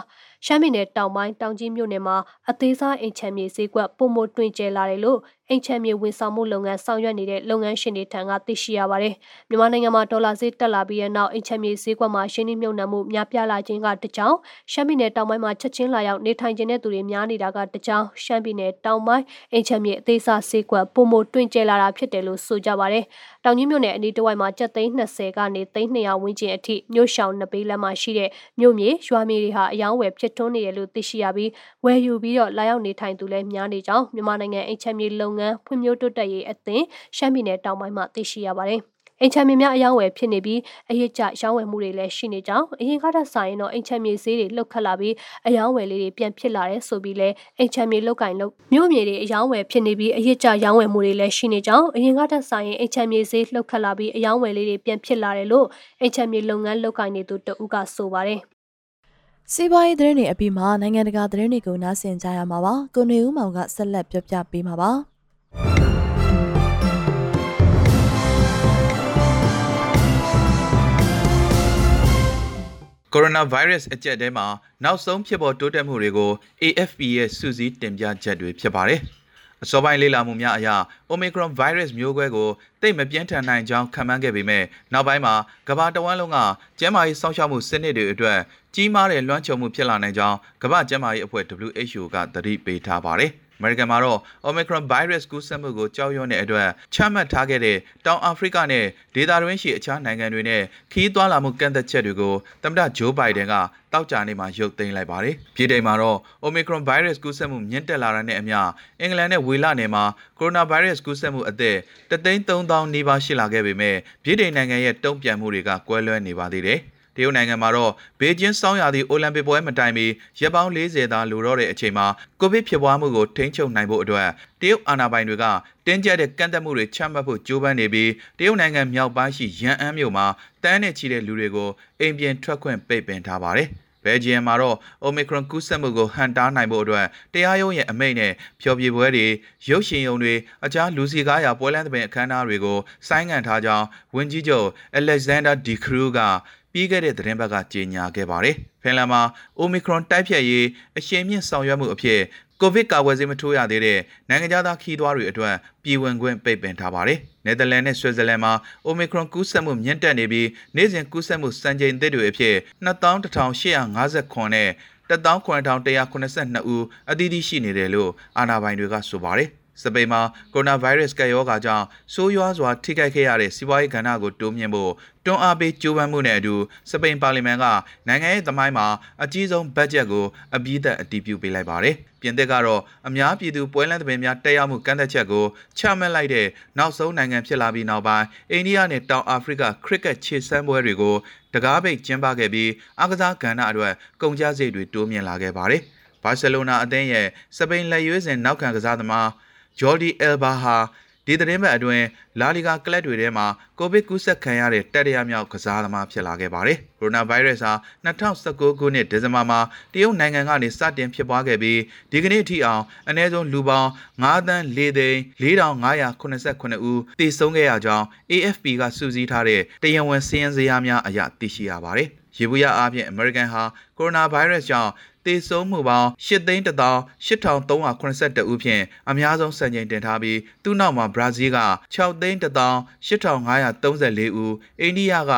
[SPEAKER 3] ရှမ်းပြည်နယ်တောင်ပိုင်းတောင်ကြီးမြို့နယ်မှာအသေးစားအိမ်ချမ်းမြေဈေးကွက်ပုံမတွင်ကျဲလာတယ်လို့အိမ်ချမ်းမြေဝန်ဆောင်မှုလုပ်ငန်းဆောင်ရွက်နေတဲ့လုပ်ငန်းရှင်တွေထံကသိရှိရပါတယ်မြန်မာနိုင်ငံမှာဒေါ်လာဈေးတက်လာပြီးတဲ့နောက်အိမ်ချမ်းမြေဈေးကွက်မှာရှင်းနှိမ့်မြုပ်နှံမှုများပြားလာခြင်းကတကြောင်ရှမ်းပြည်နယ်တောင်ပိုင်းမှာချက်ချင်းလာရောက်နေထိုင်ခြင်းတဲ့သူတွေများနေတာကတကြောင်ရှမ်းပြည်နယ်တောင်ပိုင်းအိမ်ချမ်းမြေအသေးစားဈေးကွက်ပုံမတွင်ကျဲလာတာဖြစ်တယ်လို့ဆိုကြပါတယ်တောင်ကြီးမြို့နယ်အနီးတစ်ဝိုက်မှာကျပ်သိန်း20ကနေသိန်း200ဝန်းကျင်အထိမြို့ရှောင်နှစ်ပေးလမ်းမှာရှိတဲ့မြို့မြေရွာမြေတွေဟာအယောင်းဝယ်ဖြစ်ထွန်းနေတယ်လို့သိရှိရပြီးဝယ်ယူပြီးတော့လာရောက်နေထိုင်သူလည်းများနေကြောင်းမြန်မာနိုင်ငံအိမ်ချမ်းမြေလုပ်ငန်းဖွံ့ဖြိုးတိုးတက်ရေးအသင်းရှမ်းပြည်နယ်တောင်ပိုင်းမှာသိရှိရပါတယ်။အိမ်ချမ်းမြေများအယောင်းဝယ်ဖြစ်နေပြီးအရေးကြရောင်းဝယ်မှုတွေလည်းရှိနေကြောင်းအရင်ကတည်းကဆိုရင်တော့အိမ်ချမ်းမြေဈေးတွေလှုပ်ခတ်လာပြီးအယောင်းဝယ်လေးတွေပြန်ဖြစ်လာတဲ့ဆိုပြီးလဲအိမ်ချမ်းမြေလောက်ကင်လို့မြို့မြေတွေအယောင်းဝယ်ဖြစ်နေပြီးအရေးကြရောင်းဝယ်မှုတွေလည်းရှိနေကြောင်းအရင်ကတည်းကဆိုရင်အိမ်ချမ်းမြေဈေးလှုပ်ခတ်လာပြီးအယောင်းဝယ်လေးတွေပြန်ဖြစ်လာတယ်လို့အိမ်ချမ်းမြေလုပ်ငန်းလောက်ကင်နေသူတဦးကဆိုပါတယ်
[SPEAKER 1] စီးပွားရေးသတင်းတွေအပြီးမှာနိုင်ငံတကာသတင်းတွေကိုနားဆင်ကြရမှာပါ။ကိုနေဦးမောင်ကဆက်လက်ပြောပြပေးမှာပါ။
[SPEAKER 4] ကိုရိုနာဗိုင်းရပ်စ်အကျက်တဲမှာနောက်ဆုံးဖြစ်ပေါ်တိုးတက်မှုတွေကို AFP ရဲ့စူးစီးတင်ပြချက်တွေဖြစ်ပါတယ်။ အစောပိုင်းလေ့လာမှုများအရ Omicron virus မျိုးကွဲကိုသိမပြင်းထန်နိုင်ကြောင်းခန့်မှန်းခဲ့ပေမဲ့နောက်ပိုင်းမှာကမ္ဘာတဝန်းလုံးကကျန်းမာရေးစောင့်ရှောက်မှုစနစ်တွေအတွက်ကြီးမားတဲ့လွှမ်းခြုံမှုဖြစ်လာနိုင်ကြောင်းကမ္ဘာ့ကျန်းမာရေးအဖွဲ့ WHO ကသတိပေးထားပါတယ်။ အမေရိကန်မှာတော့ Omicron virus ကူးစက်မှုကိုကြောက်ရွံ့တဲ့အတွက်ချမှတ်ထားခဲ့တဲ့တောင်အာဖရိကနဲ့ဒေသတွင်းရှိအခြားနိုင်ငံတွေနဲ့ခီးသွွာလာမှုကန့်သက်ချက်တွေကိုသမ္မတဂျိုးဘိုင်ဒန်ကတောက်ကြနေမှာရုပ်သိမ်းလိုက်ပါတယ်။ပြည်တိုင်မှာတော့ Omicron virus ကူးစက်မှုမြင့်တက်လာတာနဲ့အမျှအင်္ဂလန်နဲ့ဝေလနယ်မှာ coronavirus ကူးစက်မှုအသစ်33000နီးပါးရှိလာခဲ့ပေမဲ့ပြည်တိုင်နိုင်ငံရဲ့တုံ့ပြန်မှုတွေကကွဲလွဲနေပါသေးတယ်။ တရုတ်နိုင်ငံမှာတော့ဘေကျင်းစောင်းရာသီအိုလံပစ်ပွဲမတိုင်မီရက်ပေါင်း40သာလိုတော့တဲ့အချိန်မှာကိုဗစ်ဖြစ်ပွားမှုကိုထိန်းချုပ်နိုင်ဖို့အတွက်တရုတ်အာဏာပိုင်တွေကတင်းကျပ်တဲ့ကန့်သတ်မှုတွေချမှတ်ဖို့ကြိုးပမ်းနေပြီးတရုတ်နိုင်ငံမြောက်ပိုင်းရှိရန်အန်းမြို့မှာတန်းနဲ့ချီတဲ့လူတွေကိုအိမ်ပြင်ထွက်ခွင့်ပိတ်ပင်ထားပါတယ်။ဘယ်ဂျီယံမှာတော့ Omicron ကူးစက်မှုကိုဟန်တားနိုင်ဖို့အတွက်တရားရုံးရဲ့အမိန့်နဲ့ဖျော်ဖြေပွဲတွေရုပ်ရှင်ရုံတွေအခြားလူစီကားရာပွဲလမ်းသဘင်အခမ်းအနားတွေကိုဆိုင်းငံ့ထားကြောင်းဝန်ကြီးချုပ် Alexander De Croo က ပြီးခဲ့တဲ့သတင်းပတ်ကကြေညာခဲ့ပါတယ်။ဖင်လန်မှာ Omicron တိုက်ဖြတ်ရေးအရှိန်မြင့်ဆောင်ရွက်မှုအဖြစ်ကိုဗစ်ကာကွယ်ဆေးမထိုးရသေးတဲ့နိုင်ငံသားခီးသွွားတွေအတွက်ပြည်ဝင်ခွင့်ပိတ်ပင်ထားပါတယ်။နယ်သာလန်နဲ့ဆွစ်ဇာလန်မှာ Omicron ကူးစက်မှုမြင့်တက်နေပြီးနေ့စဉ်ကူးစက်မှုစံချိန်သစ်တွေအဖြစ်21,859နဲ့1,9182ဦးအသီးသီးရှိနေတယ်လို့အာဏာပိုင်တွေကဆိုပါတယ်။ စပိန်မှာကိုရိုနာဗိုင်းရပ်စ်ကပ်ရောဂါကြောင့်ဆိုးရွားစွာထိခိုက်ခဲ့ရတဲ့စီးပွားရေးကဏ္ဍကိုတိုးမြှင့်ဖို့တွန်းအားပေးကြိုးပမ်းမှုနဲ့အတူစပိန်ပါလီမန်ကနိုင်ငံရေးသမိုင်းမှာအကြီးဆုံးဘတ်ဂျက်ကိုအပြည့်အအတည်ပြုပေးလိုက်ပါတယ်။ပြင်သစ်ကတော့အများပြည်သူပွဲလန်းသဘင်များတက်ရောက်မှုကန့်သက်ချက်ကိုချမှတ်လိုက်တဲ့နောက်ဆုံးနိုင်ငံဖြစ်လာပြီးနောက်ပိုင်းအိန္ဒိယနဲ့တောင်အာဖရိကခရစ်ကက်ခြေစမ်းပွဲတွေကိုတကားပိတ်ကျင်းပခဲ့ပြီးအားကစားကဏ္ဍအတွက်ကုန်ကျစရိတ်တွေတိုးမြင့်လာခဲ့ပါတယ်။ဘာစီလိုနာအသင်းရဲ့စပိန်လက်ရွေးစင်နောက်ခံကစားသမား ဂျော်ဒီအယ်ဘာဟာဒီသတင်းပတ်အတွင်းလာလီဂါကလပ်တွေထဲမှာကိုဗစ်ကူးစက်ခံရတဲ့တတိယမြောက်ကစားသမားဖြစ်လာခဲ့ပါတယ်။ကိုရိုနာဗိုင်းရပ်စ်ဟာ2019ခုနှစ်ဒီဇင်ဘာမှာတရုတ်နိုင်ငံကနေစတင်ဖြစ်ပွားခဲ့ပြီးဒီကနေ့ထိအောင်အနည်းဆုံးလူပေါင်း9သန်း4သိန်း4589ဦးတည်ဆုံးခဲ့ရကြောင်း AFP ကစုစည်းထားတဲ့တရားဝင်စည်းရင်းစရာများအရသိရှိရပါတယ်။ရေဘူးရအားဖြင့်အမေရိကန်ဟာကိုရိုနာဗိုင်းရပ်စ်ကြောင့် သေဆုံးမှုပေါင်း8,18382ဦးဖြင့်အများဆုံးစံချိန်တင်ထားပြီးသူ့နောက်မှာဘရာဇီးက6,18534ဦးအိန္ဒိယက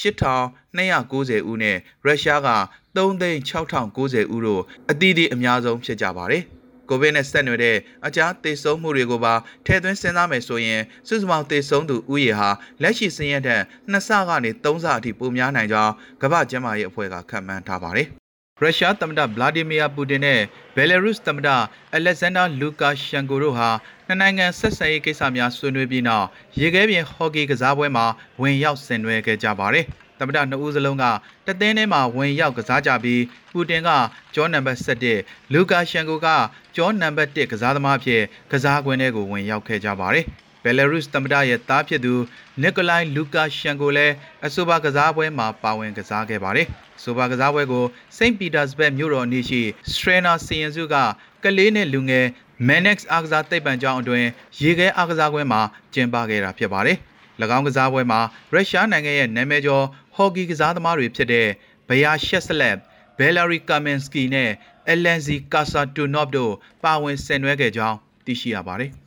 [SPEAKER 4] 8,290ဦးနဲ့ရုရှားက3,690ဦးတို့အသီးသီးအများဆုံးဖြစ်ကြပါတယ်ကိုဗစ်နဲ့ဆက်နွယ်တဲ့အကြားသေဆုံးမှုတွေကိုပါထည့်သွင်းစဉ်းစားမယ်ဆိုရင်စုစုပေါင်းသေဆုံးသူဦးရေဟာလက်ရှိစင်းရဲတဲ့2ဆကနေ3ဆအထိပိုများနိုင်ကြောင်းကမ္ဘာ့ကျန်းမာရေးအဖွဲ့ကခန့်မှန်းထားပါတယ် ရုရှားသမ္မတဗလာဒီမီယာပူတင်နဲ့ဘယ်လာရုစ်သမ္မတအလက်ဇန်ဒါလူကာရှန်ကိုတို့ဟာနှစ်နိုင်ငံဆက်ဆံရေးကိစ္စများဆွေးနွေးပြီးနောက်ရေခဲပြင်ဟော်ကီကစားပွဲမှာဝင်ရောက်ဆင်နွှဲခဲ့ကြပါတယ်။သမ္မတနှစ်ဦးစလုံးကတသင်းထဲမှာဝင်ရောက်ကစားကြပြီးပူတင်ကကျောနံပါတ်7လူကာရှန်ကိုကကျောနံပါတ်1ကစားသမားဖြစ်ကစားကွင်းထဲကိုဝင်ရောက်ခဲ့ကြပါတယ်။ ဘယ်လာရုစ်သမ္မတရဲ့သားဖြစ်သူနီကိုလိုင်လူကာရှန်ကိုလည်းအဆိုပါကစားပွဲမှာပါဝင်ကစားခဲ့ပါတယ်။ဆိုပါကစားပွဲကိုစိန့်ပီတာစဘတ်မြို့တော်အနီးရှိစထရနာစီယန်စုကကလေးနဲ့လူငယ် Manex အားကစားသိပ္ပံကျောင်းအတွင်းရေခဲအားကစားပွဲမှာကျင်းပခဲ့တာဖြစ်ပါတယ်။၎င်းကစားပွဲမှာရုရှားနိုင်ငံရဲ့နာမည်ကျော်ဟော်ကီကစားသမားတွေဖြစ်တဲ့ဘယာရှက်စလက်ဘယ်လာရီကာမင်စကီနဲ့အလန်ဇီကာဆာတူနော့တို့ပါဝင်ဆင်နွှဲခဲ့ကြောင်းသိရှိရပါတယ်။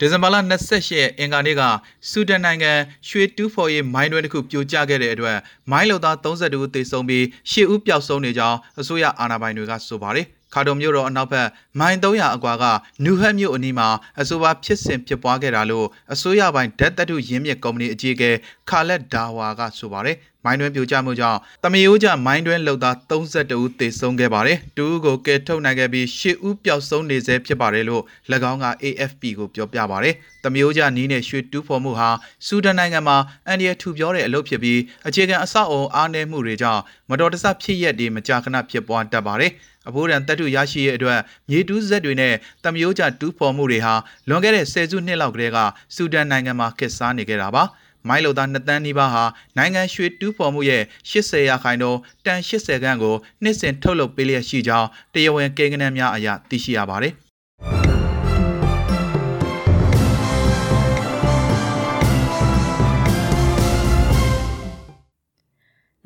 [SPEAKER 4] ဒီဇင်ဘာလ28ရက်အင်္ဂါနေ့ကဆူဒန်နိုင်ငံရွှေတူးဖော်ရေးမိုင်းတွင်တစ်ခုပြိုကျခဲ့တဲ့အတွက်မိုင်းလုံသား32ဦးသေဆုံးပြီး10ဦးပျောက်ဆုံးနေကြောင်းအစိုးရအာဏာပိုင်တွေကဆိုပါတယ်ခါဒုံမြို့တော်အနောက်ဘက်မိုင်300အကွာကနူဟတ်မြို့အနီးမှာအဆိုပါဖြစ်စဉ်ဖြစ်ပွားခဲ့တာလို့အစိုးရပိုင်းဓာတ်တတုရင်းမြစ်ကုမ္ပဏီအကြီးအကဲခါလက်ဒါဝါကဆိုပါတယ် မိုင်းတွင်ပြိုကျမှုကြောင့်တမယိုးကျမိုင်းတွင်လှုပ်သား32ဦးသေဆုံးခဲ့ပါတယ်။တူဦးကိုကယ်ထုတ်နိုင်ခဲ့ပြီး10ဦးပျောက်ဆုံးနေဆဲဖြစ်ပါတယ်လို့၎င်းက AFP ကိုပြောပြပါတယ်။တမယိုးကျနီးနဲ့ရွှေတူးဖော်မှုဟာဆူဒန်နိုင်ငံမှာအန်ဒီယထူပြောတဲ့အလုပ်ဖြစ်ပြီးအခြေခံအဆောက်အအုံအားနည်းမှုတွေကြောင့်မတော်တဆဖြစ်ရက်တွေမကြာခဏဖြစ်ပွားတတ်ပါတယ်။အဘိုးရန်တပ်ထုရရှိရဲ့အတွက်မြေတူးဇက်တွေနဲ့တမယိုးကျတူးဖော်မှုတွေဟာလွန်ခဲ့တဲ့ဆယ်စုနှစ်လောက်ကတည်းကဆူဒန်နိုင်ငံမှာခေတ်စားနေကြတာပါ။ မိုင်းလိုသား2တန်းနီးပါးဟာနိုင်ငံရွှေတူးဖော်မှုရဲ့80ရာခိုင်နှုန်းတန်80ခန့်ကိုနှစ်စဉ်ထုတ်လုပ်ပေးလျက်ရှိကြောင်းတရားဝင်ကိန်းဂဏန်းများအရသိရှိရပါတယ်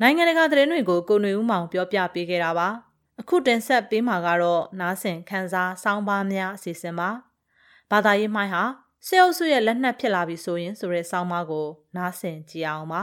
[SPEAKER 2] နိုင်ငံတကာသတင်းတွေကိုကိုຫນွေဦးမောင်ပြောပြပေးခဲ့တာပါအခုတင်ဆက်ပေးမှာကတော့နားဆင်ခန်းစားစောင်းပါးများအစီအစဉ်ပါဘာသာရေးမှိုင်းဟာ ဆဲအုပ်စုရဲ့လက်နက်ဖြစ်လာပြီဆိုရင်ဆိုတဲ့ဆောင်းပါးကို နားဆင်ကြည့်အောင်ပါ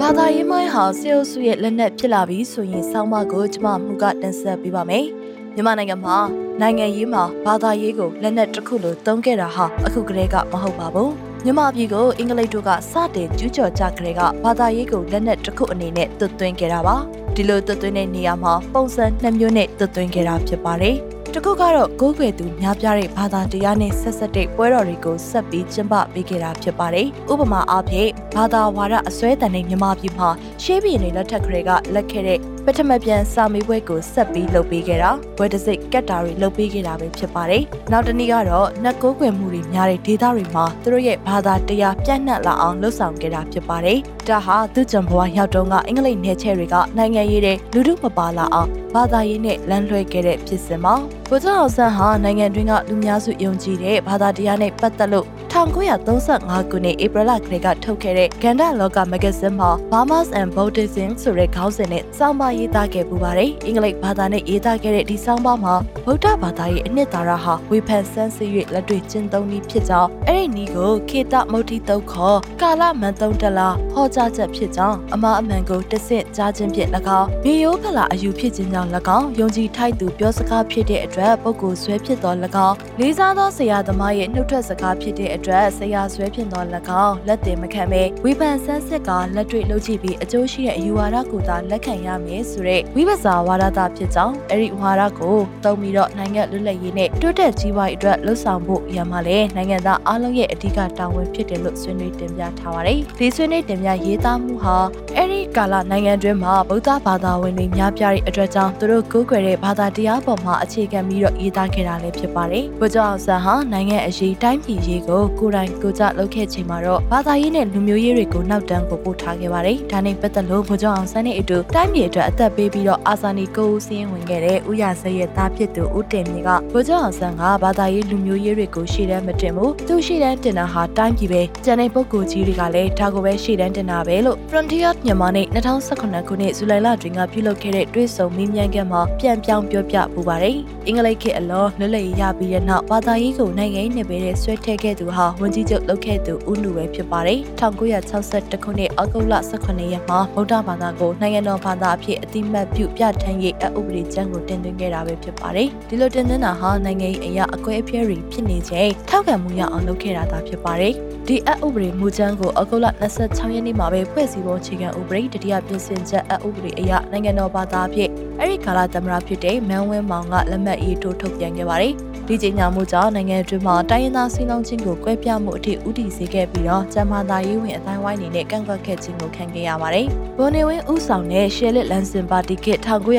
[SPEAKER 1] ဘာသာရေးမိုင်းဟာဆဲအုပ်စုရဲ့လက်နက်ဖြစ်လာပြီဆိုရင်ဆောင်းပါးကိုကျွန်မမှုကတင်ဆက်ပေးပါမယ်မြန်မာနိုင်ငံမှာနိုင်ငံရေးမှာဘာသာရေးကိုလက်နက်တစ်ခုလိုသုံးခဲ့တာဟာအခုကတည်းကမဟုတ်ပါဘူး မြန်မာပြည်ကိုအင်္ဂလိပ်တို့ကစတင်ကျူးကျော်ကြကြတဲ့ကဘာသာရေးကိုလက်နက်တစ်ခုအနေနဲ့သွတ်သွင်းခဲ့တာပါဒီလိုသွတ်သွင်းတဲ့နေရာမှာပုံစံနှစ်မျိုးနဲ့သွတ်သွင်းခဲ့တာဖြစ်ပါတယ်တစ်ခုကတော့ကိုးကွယ်သူများပြားတဲ့ဘာသာတရားနဲ့ဆက်ဆက်တဲ့ပွဲတော်တွေကိုဆက်ပြီးကျင်းပပေးခဲ့တာဖြစ်ပါတယ်။ဥပမာအားဖြင့်ဘာသာဝါဒအစွဲတန်တဲ့မြန်မာပြည်မှာရှေးပြည်နယ်လက်ထက်ကလေးကလက်ခဲ့တဲ့ပ ထမပြန်စာမေးပွဲကိုဆက်ပြီးလုပ်ပေးခဲ့တာဘွဲတစိတ်ကတ်တာတွေလုပ်ပေးခဲ့တာပဲဖြစ်ပါတယ်။နောက်တစ်နည်းကတော့နှက်ကိုးကွယ်မှုတွေများတဲ့ဒေသတွေမှာသူတို့ရဲ့ဘာသာတရားပြန့်နှံ့လာအောင်လှုပ်ဆောင်ခဲ့တာဖြစ်ပါတယ်။ဒါဟာသူ့ကြံဘွားရောက်တုန်းကအင်္ဂလိပ်နယ်ချဲတွေကနိုင်ငံရေးတဲ့လူထုမပါလာအောင်ဘာသာရေးနဲ့လမ်းလွှဲခဲ့တဲ့ဖြစ်စဉ်မှာဗိုလ်ချုပ်အောင်ဆန်းဟာနိုင်ငံတွင်းကလူများစုယုံကြည်တဲ့ဘာသာတရားနဲ့ပတ်သက်လို့1935ခုနှစ်ဧပြီလကလေးကထုတ်ခဲ့တဲ့ကန္ဒလောကမဂ္ဂဇင်းမှာ Burmas and Buddhism ဆိုတဲ့ခေါင်းစဉ်နဲ့စောင်းပါရေးသားခဲ့ပူပါတယ်။အင်္ဂလိပ်ဘာသာနဲ့ရေးသားခဲ့တဲ့ဒီစောင်းပါမှာဗုဒ္ဓဘာသာရဲ့အနှစ်သာရဟာဝေဖန်ဆန်းစစ်၍လက်တွေ့ကျင့်သုံးနည်းဖြစ်ကြောင်းအဲ့ဒီနည်းကိုခေတမုတ်တိတုတ်ခေါ်ကာလမန်တုံတလာဟောကြားချက်ဖြစ်ကြောင်းအမအမှန်ကိုတဆင့်ကြားခြင်းဖြင့်၎င်းမြေရိုးဖလာအယူဖြစ်ခြင်းကြောင့်၎င်းယုံကြည်ထိုက်သူပြောစကားဖြစ်တဲ့အတွက်ပုဂ္ဂိုလ်ဆွဲဖြစ်သော၎င်းလေးစားသောဆရာသမားရဲ့နှုတ်ထွက်စကားဖြစ်တဲ့အတွက်ဆရာဆွဲဖြစ်သော၎င်းလက်တင်မခံဘဲဝိပန်ဆန်းစစ်ကလက်တွေ့လုပ်ကြည့်ပြီးအကျိုးရှိတဲ့အယူဝါဒကိုသာလက်ခံရမယ်ဆိုတဲ့ဝိပဿနာဝါဒတာဖြစ်ကြောင်းအဲ့ဒီဝါဒကိုတုံးပြီးတော့နိုင်ငံလွတ်လပ်ရေးနဲ့တိုးတက်ကြီးပွားရေးအတွက်လှုပ်ဆောင်ဖို့ရမှာလဲနိုင်ငံသားအားလုံးရဲ့အဓိကတာဝန်ဖြစ်တယ်လို့ဆွေးနွေးတင်ပြထားပါတယ်ဒီဆွေးနွေးတင်ပြရေးသားမှုဟာအဲ့ဒီကာလနိုင်ငံတွင်းမှာဗုဒ္ဓဘာသာဝင်တွေများပြားတဲ့အတွက်ကြောင့်သူတို့ကိုးကွယ်တဲ့ဘာသာတရားပေါ်မှာအခြေခံပြီးတော့ရေးသားခဲ့တာလည်းဖြစ်ပါတယ်။ဘုရားအောင်ဆန်းဟာနိုင်ငံအရေးတိုင်းပြည်ရေးကိုကိုယ်တိုင်ကိုယ်ကျလုပ်ခဲ့ချိန်မှာတော့ဘာသာရေးနဲ့လူမျိုးရေးတွေကိုနောက်တန်းကိုပို့ထားခဲ့ပါတယ်။ဒါနဲ့ပတ်သက်လို့ဘုရားအောင်ဆန်းနဲ့အတူတိုင်းပြည်အတွက်အသက်ပေးပြီးတော့အာဇာနည်ကိုဦးစင်းဝင်ခဲ့တဲ့ဥရစရဲ့သားဖြစ်သူဦးတင်မြင့်ကဘုရားအောင်ဆန်းကဘာသာရေးလူမျိုးရေးတွေကိုရှေ့တန်းမတင်ဘူး။သူရှေ့တန်းတင်တာဟာတိုင်းပြည်ပဲ။ကျန်တဲ့ပုဂ္ဂိုလ်ကြီးတွေကလည်းဒါကိုပဲရှေ့တန်းတင်တာပဲလို့ Frontier မြန်မာနဲ့2018ခုနှစ်ဇူလိုင်လတွင်ကပြုလုပ်ခဲ့တဲ့တွဲဆုံမင်းမြန်ကမှာပြန်ပြောင်းပြောပြပူပါတယ်။အင်္ဂလိပ်ခေတ်အလောလွတ်လပ်ရေးရပြီးတဲ့နောက်ဘာသာရေးကိုနိုင်ငံရေးနယ်ပယ်နဲ့ဆွဲထည့်ခဲ့သူဟာဝန်ကြီးချုပ်လုပ်ခဲ့သူဦးနုပဲဖြစ်ပါတယ်။1962ခုနှစ်အောက်တိုဘာ18ရက်မှာဗုဒ္ဓဘာသာကိုနိုင်ငံတော်ဘာသာအဖြစ်အတိမတ်ပြုပြဋ္ဌာန်းရေးအဥပဒေကျမ်းကိုတင်သွင်းခဲ့တာပဲဖြစ်ပါတယ်။ဒီလိုတင်သွင်းတာဟာနိုင်ငံရေးအရာအကွဲအပြဲတွေဖြစ်နေချိန်ထောက်ခံမှုရအောင်လုပ်ခဲ့တာသာဖြစ်ပါတယ်။ဒီအဥပဒေမူကျမ်းကိုအောက်တိုဘာ26ရက်နေ့မှာပဲဖွဲ့စည်းပုံအခြေခံဥပဒေတတိယပြင်ဆင်ချက်အဥပဒေအရနိုင်ငံတော်ဘာသာအဖြစ်အဲ့ဒီကာလသမ္မတဖြစ်တဲ့မန်ဝင်းမောင်ကလက်မှတ်ရေးထိုးထုတ်ပြန်ခဲ့ပါတယ်။ဒီကြေညာမှုကြောင့်နိုင်ငံအတွင်းမှာတိုင်းရင်းသားစီးလုံးချင်းကိုကွဲပြားမှုအထိဥတီစေခဲ့ပြီးတော့ကျမသာရေးဝင်အတိုင်းဝိုင်းနေနဲ့ကန့်ကွက်ခဲ့ခြင်းကိုခံခဲ့ရပါတယ်။ဘွန်နေဝင်းဦးဆောင်တဲ့ရှယ်လစ်လန်စင်ပါတီက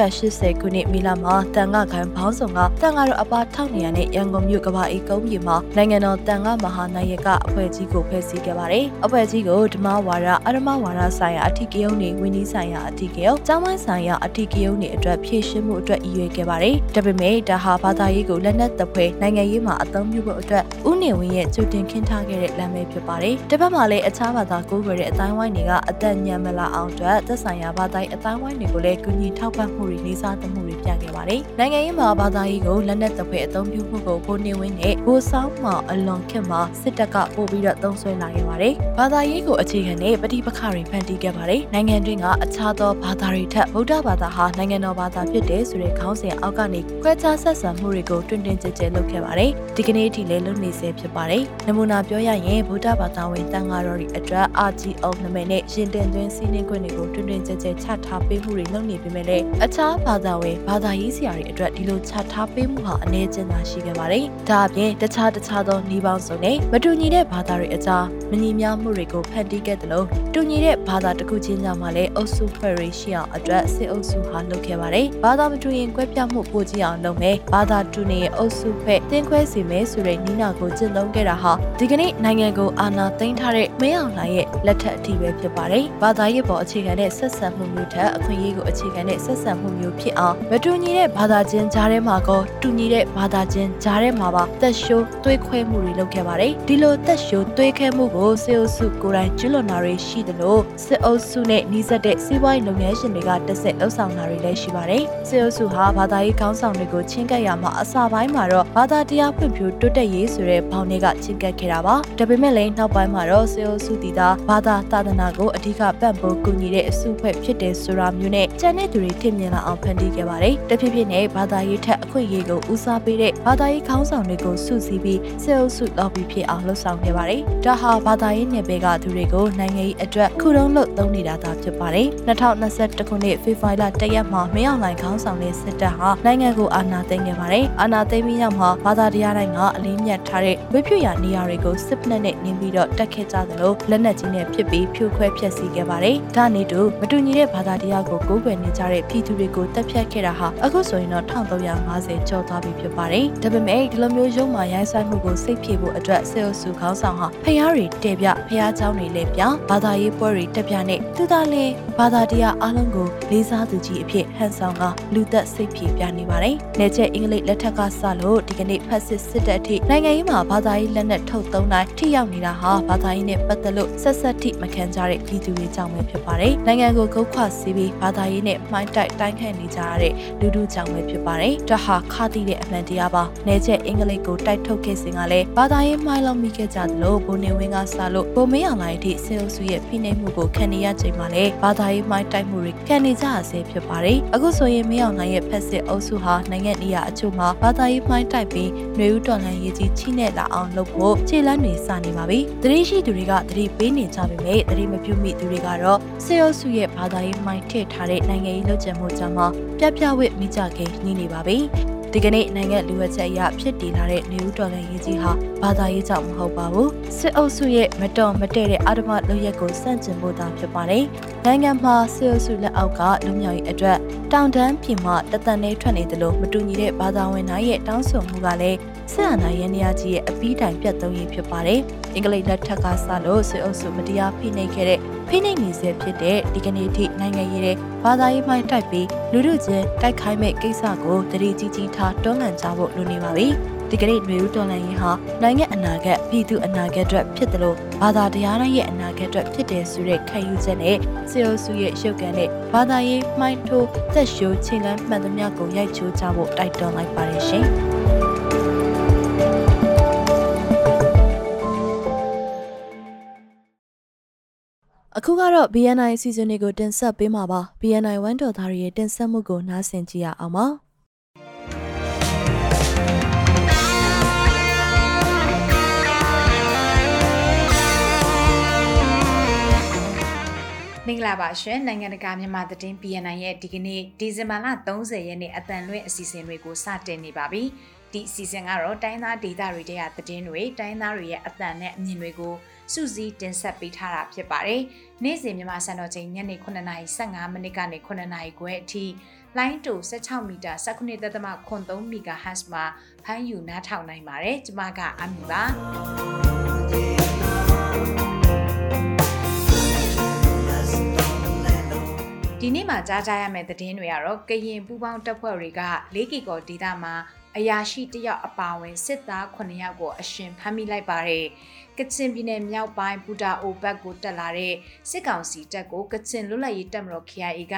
[SPEAKER 1] 1980ခုနှစ်မီလာမှာတန်ခါခိုင်ဘောင်းဆောင်ကတန်ခါတော်အပါထောက်နေရတဲ့ရန်ကုန်မြို့ကဘာအေကုန်းပြည်မှာနိုင်ငံတော်တန်ခါမဟာနာယကအဖွဲ့ကြီးကိုဖွဲ့စည်းခဲ့ပါတယ်။အဖွဲ့ကြီးကိုဓမ္မဝါဒအရမဝါဒဆိုင်ရာအထီးကယုံနေဝင်းကြီးဆိုင်ရာအထီးကယုံကျောင်းဝိုင်းဆိုင်ရာအထီးကယုံနေအတွက်ဖြည့်ရှင်းမှုအတွက်ရည်ရွယ်ခဲ့ပါတယ်။ဒါပေမဲ့ဒါဟာဘာသာရေးကိုလက်နက်တပ်ဖွဲ့နိုင်ငံရေးမှာအသုံးပြုဖို့အတွက်ဦးနေဝင်းရဲ့ကြိုတင်ခင်းထားခဲ့တဲ့လမ်းပဲဖြစ်ပါတယ်။တစ်ဖက်မှာလည်းအခြားဘာသာကိုးကွယ်တဲ့အတိုင်းဝိုင်းတွေကအသက်ညံမလာအောင်အတွက်သက်ဆိုင်ရာဘာသာရေးအတိုင်းဝိုင်းတွေကိုလည်းကူညီထောက်ပံ့မှုတွေလေးစားသမှုတွေပြခဲ့ပါတယ်။နိုင်ငံရေးမှာဘာသာရေးကိုလက်နက်တပ်ဖွဲ့အသုံးပြုမှုကိုဘိုးနေဝင်းနဲ့ဘိုးဆောင်မှအလွန်ခက်မှာစစ်တပ်ကပို့ပြီးတော့သုံးဆွဲလာခဲ့ပါတယ်။ဘာသာရေးကိုအခြေခံတဲ့ပဋိပက္ခတွေဖန်တီးခဲ့ပါတယ်။နိုင်ငံတွင်းကအခြားသောဘာသာတွေထက်ဗုဒ္ဓဘာသာဟာနိုင်ငံတော်ဘာသာဖြစ်တယ်ဆိုတဲ့ခေါင်းစဉ်အောက်ကနေခွဲခြားဆက်ဆံမှုတွေကိုတွင်တွင်ကြဲကြဲလုပ်ခဲ့ပါတယ်။ဒီကနေ့အထိလည်းလုပ်နေဆဲဖြစ်ပါတယ်။နမူနာပြောရရင်ဗုဒ္ဓဘာသာဝင်တန်ဃာတော်တွေအတွက် RGO နာမည်နဲ့ရှင်တင်သွင်းစီးနှင်းခွင့်တွေကိုတွင်တွင်ကြဲကြဲချထားပေးမှုတွေလုပ်နေပေမဲ့လည်းအခြားဘာသာဝင်ဘာသာရေးဆရာတွေအတွက်ဒီလိုချထားပေးမှုဟာအနေကျဉ်းသာရှိခဲ့ပါတယ်။ဒါအပြင်တခြားတခြားသောနှီးပေါင်းစုံနဲ့မတူညီတဲ့ဘာသာတွေအကြားမညီမျှမှုတွေကိုဖန်တီးခဲ့တယ်လို့တူညီတဲ့ဘာသာတစ်ခုချင်းကြောင့်မှလည်းအုပ်စုဖွဲ့ရရှိအောင်အတွက်စစ်အုပ်စုဟာလုပ်ခဲ့ပါတယ်။ဘာသာမတူရင်ကွဲပြားမှုပိုကြီးအောင်လုပ်မယ်။ဘာသာတူနေရဲ့အုပ်စုဖွဲ့တင်းခွဲစီမယ်ဆိုတဲ့နီးနာကိုကျင့်သုံးခဲ့တာဟာဒီကနေ့နိုင်ငံကိုအာဏာသိမ်းထားတဲ့မင်းအောင်လှိုင်ရဲ့လက်ထက်အထိပဲဖြစ်ပါတယ်။ဘာသာရေးပေါ်အခြေခံတဲ့ဆက်ဆံမှုမျိုးထက်အခွင့်အရေးကိုအခြေခံတဲ့ဆက်ဆံမှုမျိုးဖြစ်အောင်မတူညီတဲ့ဘာသာချင်းကြားထဲမှာကောတူညီတဲ့ဘာသာချင်းကြားထဲမှာပါတက်ရှိုးသွေးခွဲမှုတွေလုပ်ခဲ့ပါတယ်။ဒီလိုတက်ရှိုးသွေးခဲမှုကိုစေအုပ်စုကိုယ်တိုင်ကျွလွန်တာတွေရှိသလိုစစ်အုပ်စုနဲ့နှီးစပ်တဲ့စီးပွားရေးလုပ်ငန်းရှင်တွေကတက်ဆက်လှုပ်ဆောင်တာတွေလည်းရှိပါတယ်။စေအုပ်စုဟာဘာသာရေးခေါင်းဆောင်တွေကိုချင်းကပ်ရမှာအစာပိုင်းမှာတော့ဘာသာတရားဖွံ့ဖြိုးတိုးတက်ရေးဆိုတဲ့ဘောင်တွေကချင်းကပ်ခဲ့တာပါ။ဒါပေမဲ့လည်းနောက်ပိုင်းမှာတော့စေအုပ်စုတီသားဘာဘာသာသာသနာကိုအဓိကပံ့ပိုးကူညီတဲ့အစုအဖွဲ့ဖြစ်တယ်ဆိုတာမျိုးနဲ့ကျန်တဲ့သူတွေထင်မြင်လာအောင်ဖန်တီးခဲ့ပါတယ်။တဖြည်းဖြည်းနဲ့ဘာသာရေးထက်အခွင့်အရေးကိုဦးစားပေးတဲ့ဘာသာရေးခေါင်းဆောင်တွေကိုစုစည်းပြီးစေအုပ်စုလောက်ပြီးဖြစ်အောင်လှုပ်ဆောင်ခဲ့ပါတယ်။ဒါဟာဘာသာရေးနယ်ပယ်ကသူတွေကိုနိုင်ငံရေးအတွက်ခုတုံးလို့သုံးနေတာသာဖြစ်ပါတယ်။2021ခုနှစ်ဖေဖော်ဝါရီလတရက်မှာမင်းအောင်လှိုင်ခေါင်းဆောင်တဲ့စစ်တပ်ဟာနိုင်ငံကိုအာဏာသိမ်းခဲ့ပါတယ်။အာဏာသိမ်းပြီးနောက်မှာဘာသာတရားတိုင်းကအလေးမြတ်ထားတဲ့ဝိဖြူရနေရာတွေကိုစစ်ဖက်နဲ့နင်းပြီးတော့တက်ခဲ့ကြသလိုလက်နက်ကြီးနဲ့ဖြစ်ပြီးဖြိုခွဲဖျက်ဆီးခဲ့ပါတယ်။ဒါနဲ့တူမတူညီတဲ့ဘာသာတရားကိုကိုးကွယ်နေကြတဲ့ပြည်သူတွေကိုတပ်ဖြတ်ခဲ့တာဟာအခုဆိုရင်တော့1350ကျော်သွားပြီဖြစ်ပါတယ်။ဒါပေမဲ့ဒီလိုမျိုးရုံမာရိုင်းဆိုင်မှုကိုစိတ်ဖြေဖို့အတွက်စေအုပ်စုခေါင်းဆောင်ဟာဖျားတွေတဲပြဖျားเจ้าတွေလည်းပြဘာသာရေးပွဲတွေတက်ပြနဲ့သူသားလည်းဘာသာတရားအလုံးကိုလေးစားသူကြီးအဖြစ်ဟန်ဆောင်ကလူသက်စိတ်ဖြေပြနေပါတယ်။နေချက်အင်္ဂလိပ်လက်ထက်ကစလို့ဒီကနေ့ဖက်စစ်စစ်တပ်အထိနိုင်ငံရေးမှာဘာသာရေးလက်နက်ထုတ်သုံးတိုင်းထိရောက်နေတာဟာဘာသာရေးနဲ့ပတ်သက်လို့ဆက်ဆက်ထိမခံကြတဲ့ပြည်သူတွေကြောင့်ပဲဖြစ်ပါတယ်။နိုင်ငံကိုကုတ်ခွစီးပြီးဘာသာ ာရေးနဲ့မှိုင်းတိုက်တိုင်းခန့်နေကြရတဲ့လူထုကြောင့်ပဲဖြစ်ပါတယ်။ဒါဟာခါတိတဲ့အမှန်တရားပါ။နေချက်အင်္ဂလိပ်ကိုတိုက်ထုတ်ခဲ့စဉ်ကလည်းဘာသာရေးမှိုင်းလုံးမိခဲ့ကြသလိုဘုံနေဝင်းကစလို့ပုံမင်းအောင်လိုက်အထိစေအုပ်စုရဲ့ဖိနှိပ်မှုကိုခံနေရချိန်မှာလည်းဘာသာရေးမှိုင်းတိုက်မှုတွေခံနေကြရဆဲဖြစ်ပါတယ်။အခုဆိုရင်မင်းအောင်နိုင်ရဲ့ဖက်စစ်အုပ်စုဟာနိုင်ငံနေရာအချို့မှာဘာသာရေးမှိုင်းတိုက်ပြီးຫນွေဦးတော်လှန်ရေးကြီးချိနဲ့လာအောင်လုပ်ဖို့ခြေလမ်းတွေစနေပါပြီ။တတိရှိသူတွေကတတိပေးနေကြပေမဲ့တတိမပြုမိသူတွေကတော့စေအုပ်စုရဲ့ဘာသာရေးမှိုင်းထည့်ထားတဲ့နိုင်ငံရေးလုပ်ကြံမှုကြောင့်မှပြပြဝစ်မိကြခင်နေနေပါပြီ။ဒီကနေ့နိုင်ငံလူဝက်ချက်အရဖြစ်တည်လာတဲ့နေဦးတော်လှန်ရေးကြီးဟာဘာသာရေးကြောင့်မဟုတ်ပါဘူးစစ်အုပ်စုရဲ့မတော်မတည့်တဲ့အာဓမလုပ်ရက်ကိုစန့်ကျင်ဖို့သာဖြစ်ပါတယ်နိုင်ငံမှာစစ်အုပ်စုလက်အောက်ကလူမျိုးရေးအတွက်တောင်တန်းပြည်မှတသက်နဲ့ထွက်နေတယ်လို့မတူညီတဲ့ဘာသာဝင်တိုင်းရဲ့တောင်းဆိုမှုကလည်းစစ်အာဏာရေးနေရာကြီးရဲ့အပီးတိုင်ပြတ်သုံးရေးဖြစ်ပါတယ်အင်္ဂလိပ်လက်ထက်ကစလို့စစ်အုပ်စုမတရားဖိနှိပ်ခဲ့တဲ့ဖိနှိပ်နေစေဖြစ်တဲ့ဒီကနေ့ထိနိုင်ငံရေးတဲ့ ဘာသာရေးမှိုင်းတိုက်ပြီးလူလူချင်းတိုက်ခိုင်းမဲ့ကိစ္စကိုတတိကြီးကြီးထားတွန်းလှန်ကြဖို့လိုနေပါပြီဒီကနေ့မျိုးတော်လှန်ရေးဟာနိုင်ငံအနာဂတ်ပြည်သူအနာဂတ်အတွက်ဖြစ်တယ်လို့ဘာသာတရားတိုင်းရဲ့အနာဂတ်အတွက်ဖြစ်တယ်ဆိုတဲ့ခံယူချက်နဲ့စေအိုစုရဲ့ရုပ်ကံနဲ့ဘာသာရေးမှိုင်းထိုးသက်ရှိုးချိန်လန်းမှန်သမျှကိုရိုက်ချိုးကြဖို့တိုက်တွန်းလိုက်ပါတယ်ရှင် အခုကတော့ BNI အစီအစဉ်တွေကိုတင်ဆက်ပေးမှာပါ BNI ဝန်တော်သားရဲ့တင်ဆက်မှုကိုနားဆင်ကြည့်ရအောင်ပါ
[SPEAKER 5] မင်္ဂလာပါရှင်နိုင်ငံတကာမြန်မာသတင်း BNN ရဲ့ဒီကနေ့ဒီဇင်ဘာလ30ရက်နေ့အတန်လွင့်အစီအစဉ်တွေကိုစတင်နေပါပြီဒီအစီအစဉ်ကတော့တိုင်းသားဒေသတွေတဲကသတင်းတွေတိုင်းသားတွေရဲ့အတန်နဲ့အမြင်တွေကို စုစည်းတင်ဆက်ပေးထားတာဖြစ်ပါတယ်နေ့စဉ်မြန်မာစံတော်ချိန်ညနေ9:15မိနစ်ကနေ9:00ခွဲအထိလိုင်းတူ16မီတာ19.3 MHz မှာဖမ်းယူနားထောင်နိုင်ပါတယ်ကျွန်မကအမီပါဒီနေ့မှာကြားကြရမယ့်သတင်းတွေကတော့ကရင်ပူပေါင်းတပ်ဖွဲ့တွေက၄ကီကောဒေသမှာအရာရှိတယောက်အပါဝင်စစ်သား9ယောက်ကိုအရှင်ဖမ်းမိလိုက်ပါတယ်။ ကချင်ပြည်နယ်မြောက်ပိုင်းပူတာအိုဘက်ကိုတက်လာတဲ့စစ်ကောင်စီတပ်ကိုကချင်လွတ်လပ်ရေးတပ်မတော် KIA က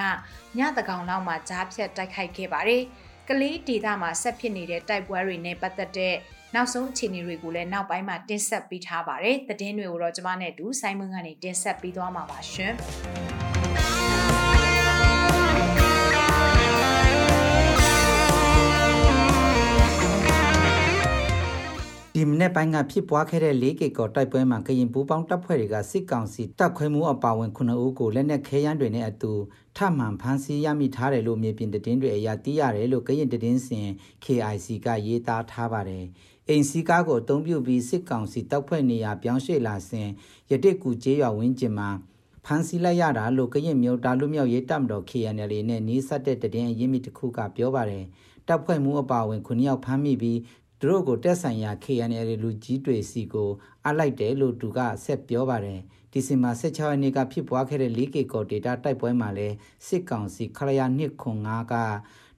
[SPEAKER 5] ညတကောင်လောက်မှာကြားဖြတ်တိုက်ခိုက်ခဲ့ပါတယ်။ကလေးဒေသမှာဆက်ဖြစ်နေတဲ့တိုက်ပွဲတွေနဲ့ပတ်သက်တဲ့နောက်ဆုံးအခြေအနေတွေကိုလည်းနောက်ပိုင်းမှာတင်ဆက်ပေးထားပါတယ်။သတင်းတွေကိုတော့ကျွန်မနဲ့အတူဆိုင်းမွန်းကနေတင်ဆက်ပေးသွားမှာပါရှင်။
[SPEAKER 6] ဒီမနေ့ပိုင်းကဖြစ်ပွားခဲ့တဲ့၄ကီကောတိုက်ပွဲမှာကရင်ပူးပေါင်းတပ်ဖွဲ့တွေကစစ်ကောင်စီတပ်ခွဲမှုအပါဝင်9ဦးကိုလက်နက်ခဲယမ်းတွေနဲ့အတူထမှန်ဖမ်းဆီးရမိထားတယ်လို့မြေပြင်တည်င်းတွေအရာသိရတယ်လို့ကရင်တည်င်းစင် KIC ကရေးသားထားပါတယ်။အိမ်စီကားကိုအုံပြုပြီးစစ်ကောင်စီတပ်ဖွဲ့နေရာပြောင်းရွှေ့လာစဉ်ရတိကူကျေးရွာဝင်းကျင်မှာဖမ်းဆီးလိုက်ရတာလို့ကရင်မျိုးတာလူမျိုးရေးတပ်မတော် KNL နဲ့နီးစပ်တဲ့တည်င်းအရင်းမြစ်တစ်ခုကပြောပါတယ်။တပ်ဖွဲ့မှုအပါဝင်9ယောက်ဖမ်းမိပြီး သူတို့ကိုတက်ဆိုင်ရာ KNL လူကြီးတွေစီကိုအလိုက်တယ်လို့သူကဆက်ပြောပါတယ်ဒီဇင်ဘာ16ရက်နေ့ကဖြစ်ပွားခဲ့တဲ့ 4K ကောဒေတာတိုက်ပွဲမှာလဲစစ်ကောင်စီခရယာ205က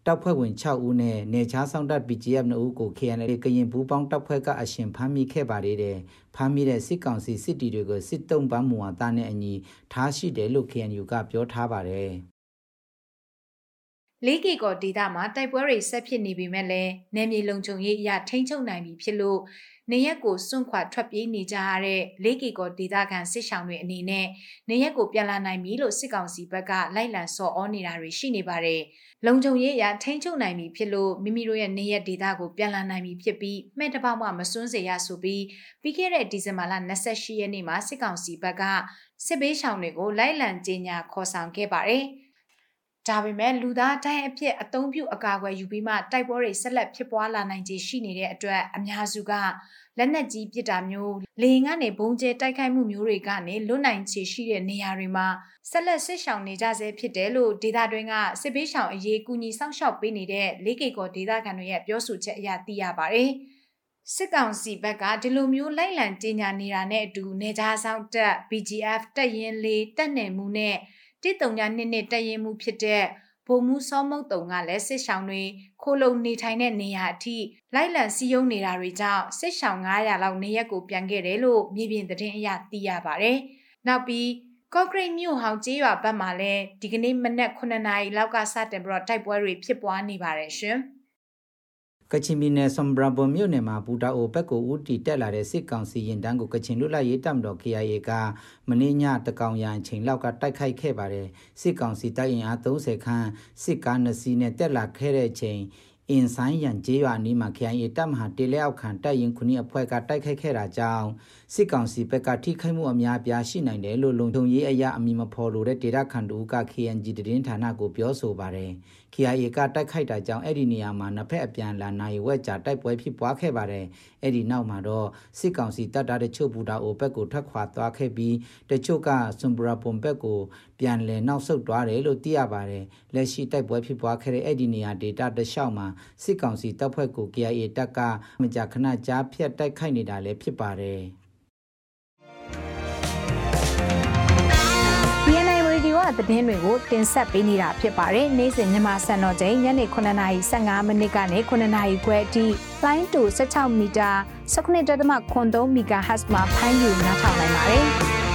[SPEAKER 6] တပ်ဖွဲ့ဝင်6ဦးနဲ့နေချားဆောင်တပ် BGF 2ဦးကို KNL ကရင်ဘူးပေါင်းတပ်ဖွဲ့ကအရှင်ဖမ်းမိခဲ့ပါသေးတယ်ဖမ်းမိတဲ့စစ်ကောင်စီစစ်တီတွေကိုစစ်တုံးပန်းမူဝါဒနဲ့အညီထားရှိတယ်လို့ KNU ကပြောထားပါတယ်
[SPEAKER 5] လေးကီကောဒေတာမှာတိုက်ပွဲတွေဆက်ဖြစ်နေပေမဲ့လည်းနယ်မြေလုံခြုံရေးအရထိန်းချုပ်နိုင်ပြီဖြစ်လို့နေရက်ကိုစွန့်ခွာထွက်ပြေးနေကြရတဲ့လေးကီကောဒေတာကန်စစ်ဆောင်တွေအနေနဲ့နေရက်ကိုပြန်လာနိုင်ပြီလို့စစ်ကောင်စီဘက်ကလိုက်လံဆော်ဩနေတာတွေရှိနေပါတယ်။လုံခြုံရေးအရထိန်းချုပ်နိုင်ပြီဖြစ်လို့မိမိတို့ရဲ့နေရက်ဒေတာကိုပြန်လာနိုင်ပြီဖြစ်ပြီးမှဲ့တပေါက်မှမစွန်းစေရဆိုပြီးပြီးခဲ့တဲ့ဒီဇင်ဘာလ28ရက်နေ့မှာစစ်ကောင်စီဘက်ကစစ်ဘေးရှောင်တွေကိုလိုက်လံကြေညာခေါ်ဆောင်ခဲ့ပါတယ်။ ဒါပေမဲ့လူသားတိုင်းအဖြစ်အသုံးပြုအကာအကွယ်ယူပြီးမှတိုက်ပွဲတွေဆက်လက်ဖြစ်ပွားလာနိုင်ခြေရှိနေတဲ့အတွက်အများစုကလက်နက်ကြီးပစ်တာမျိုးလေရင်ကနေဘုံကျဲတိုက်ခိုက်မှုမျိုးတွေကနေလွတ်နိုင်ခြေရှိတဲ့နေရာတွေမှာဆက်လက်ဆစ်ဆောင်နေကြဆဲဖြစ်တယ်လို့ဒေတာတွင်းကစစ်ပေးဆောင်အရေးကူညီစောင့်ရှောက်ပေးနေတဲ့လေးကေကောဒေတာခံတွေရဲ့ပြောဆိုချက်အရသိရပါတယ်။စစ်ကောင်စီဘက်ကဒီလိုမျိုးလိုက်လံကြီးညာနေတာနဲ့အတူနေကြားဆောင်တက် BGF တက်ရင်လေးတက်နယ်မှုနဲ့ 139နှစ်နှစ်တရင်မှုဖြစ်တဲ့ဗိုလ်မှူးစောမုတ်တုံကလည်းစစ်ဆောင်တွေခိုလုံနေထိုင်တဲ့နေရာအထိလိုက်လံစီးယုံနေတာတွေကြောင့်စစ်ဆောင်900လောက်နေရက်ကိုပြန်ခဲ့တယ်လို့မြေပြင်သတင်းအရသိရပါတယ်။နောက်ပြီးကော့ဂရိတ်မြို့ဟောင်ကျေးရွာဘက်မှာလည်းဒီကနေ့မနက်9နာရီလောက်ကစတင်ပြီးတော့တိုက်ပွဲတွေဖြစ်ပွားနေပါတယ်ရှင်။
[SPEAKER 6] ကချင်ပြည်နယ်ဆမ်ဘရာဘွန်မြို့နယ်မှာဘူတာအိုဘက်ကိုဦးတီတက်လာတဲ့စစ်ကောင်စီရင်တန်းကိုကချင်လူလိုက်ရေးတပ်မတော် KIA ကမင်းညတကောင်ရန်ချိန်လောက်ကတိုက်ခိုက်ခဲ့ပါတယ်စစ်ကောင်စီတပ်ရင်အား30ခန်းစစ်ကား2စီးနဲ့တက်လာခဲ့တဲ့ချိန်အင်ဆိုင်ရန်ကျေးရွာနီးမှာ KIA တပ်မဟာတေလက်အောက်ခံတပ်ရင်ခုနှစ်အဖွဲ့ကတိုက်ခိုက်ခဲ့တာကြောင့်စစ်ကောင်စီဘက်ကထိခိုက်မှုအများပြားရှိနိုင်တယ်လို့လုံခြုံရေးအရာအမည်မဖော်လိုတဲ့ဒေတာခန်တူက KNG တရင်ဌာနကိုပြောဆိုပါတယ်။ KIA ကတိုက်ခိုက်တာကြောင့်အဲ့ဒီနေရာမှာနှစ်ဖက်အပြန်လာနိုင်ဝက်ကြတိုက်ပွဲဖြစ်ပွားခဲ့ပါတယ်။အဲ့ဒီနောက်မှာတော့စစ်ကောင်စီတပ်သားတချို့ဘူတာအိုဘက်ကိုထွက်ခွာသွားခဲ့ပြီးတချို့ကဆွန်ဘရာပွန်ဘက်ကိုပြန်လည်နောက်ဆုတ်သွားတယ်လို့သိရပါတယ်။လက်ရှိတိုက်ပွဲဖြစ်ပွားခဲ့တဲ့အဲ့ဒီနေရာဒေတာတလျှောက်မှာစစ်ကောင်စီတပ်ဖွဲ့ကို KIA တပ်ကမကြာခဏကြားဖြတ်တိုက်ခိုက်နေတာလည်းဖြစ်ပါတယ်။
[SPEAKER 5] သတင်းတွေကိုတင်ဆက်ပေးနေတာဖြစ်ပါတယ်။နေ့စဉ်မြန်မာစံတော်ချိန်ညနေ9:15မိနစ်ကနေ9:00ခွဲအထိ line to 16မီတာ19.3 MHz မှာဖမ်းယူနားထောင်နိုင်ပါတယ်။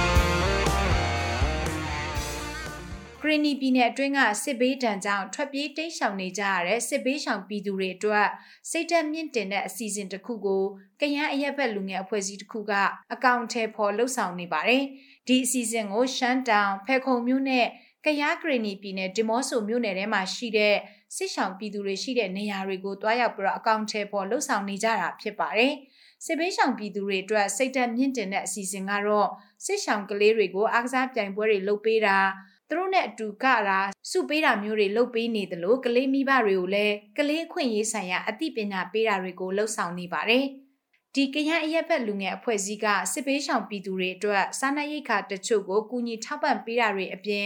[SPEAKER 5] ဂရနီပြည်နယ်အတွင်းကစစ်ဘေးဒဏ်ကြောင့်ထွက်ပြေးတိမ်းရှောင်နေကြရတဲ့စစ်ဘေးရှောင်ပြည်သူတွေအတွက်စိတ်သက်မြင့်တင်တဲ့အစီအစဉ်တစ်ခုကိုကရန်အရက်ဘက်လူငယ်အဖွဲ့အစည်းတစ်ခုကအကောင့်ထဲပေါ်လှုပ်ဆောင်နေပါတယ်။ ဒီအစီအစဉ်ကိုရှမ်းတောင်ဖဲခုံမြို့နဲ့ကယားဂရနီပြည်နယ်ဒီမော့ဆိုမြို့နယ်ထဲမှာရှိတဲ့စစ်ဆောင်ပြည်သူတွေရှိတဲ့နေရာတွေကိုတွားရောက်ပြီးတော့အကောင့်ထဲပေါ်လှုပ်ဆောင်နေကြတာဖြစ်ပါတယ်။စစ်ဘေးရှောင်ပြည်သူတွေအတွက်စိတ်သက်မြင့်တင်တဲ့အစီအစဉ်ကတော့စစ်ဆောင်ကလေးတွေကိုအားကစားပြိုင်ပွဲတွေလုပ်ပေးတာသူတို့နဲ့အတူကတာစုပေးတာမျိုးတွေလုပ်ပေးနေတယ်လို့ကလေးမိဘတွေကိုလည်းကလေးခွင့်ရေးဆိုင်ရာအသိပညာပေးတာတွေကိုလှုပ်ဆောင်နေပါတယ်။ ဒီကရန်အရက်ဘက်လူငယ်အဖွဲ့အစည်းကစစ်ပေးရှောင်ပြည်သူတွေအတွက်စားနပ်ရိက္ခာတချို့ကိုကူညီထောက်ပံ့ပေးတာတွေအပြင်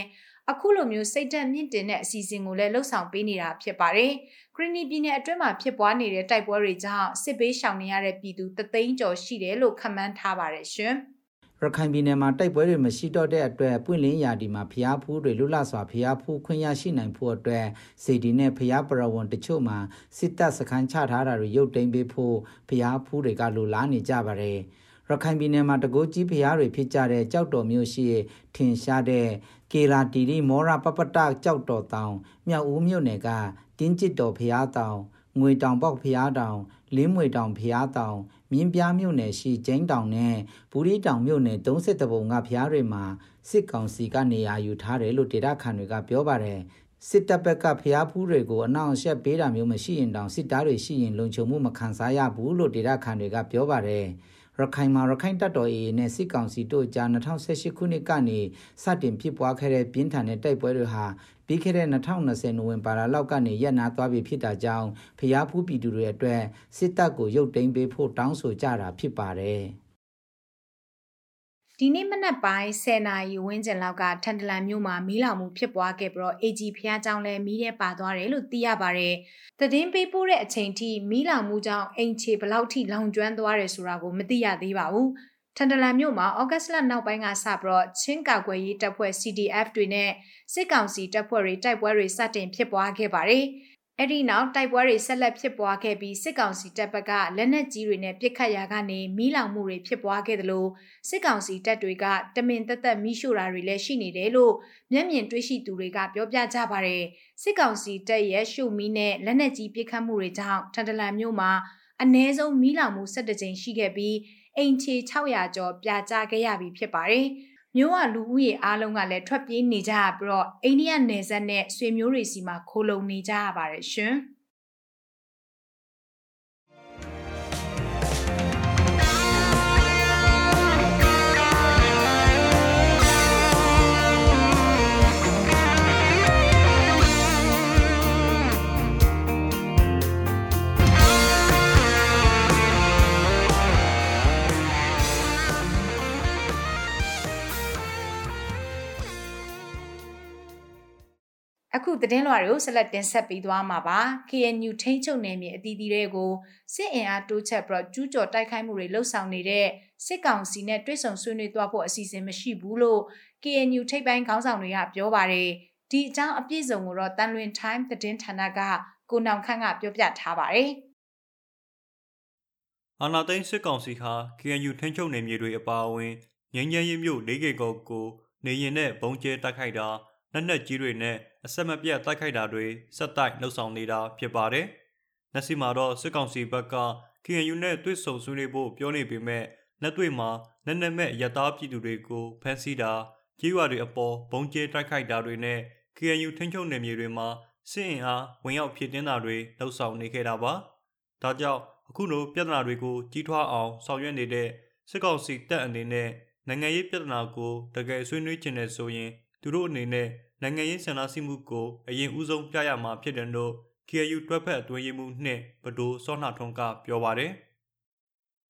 [SPEAKER 5] အခုလိုမျိုးစိတ်ဓာတ်မြင့်တင်တဲ့အစီအစဉ်ကိုလည်းလှုပ်ဆောင်ပေးနေတာဖြစ်ပါတယ်။ခရီနီပြည်နယ်အတွင်းမှာဖြစ်ပွားနေတဲ့တိုက်ပွဲတွေကြောင့်စစ်ပေးရှောင်နေရတဲ့ပြည်သူတသိန်းကျော်ရှိတယ်လို့ခန့်မှန်းထားပါတယ်ရှင်။
[SPEAKER 6] ရခိုင်ပြည်နယ်မှာတိုက်ပွဲတွေမရှိတော့တဲ့အတွက်ပွင့်လင်းရာဒီမှာဖျားဖူးတွေလွတ်လပ်စွာဖျားဖူးခွင့်ရရှိနိုင်ဖို့အတွက်စီဒီနဲ့ဖျားပရဝံတချို့မှာစစ်တပ်စခန်းချထားတာတွေရုပ်သိမ်းပေးဖို့ဖျားဖူးတွေကလိုလားနေကြပါတယ်ရခိုင်ပြည်နယ်မှာတကိုးကြီးဖျားတွေဖြစ်ကြတဲ့ကြောက်တော်မျိုးရှိထင်ရှားတဲ့ကေရာတီရီမောရပပတကြောက်တော်တောင်မြောက်ဦးမြို့နယ်ကတင်းကျစ်တော်ဖျားတောင်ငွေတောင်ပေါက်ဖျားတောင်လင်းမွေတောင်ဖျားတောင် မြင်းပြားမြို့နယ်ရှိကျင်းတောင်နဲ့ဘူရီတောင်မြို့နယ်30တပုံကဖျားတွေမှာစစ်ကောင်စီကနေရာယူထားတယ်လို့ဒေတာခန်တွေကပြောပါတယ်စစ်တပ်ဘက်ကဖျားဖူးတွေကိုအနောက်အရှက်ပေးတာမျိုးမရှိရင်တောင်စစ်သားတွေရှိရင်လုံခြုံမှုမခံစားရဘူးလို့ဒေတာခန်တွေကပြောပါတယ်ရခိုင်မှာရခိုင်တပ်တော် AA နဲ့စစ်ကောင်စီတို့ကြား2018ခုနှစ်ကနေစတင်ဖြစ်ပွားခဲ့တဲ့ပြင်းထန်တဲ့တိုက်ပွဲတွေဟာ ပြီးခဲ့တဲ့2020နိုဝင်ဘာလလောက်ကနေရပ်နာသွားပြီဖြစ်တာကြောင့်ဖျားဖူးပြည်သူတွေအတွက်စစ်တပ်ကိုရုပ်သိမ်းပေးဖို့တောင်းဆိုကြတာဖြစ်ပါတယ်
[SPEAKER 5] ဒီနေ့မနက်ပိုင်း10နာရီဝန်းကျင်လောက်ကထန်တလန်မြို့မှာမီးလောင်မှုဖြစ်ပွားခဲ့ပြီးတော့ AG ဖျားကြောင်လည်းမီးထဲပါသွားတယ်လို့သိရပါတယ်။သတင်းပေးပို့တဲ့အချိန်ထိမီးလောင်မှုကြောင့်အိမ်ခြေဘလောက်ထိလောင်ကျွမ်းသွားတယ်ဆိုတာကိုမသိရသေးပါဘူး။ ထန်တလန်မြို့မှာဩဂတ်စ်လနောက်ပိုင်းကစပြီးတော့ချင်းကာကွယ်ရေးတပ်ဖွဲ့ CDF တွေနဲ့စစ်ကောင်စီတပ်ဖွဲ့တွေတိုက်ပွဲတွေစတင်ဖြစ်ပွားခဲ့ပါတယ်။အဲ့ဒီနောက်တိုက်ပွဲတွေဆက်လက်ဖြစ်ပွားခဲ့ပြီးစစ်ကောင်စီတပ်ဘက်ကလက်နက်ကြီးတွေနဲ့ပစ်ခတ်ရာကနေမီးလောင်မှုတွေဖြစ်ပွားခဲ့တယ်လို့စစ်ကောင်စီတပ်တွေကတမင်တက်တက်မီးရှို့တာတွေလည်းရှိနေတယ်လို့မျက်မြင်တွေ့ရှိသူတွေကပြောပြကြပါတယ်စစ်ကောင်စီတပ်ရဲ့ရှို့မီးနဲ့လက်နက်ကြီးပစ်ခတ်မှုတွေကြောင့်ထန်တလန်မြို့မှာအ ਨੇ ဆုံးမီးလောင်မှု17ကြိမ်ရှိခဲ့ပြီး အိမ်ချေ600ကျော်ပြာကျခဲ့ရပြီဖြစ်ပါတယ်မျိုးကလူဦးရေအားလုံးကလည်းထွက်ပြေးနေကြရပြီးတော့အိန္ဒိယနယ်စပ်နဲ့ဆွေမျိုးတွေစီမှာခိုလုံနေကြရပါတယ်ရှင်။ သတင်းလွှာတွေကိုဆက်လက်တင်ဆက်ပေးသွားမှာပါ KNU ထိန်းချုပ်နယ်မြေအသီးသီးတွေကိုစစ်အင်အားတိုးချက်ပြီးကျူးကျော်တိုက်ခိုက်မှုတွေလှုပ်ဆောင်နေတဲ့စစ်ကောင်စီနဲ့တွဲဆုံဆွေးနွေးသွားဖို့အစီအစဉ်မရှိဘူးလို့ KNU ထိပ်ပိုင်းခေါင်းဆောင်တွေကပြောပါတယ်ဒီအကြောင်းအပြည့်စုံကိုတော့တန်လွင် time သတင်းဌာနကကိုနောင်ခန့်ကပြောပြထားပါတယ်
[SPEAKER 7] အာနာသိန်းစစ်ကောင်စီဟာ KNU ထိန်းချုပ်နယ်မြေတွေအပါအဝင်ငင်းငယ်ရမြို့၄ကေကုတ်ကိုနေရင်နဲ့ဘုံကျဲတိုက်ခိုက်တာ လက်နက်ကြီးတွေနဲ့အဆက်မပြတ်တိုက်ခိုက်တာတွေဆက်တိုက်လှုပ်ဆောင်နေတာဖြစ်ပါတယ်။လက်ရှိမှာတော့စစ်ကောင်စီဘက်က KNU နဲ့တွေ့ဆုံဆွေးနွေးဖို့ပြောနေပေမဲ့လက်တွေ့မှာလက်နက်မဲ့ရတားပြည်သူတွေကိုဖမ်းဆီးတာကြေးရွာတွေအပေါ်ဘုံကျဲတိုက်ခိုက်တာတွေနဲ့ KNU ထိန်းချုပ်နယ်မြေတွေမှာစစ်အင်အားဝင်ရောက်ဖြစ်တင်းတာတွေလှုပ်ဆောင်နေခဲ့တာပါ။ဒါကြောင့်အခုလိုပြဿနာတွေကိုကြီးထွားအောင်ဆောင်ရွက်နေတဲ့စစ်ကောင်စီတပ်အနေနဲ့နိုင်ငံရေးပြဿနာကိုတကယ်ဆွေးနွေးချင်တဲ့ဆိုရင် သူတို့အနေနဲ့နိုင်ငံရေးဆန္ဒရှိမှုကိုအရင်ဦးဆုံးပြရမှာဖြစ်တယ်လို့ KU တွက်ဖက်အတွင်းရေးမှူးနှင့်ဘဒိုစောနှထွန်းကပြောပါတယ်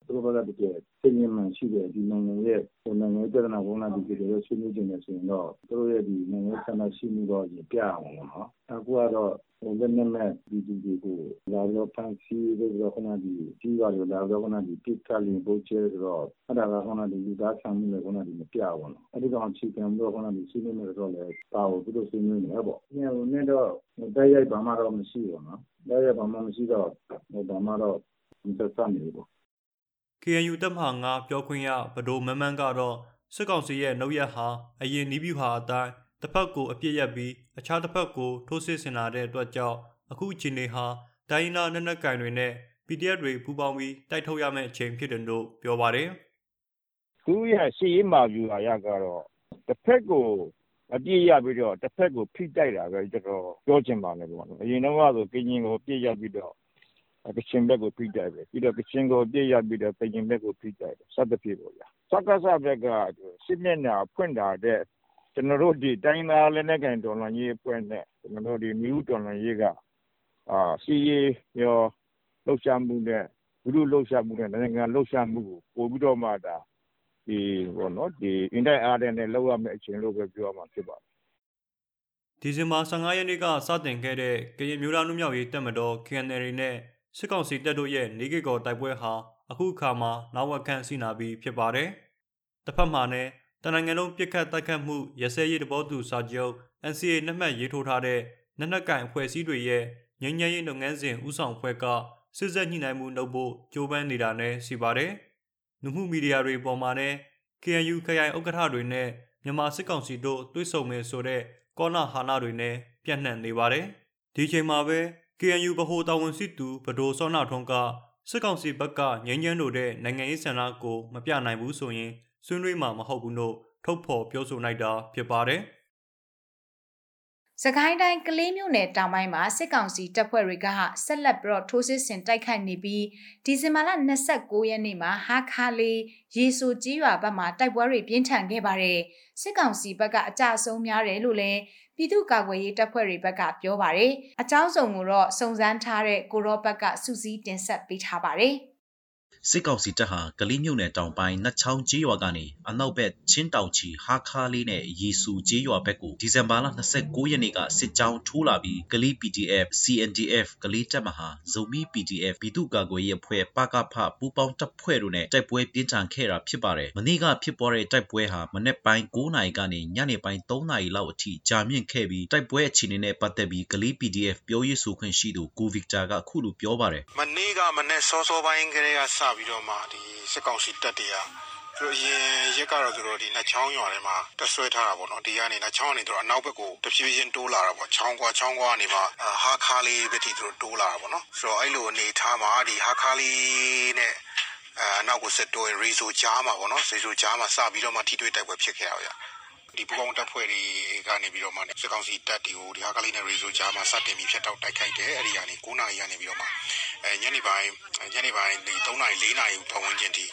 [SPEAKER 8] သူတို့ကတကယ်စိတ်ညစ်မှန်ရှိတဲ့ဒီနိုင်ငံရဲ့နိုင်ငံရေးပြဿနာဘုံလာဒီကြတဲ့ဆွေးနွေးခြင်းနဲ့ဆိုရင်တော့သူတို့ရဲ့ဒီနိုင်ငံရေးဆန္ဒရှိမှုတော့ပြအောင်ပါနော်အခုကတော့ လက်နက်မဲ့ဒီဒီတွေကိုလာတော့ဖန်စီပြီးတော့ခဏဒီကြီးရတယ်လာတော့ခဏဒီပစ်ကလင်ပို့ချဲတော့အဲ့ဒါကခဏဒီလူသားဆံမှုနဲ့ခဏဒီမပြဘူးနော်အဲ့ဒီတော့ချီကံတော့ခဏဒီစီးနေနေတော့လေပါဘူးသူတို့စီးနေနေပေါ့ညနေတော့တိုက်ရိုက်ဘာမှတော့မရှိဘူးနော်တိုက်ရိုက်ဘာမှမရှိတော့ဘာမှတော့မသက်သာနေဘူး
[SPEAKER 7] KNU တပ်မဟာ9ပြောခွင့်ရဗဒိုမမန်းကတော့စစ်ကောင်စီရဲ့နှုတ်ရက်ဟာအရင်နီးပြူဟာအတိုင်း တစ်ဖက်ကိုအပြစ်ရက်ပြီးအခြားတစ်ဖက်ကိုထိုးစစ်ဆင်လာတဲ့အတွက်ကြောင့်အခုအချိန်ဟာတိုင်းနာနက်နက်ကင်တွေနဲ့ PDF တွေပူးပေါင်းပြီးတိုက်ထုတ်ရမယ့်အချိန်ဖြစ်တယ်လို့ပြောပါတယ်။
[SPEAKER 8] သူရဲ့စီရေးမှာဗျူဟာရကတော့တစ်ဖက်ကိုအပြည့်ရပြီးတော့တစ်ဖက်ကိုဖိတိုက်တာပဲကျွန်တော်ပြောချင်ပါတယ်ပေါ့နော်။အရင်တော့ဆိုကရင်ကိုပြည့်ရပြီးတော့ကချင်ဘက်ကိုဖိတိုက်တယ်ပြီးတော့ကချင်ကိုပြည့်ရပြီးတော့ကရင်ဘက်ကိုဖိတိုက်တယ်စသဖြင့်ပေါ့ဗျာ။စကားစဘက်ကစစ်မျက်နှာဖွင့်တာတဲ့ ကျွန်တော်တို့ဒီတိုင်းသားလက်နက်ကိုင်တော်လှန်ရေးအဖွဲ့နဲ့ကျွန်တော်တို့ဒီမြို့တော်လှန်ရေးကအာစီရေးရောလှုပ်ရှားမှုနဲ့ဘုရုလှုပ်ရှားမှုနဲ့နိုင်ငံလှုပ်ရှားမှုကိုပို့ပြီးတော့မှဒါဒီဘောနော်ဒီအင်တိုက်အားတဲ့နဲ့လောက်ရမယ့်အချိန်လို့ပဲပြောရမှာဖြစ်ပါတယ်
[SPEAKER 7] ဒီဇင်ဘာ15ရက်နေ့ကစတင်ခဲ့တဲ့ကရင်မျိုးသားနှုမြောက်ရေးတပ်မတော် KNL နဲ့စစ်ကောင်စီတပ်တို့ရဲ့နေကေကော်တိုက်ပွဲဟာအခုအခါမှာနောက်ဝက်ခန့်စီနာပြီးဖြစ်ပါတယ်။တစ်ဖက်မှာလည်း တနိုင်ငံလုံးပြစ်ခတ်တိုက်ခတ်မှုရစဲရေးတဘောတူစာချုပ် NCA နှက်မှတ်ရေးထိုးထားတဲ့နက်နက်ကန်အဖွဲ့အစည်းတွေရဲ့ငြိမ်းချမ်းရေးလုပ်ငန်းစဉ်ဥဆောင်ဖွဲ့ကစစ်ဆက်ညှိနှိုင်းမှုလုပ်ဖို့ကြိုးပမ်းနေတာနဲ့ရှိပါတယ်။လူမှုမီဒီယာတွေပေါ်မှာလည်း KNU ခရိုင်ဥက္ကဋ္ဌတွေနဲ့မြန်မာစစ်ကောင်စီတို့တွေ့ဆုံမယ်ဆိုတဲ့ကောနာဟာနာတွေနဲ့ပြန့်နှံ့နေပါတယ်။ဒီချိန်မှာပဲ KNU ဗဟိုတာဝန်ရှိသူဗဒိုစောနာထွန်းကစစ်ကောင်စီဘက်ကငြိမ်းချမ်းလို့တဲ့နိုင်ငံရေးဆန္ဒကိုမပြနိုင်ဘူးဆိုရင် ဆွေးနွေးမှာမဟုတ်ဘူးလို့ထုတ်ဖော်ပြောဆိုလိုက်တာဖြစ်ပါတယ်။
[SPEAKER 5] စကိုင်းတိုင်းကလေးမြို့နယ်တောင်ပိုင်းမှာစစ်ကောင်စီတပ်ဖွဲ့တွေကဆက်လက်ပြီးတော့ထိုးစစ်ဆင်တိုက်ခိုက်နေပြီးဒီဇင်ဘာလ29ရက်နေ့မှာဟာခါလေးရေဆိုကြီးရွာဘက်မှာတိုက်ပွဲတွေပြင်းထန်ခဲ့ပါတယ်။စစ်ကောင်စီဘက်ကအကြအဆုံးများတယ်လို့လည်းပြည်သူ့ကာကွယ်ရေးတပ်ဖွဲ့တွေဘက်ကပြောပါတယ်။အကြောင်းစုံကိုတော့စုံစမ်းထားတဲ့ကိုရောဘက်ကစူးစီးတင်ဆက်ပေးထားပါတယ်။
[SPEAKER 9] စစ်ကောင်စီတပ်ဟာကလေးမြို့နယ်တောင်ပိုင်းနတ်ချောင်းကျေးရွာကနေအနောက်ဘက်ချင်းတောင်ချီဟာခါလေးနဲ့ရီဆူကျေးရွာဘက်ကိုဒီဇင်ဘာလ29ရက်နေ့ကစစ်ကြောင်းထိုးလာပြီးကလေး PDF CNDF ကလေးတပ်မဟာဇုံမီ PDF ပြည်သူ့ကာကွယ်ရေးအဖွဲ့ပကဖပူပေါင်းတပ်ဖွဲ့တို့နဲ့တိုက်ပွဲပြင်းထန်ခဲ့တာဖြစ်ပါတယ်။မနေ့ကဖြစ်ပေါ်တဲ့တိုက်ပွဲဟာမနေ့ပိုင်း9နာရီကနေညနေပိုင်း3နာရီလောက်အထိကြာမြင့်ခဲ့ပြီးတိုက်ပွဲအခြေအနေနဲ့ပတ်သက်ပြီးကလေး PDF ပြောရေးဆိုခွင့်ရှိသူကိုဗစ်တာကခုလိုပြောပါတယ်။
[SPEAKER 10] မနေ့ကမနေ့စောစောပိုင်းကလေးကစပြီးတော့မှဒီစစ်ကောင်စီတပ်တွေကသူတို့ရင်ရက်ကတော့သူတို့ဒီနှချောင်းရွာထဲမှာတက်ဆွဲထားတာပေါ့နော်ဒီကနေနှချောင်းကနေသူတို့အနောက်ဘက်ကိုတဖြည်းဖြည်းတိုးလာတာပေါ့ချောင်းကွာချောင်းကွာနေမှာဟာခါလေးပဲထိသူတို့တိုးလာတာပေါ့နော်ဆိုတော့အဲ့လိုအနေထားမှာဒီဟာခါလေးနဲ့အဲနောက်ကိုဆက်တိုးရင်ရီဆိုကြားမှာပေါ့နော်ရီဆိုကြားမှာစပြီးတော့မှထိတွေ့တိုက်ပွဲဖြစ်ခဲ့ရပါဗျာ ဒီပူပေါင်းတပ်ဖွဲ့တွေကနေပြီးတော့မှ စစ်ကောင်စီတပ်တွေကိုဒီဟာကလေးနဲ့ ရေဆိုကြားမှာ စတင်ပြီးဖျက်တောက်တိုက်ခိုက်တယ် အဲ့ဒီကနေ9နာရီကနေပြီးတော့မှအဲညနေပိုင်းညနေပိုင်းဒီ3နာရီ4နာရီ ပတ်ဝန်းကျင်ထိ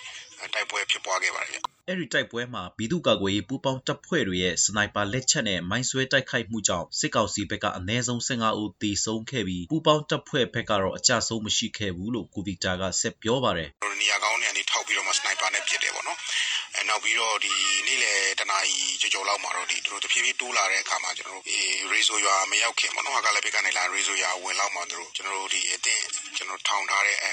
[SPEAKER 10] တိုက်ပွဲဖြစ်ပွားခဲ့ပါတယ်ဗျ
[SPEAKER 9] အဲ့ဒီတိုက်ပွဲမှာပြည်သူ့ကာကွယ်ရေးပူးပေါင်းတပ်ဖွဲ့တွေရဲ့စနိုက်ပါလက်ချက်နဲ့မိုင်းဆွဲတိုက်ခိုက်မှုကြောင့်စစ်ကောင်စီဘက်ကအနည်းဆုံး15ဦးသေဆုံးခဲ့ပြီးပူးပေါင်းတပ်ဖွဲ့ဘက်ကတော့အကြဆုံးမရှိခဲ့ဘူးလို့ကိုဗီတာကဆက်ပြောပါတယ်။
[SPEAKER 10] နေရာကောင်းနေရာနေထောက်ပြီးတော့မှစနိုက်ပါနဲ့ပစ်တယ်ပေါ့နော်။အဲနောက်ပြီးတော့ဒီနေ့လေတနာရီကြော်ကြော်လောက်မှာတော့ဒီတို့တဖြည်းဖြည်းတိုးလာတဲ့အခါမှာကျွန်တော်တို့အေးရေဆိုရွာမရောက်ခင်ပေါ့နော်။ဟာကလည်းဘက်ကနေလာရေဆိုရွာဝင်လောက်မှာတို့ကျွန်တော်တို့ဒီအတင်းကျွန်တော်ထောင်ထားတဲ့အဲ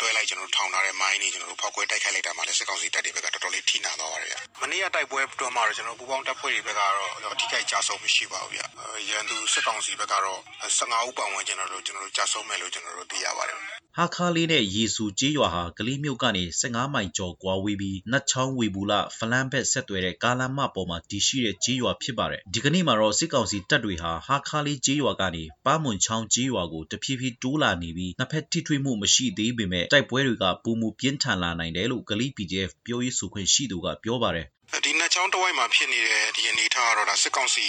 [SPEAKER 10] တွဲလိုက်ကျွန်တော်ထောင်ထားတဲ့မိုင်းတွေကျွန်တော်တို့ဖောက်ခွဲတိုက်ခိုက်လိုက်တာမှလည်းစစ်ကောင်စီတပ်တွေဘက်ကတော်တော်လေးထိနာသွားပါတယ်ဗျ။မနေ့ကတိုက်ပွဲတွန်းမှာတော့ကျွန်တော်ပူပေါင်းတပ်ဖွဲ့တွေဘက်ကတော့အထိခိုက်ကြဆုံးမရှိပါဘူးဗျ။ရန်သူစစ်ကောင်စီဘက်ကတော့15ဦးပတ်ဝန်းကျင်တော့ကျွန်တော်တို့ကြဆုံးမဲ့လို့ကျွန်တော်တို့သိရပါတယ်။
[SPEAKER 9] ဟာခါလေးနဲ့ရေစုကျေးရွာဟာကလေးမြို့ကနေ15မိုင်ကျော်ကွာဝေးပြီးနတ်ချောင်းဝေဘူးလဖလန်းဘက်ဆက်သွယ်တဲ့ကားလမ်းမပေါ်မှာတည်ရှိတဲ့ကျေးရွာဖြစ်ပါတယ်။ဒီကနေ့မှာတော့စစ်ကောင်စီတပ်တွေဟာဟာခါလေးကျေးရွာကနေပါမွန်ချောင်းကျေးရွာကိုတဖြည်းဖြည်းတိုးလာနေပြီးနှစ်ဖက်ထိထွေးမှုမရှိသေးပေမဲ့တိုက်ပွဲတွေကပုံမူပြင်းထန်လာနိုင်တယ်လို့ကလေး PDF ပြောရေးဆိုခွင့်ရှိသူကပြောပါတယ်။
[SPEAKER 10] ဒီနှစ်ချောင်းတဝိုက်မှာဖြစ်နေတဲ့ဒီအနေထားကတော့ဒါစစ်ကောင်စီ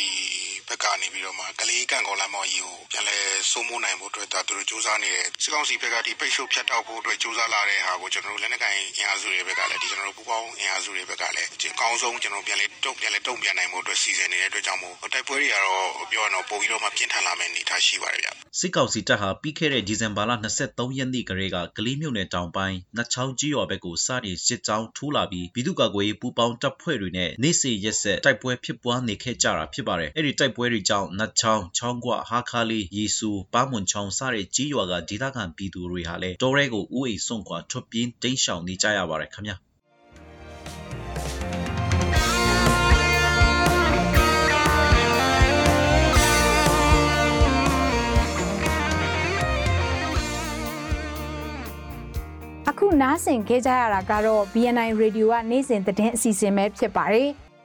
[SPEAKER 10] ဘက်ကနေပြီးတော့မှကလေးကန့်ကောလမ်းမော်ကြီးကိုပြန်လဲစိုးမိုးနိုင်ဖို့အတွက်ဒါသူတို့စူးစမ်းနေတယ်စစ်ကောင်စီဘက်ကဒီပိတ်ဆို့ဖြတ်တောက်ဖို့အတွက်စူးစမ်းလာတဲ့ဟာကိုကျွန်တော်တို့လက်နက်ကိုင်အင်အားစုတွေဘက်ကလည်းဒီကျွန်တော်တို့ပူပေါင်းအင်အားစုတွေဘက်ကလည်းဒီအကောင်းဆုံးကျွန်တော်ပြန်လဲတုံ့ပြန်လဲတုံ့ပြန်နိုင်ဖို့အတွက်စီစဉ်နေတဲ့အတွက်ကြောင့်မို့တိုက်ပွဲတွေကတော့ပြောရတော့ပို့ပြီးတော့မှပြင်းထန်လာမယ့်အနေအထားရှိပါတယ်ဗျ
[SPEAKER 9] စစ်ကောင်စီတပ်ဟာပြီးခဲ့တဲ့ဒီဇင်ဘာလ23ရက်နေ့ကလေးကကလေးမြို့နယ်တောင်ပိုင်းနတ်ချောင်းကြီးရွာဘက်ကိုစတင်စစ်ကြောင်းထိုးလာပြီးပြည်သူ့ကာကွယ်ရေးပူးပေါင်းတပ်ဖွဲ့တွေနဲ့နေစီရက်ဆက်တိုက်ပွဲဖြစ်ပွားနေခဲ့ကြတာဖြစ်ပါတယ်အဲ့ဒီတိုက်ပွဲတွေကြောင့်နတ်ချောင်းချောင်းကွဟာခါလီယေဆူပါမွန်ချောင်းစတဲ့ကြီးရွာကဒေသခံပြည်သူတွေဟာလည်းတောရဲကိုဥအိမ်စွန့်ခွာထွက်ပြေးတိမ်းရှောင်နေကြရပါတယ်ခင်ဗျာ
[SPEAKER 5] အခုနားဆင်ခဲ့ကြရတာကတော့ BNI Radio ကနေ့စဉ်သတင်းအစီအစဉ်ပဲဖြစ်ပါတယ်။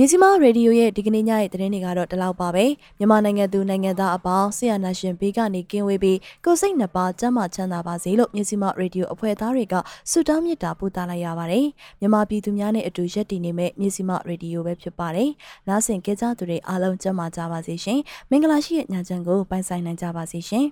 [SPEAKER 1] မြစီမာရေဒီယိုရဲ့ဒီကနေ့ညရဲ့သတင်းတွေကတော့ဒီလောက်ပါပဲမြန်မာနိုင်ငံသူနိုင်ငံသားအပေါင်းဆရာနာရှင်ဘေးကနေကင်းဝေးပြီးကိုစိတ်နှပါကျန်းမာချမ်းသာပါစေလို့မြစီမာရေဒီယိုအဖွဲ့သားတွေကဆုတောင်းမေတ္တာပို့သလိုက်ရပါတယ်မြန်မာပြည်သူများနဲ့အတူရက်တည်နေမဲ့မြစီမာရေဒီယိုပဲဖြစ်ပါတယ်နားဆင်ကြကြသူတွေအားလုံးကျန်းမာကြပါစေရှင်မင်္ဂလာရှိတဲ့ညချမ်းကိုပိုင်ဆိုင်နိုင်ကြပါစေရှင်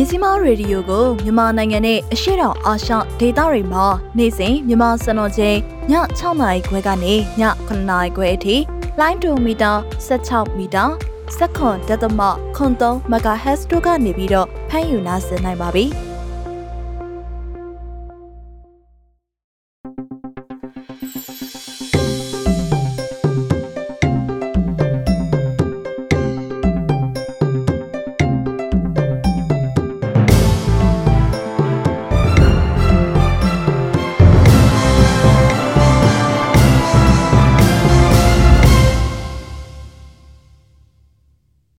[SPEAKER 1] မြစီမာရေဒီယိုကိုမြန်မာနိုင်ငံနဲ့အရှေ့တောင်အာရှဒေသတွေမှာနေ့စဉ်မြန်မာစံတော်ချိန်ည6နာရီခွဲကနေည9နာရီခွဲအထိလိုင်းဒိုမီတာ16မီတာစက္ကွန်ဒသမခွန်3 MHz တို့ကနေပြီးတော့ဖမ်းယူနိုင်နိုင်ပါပြီ။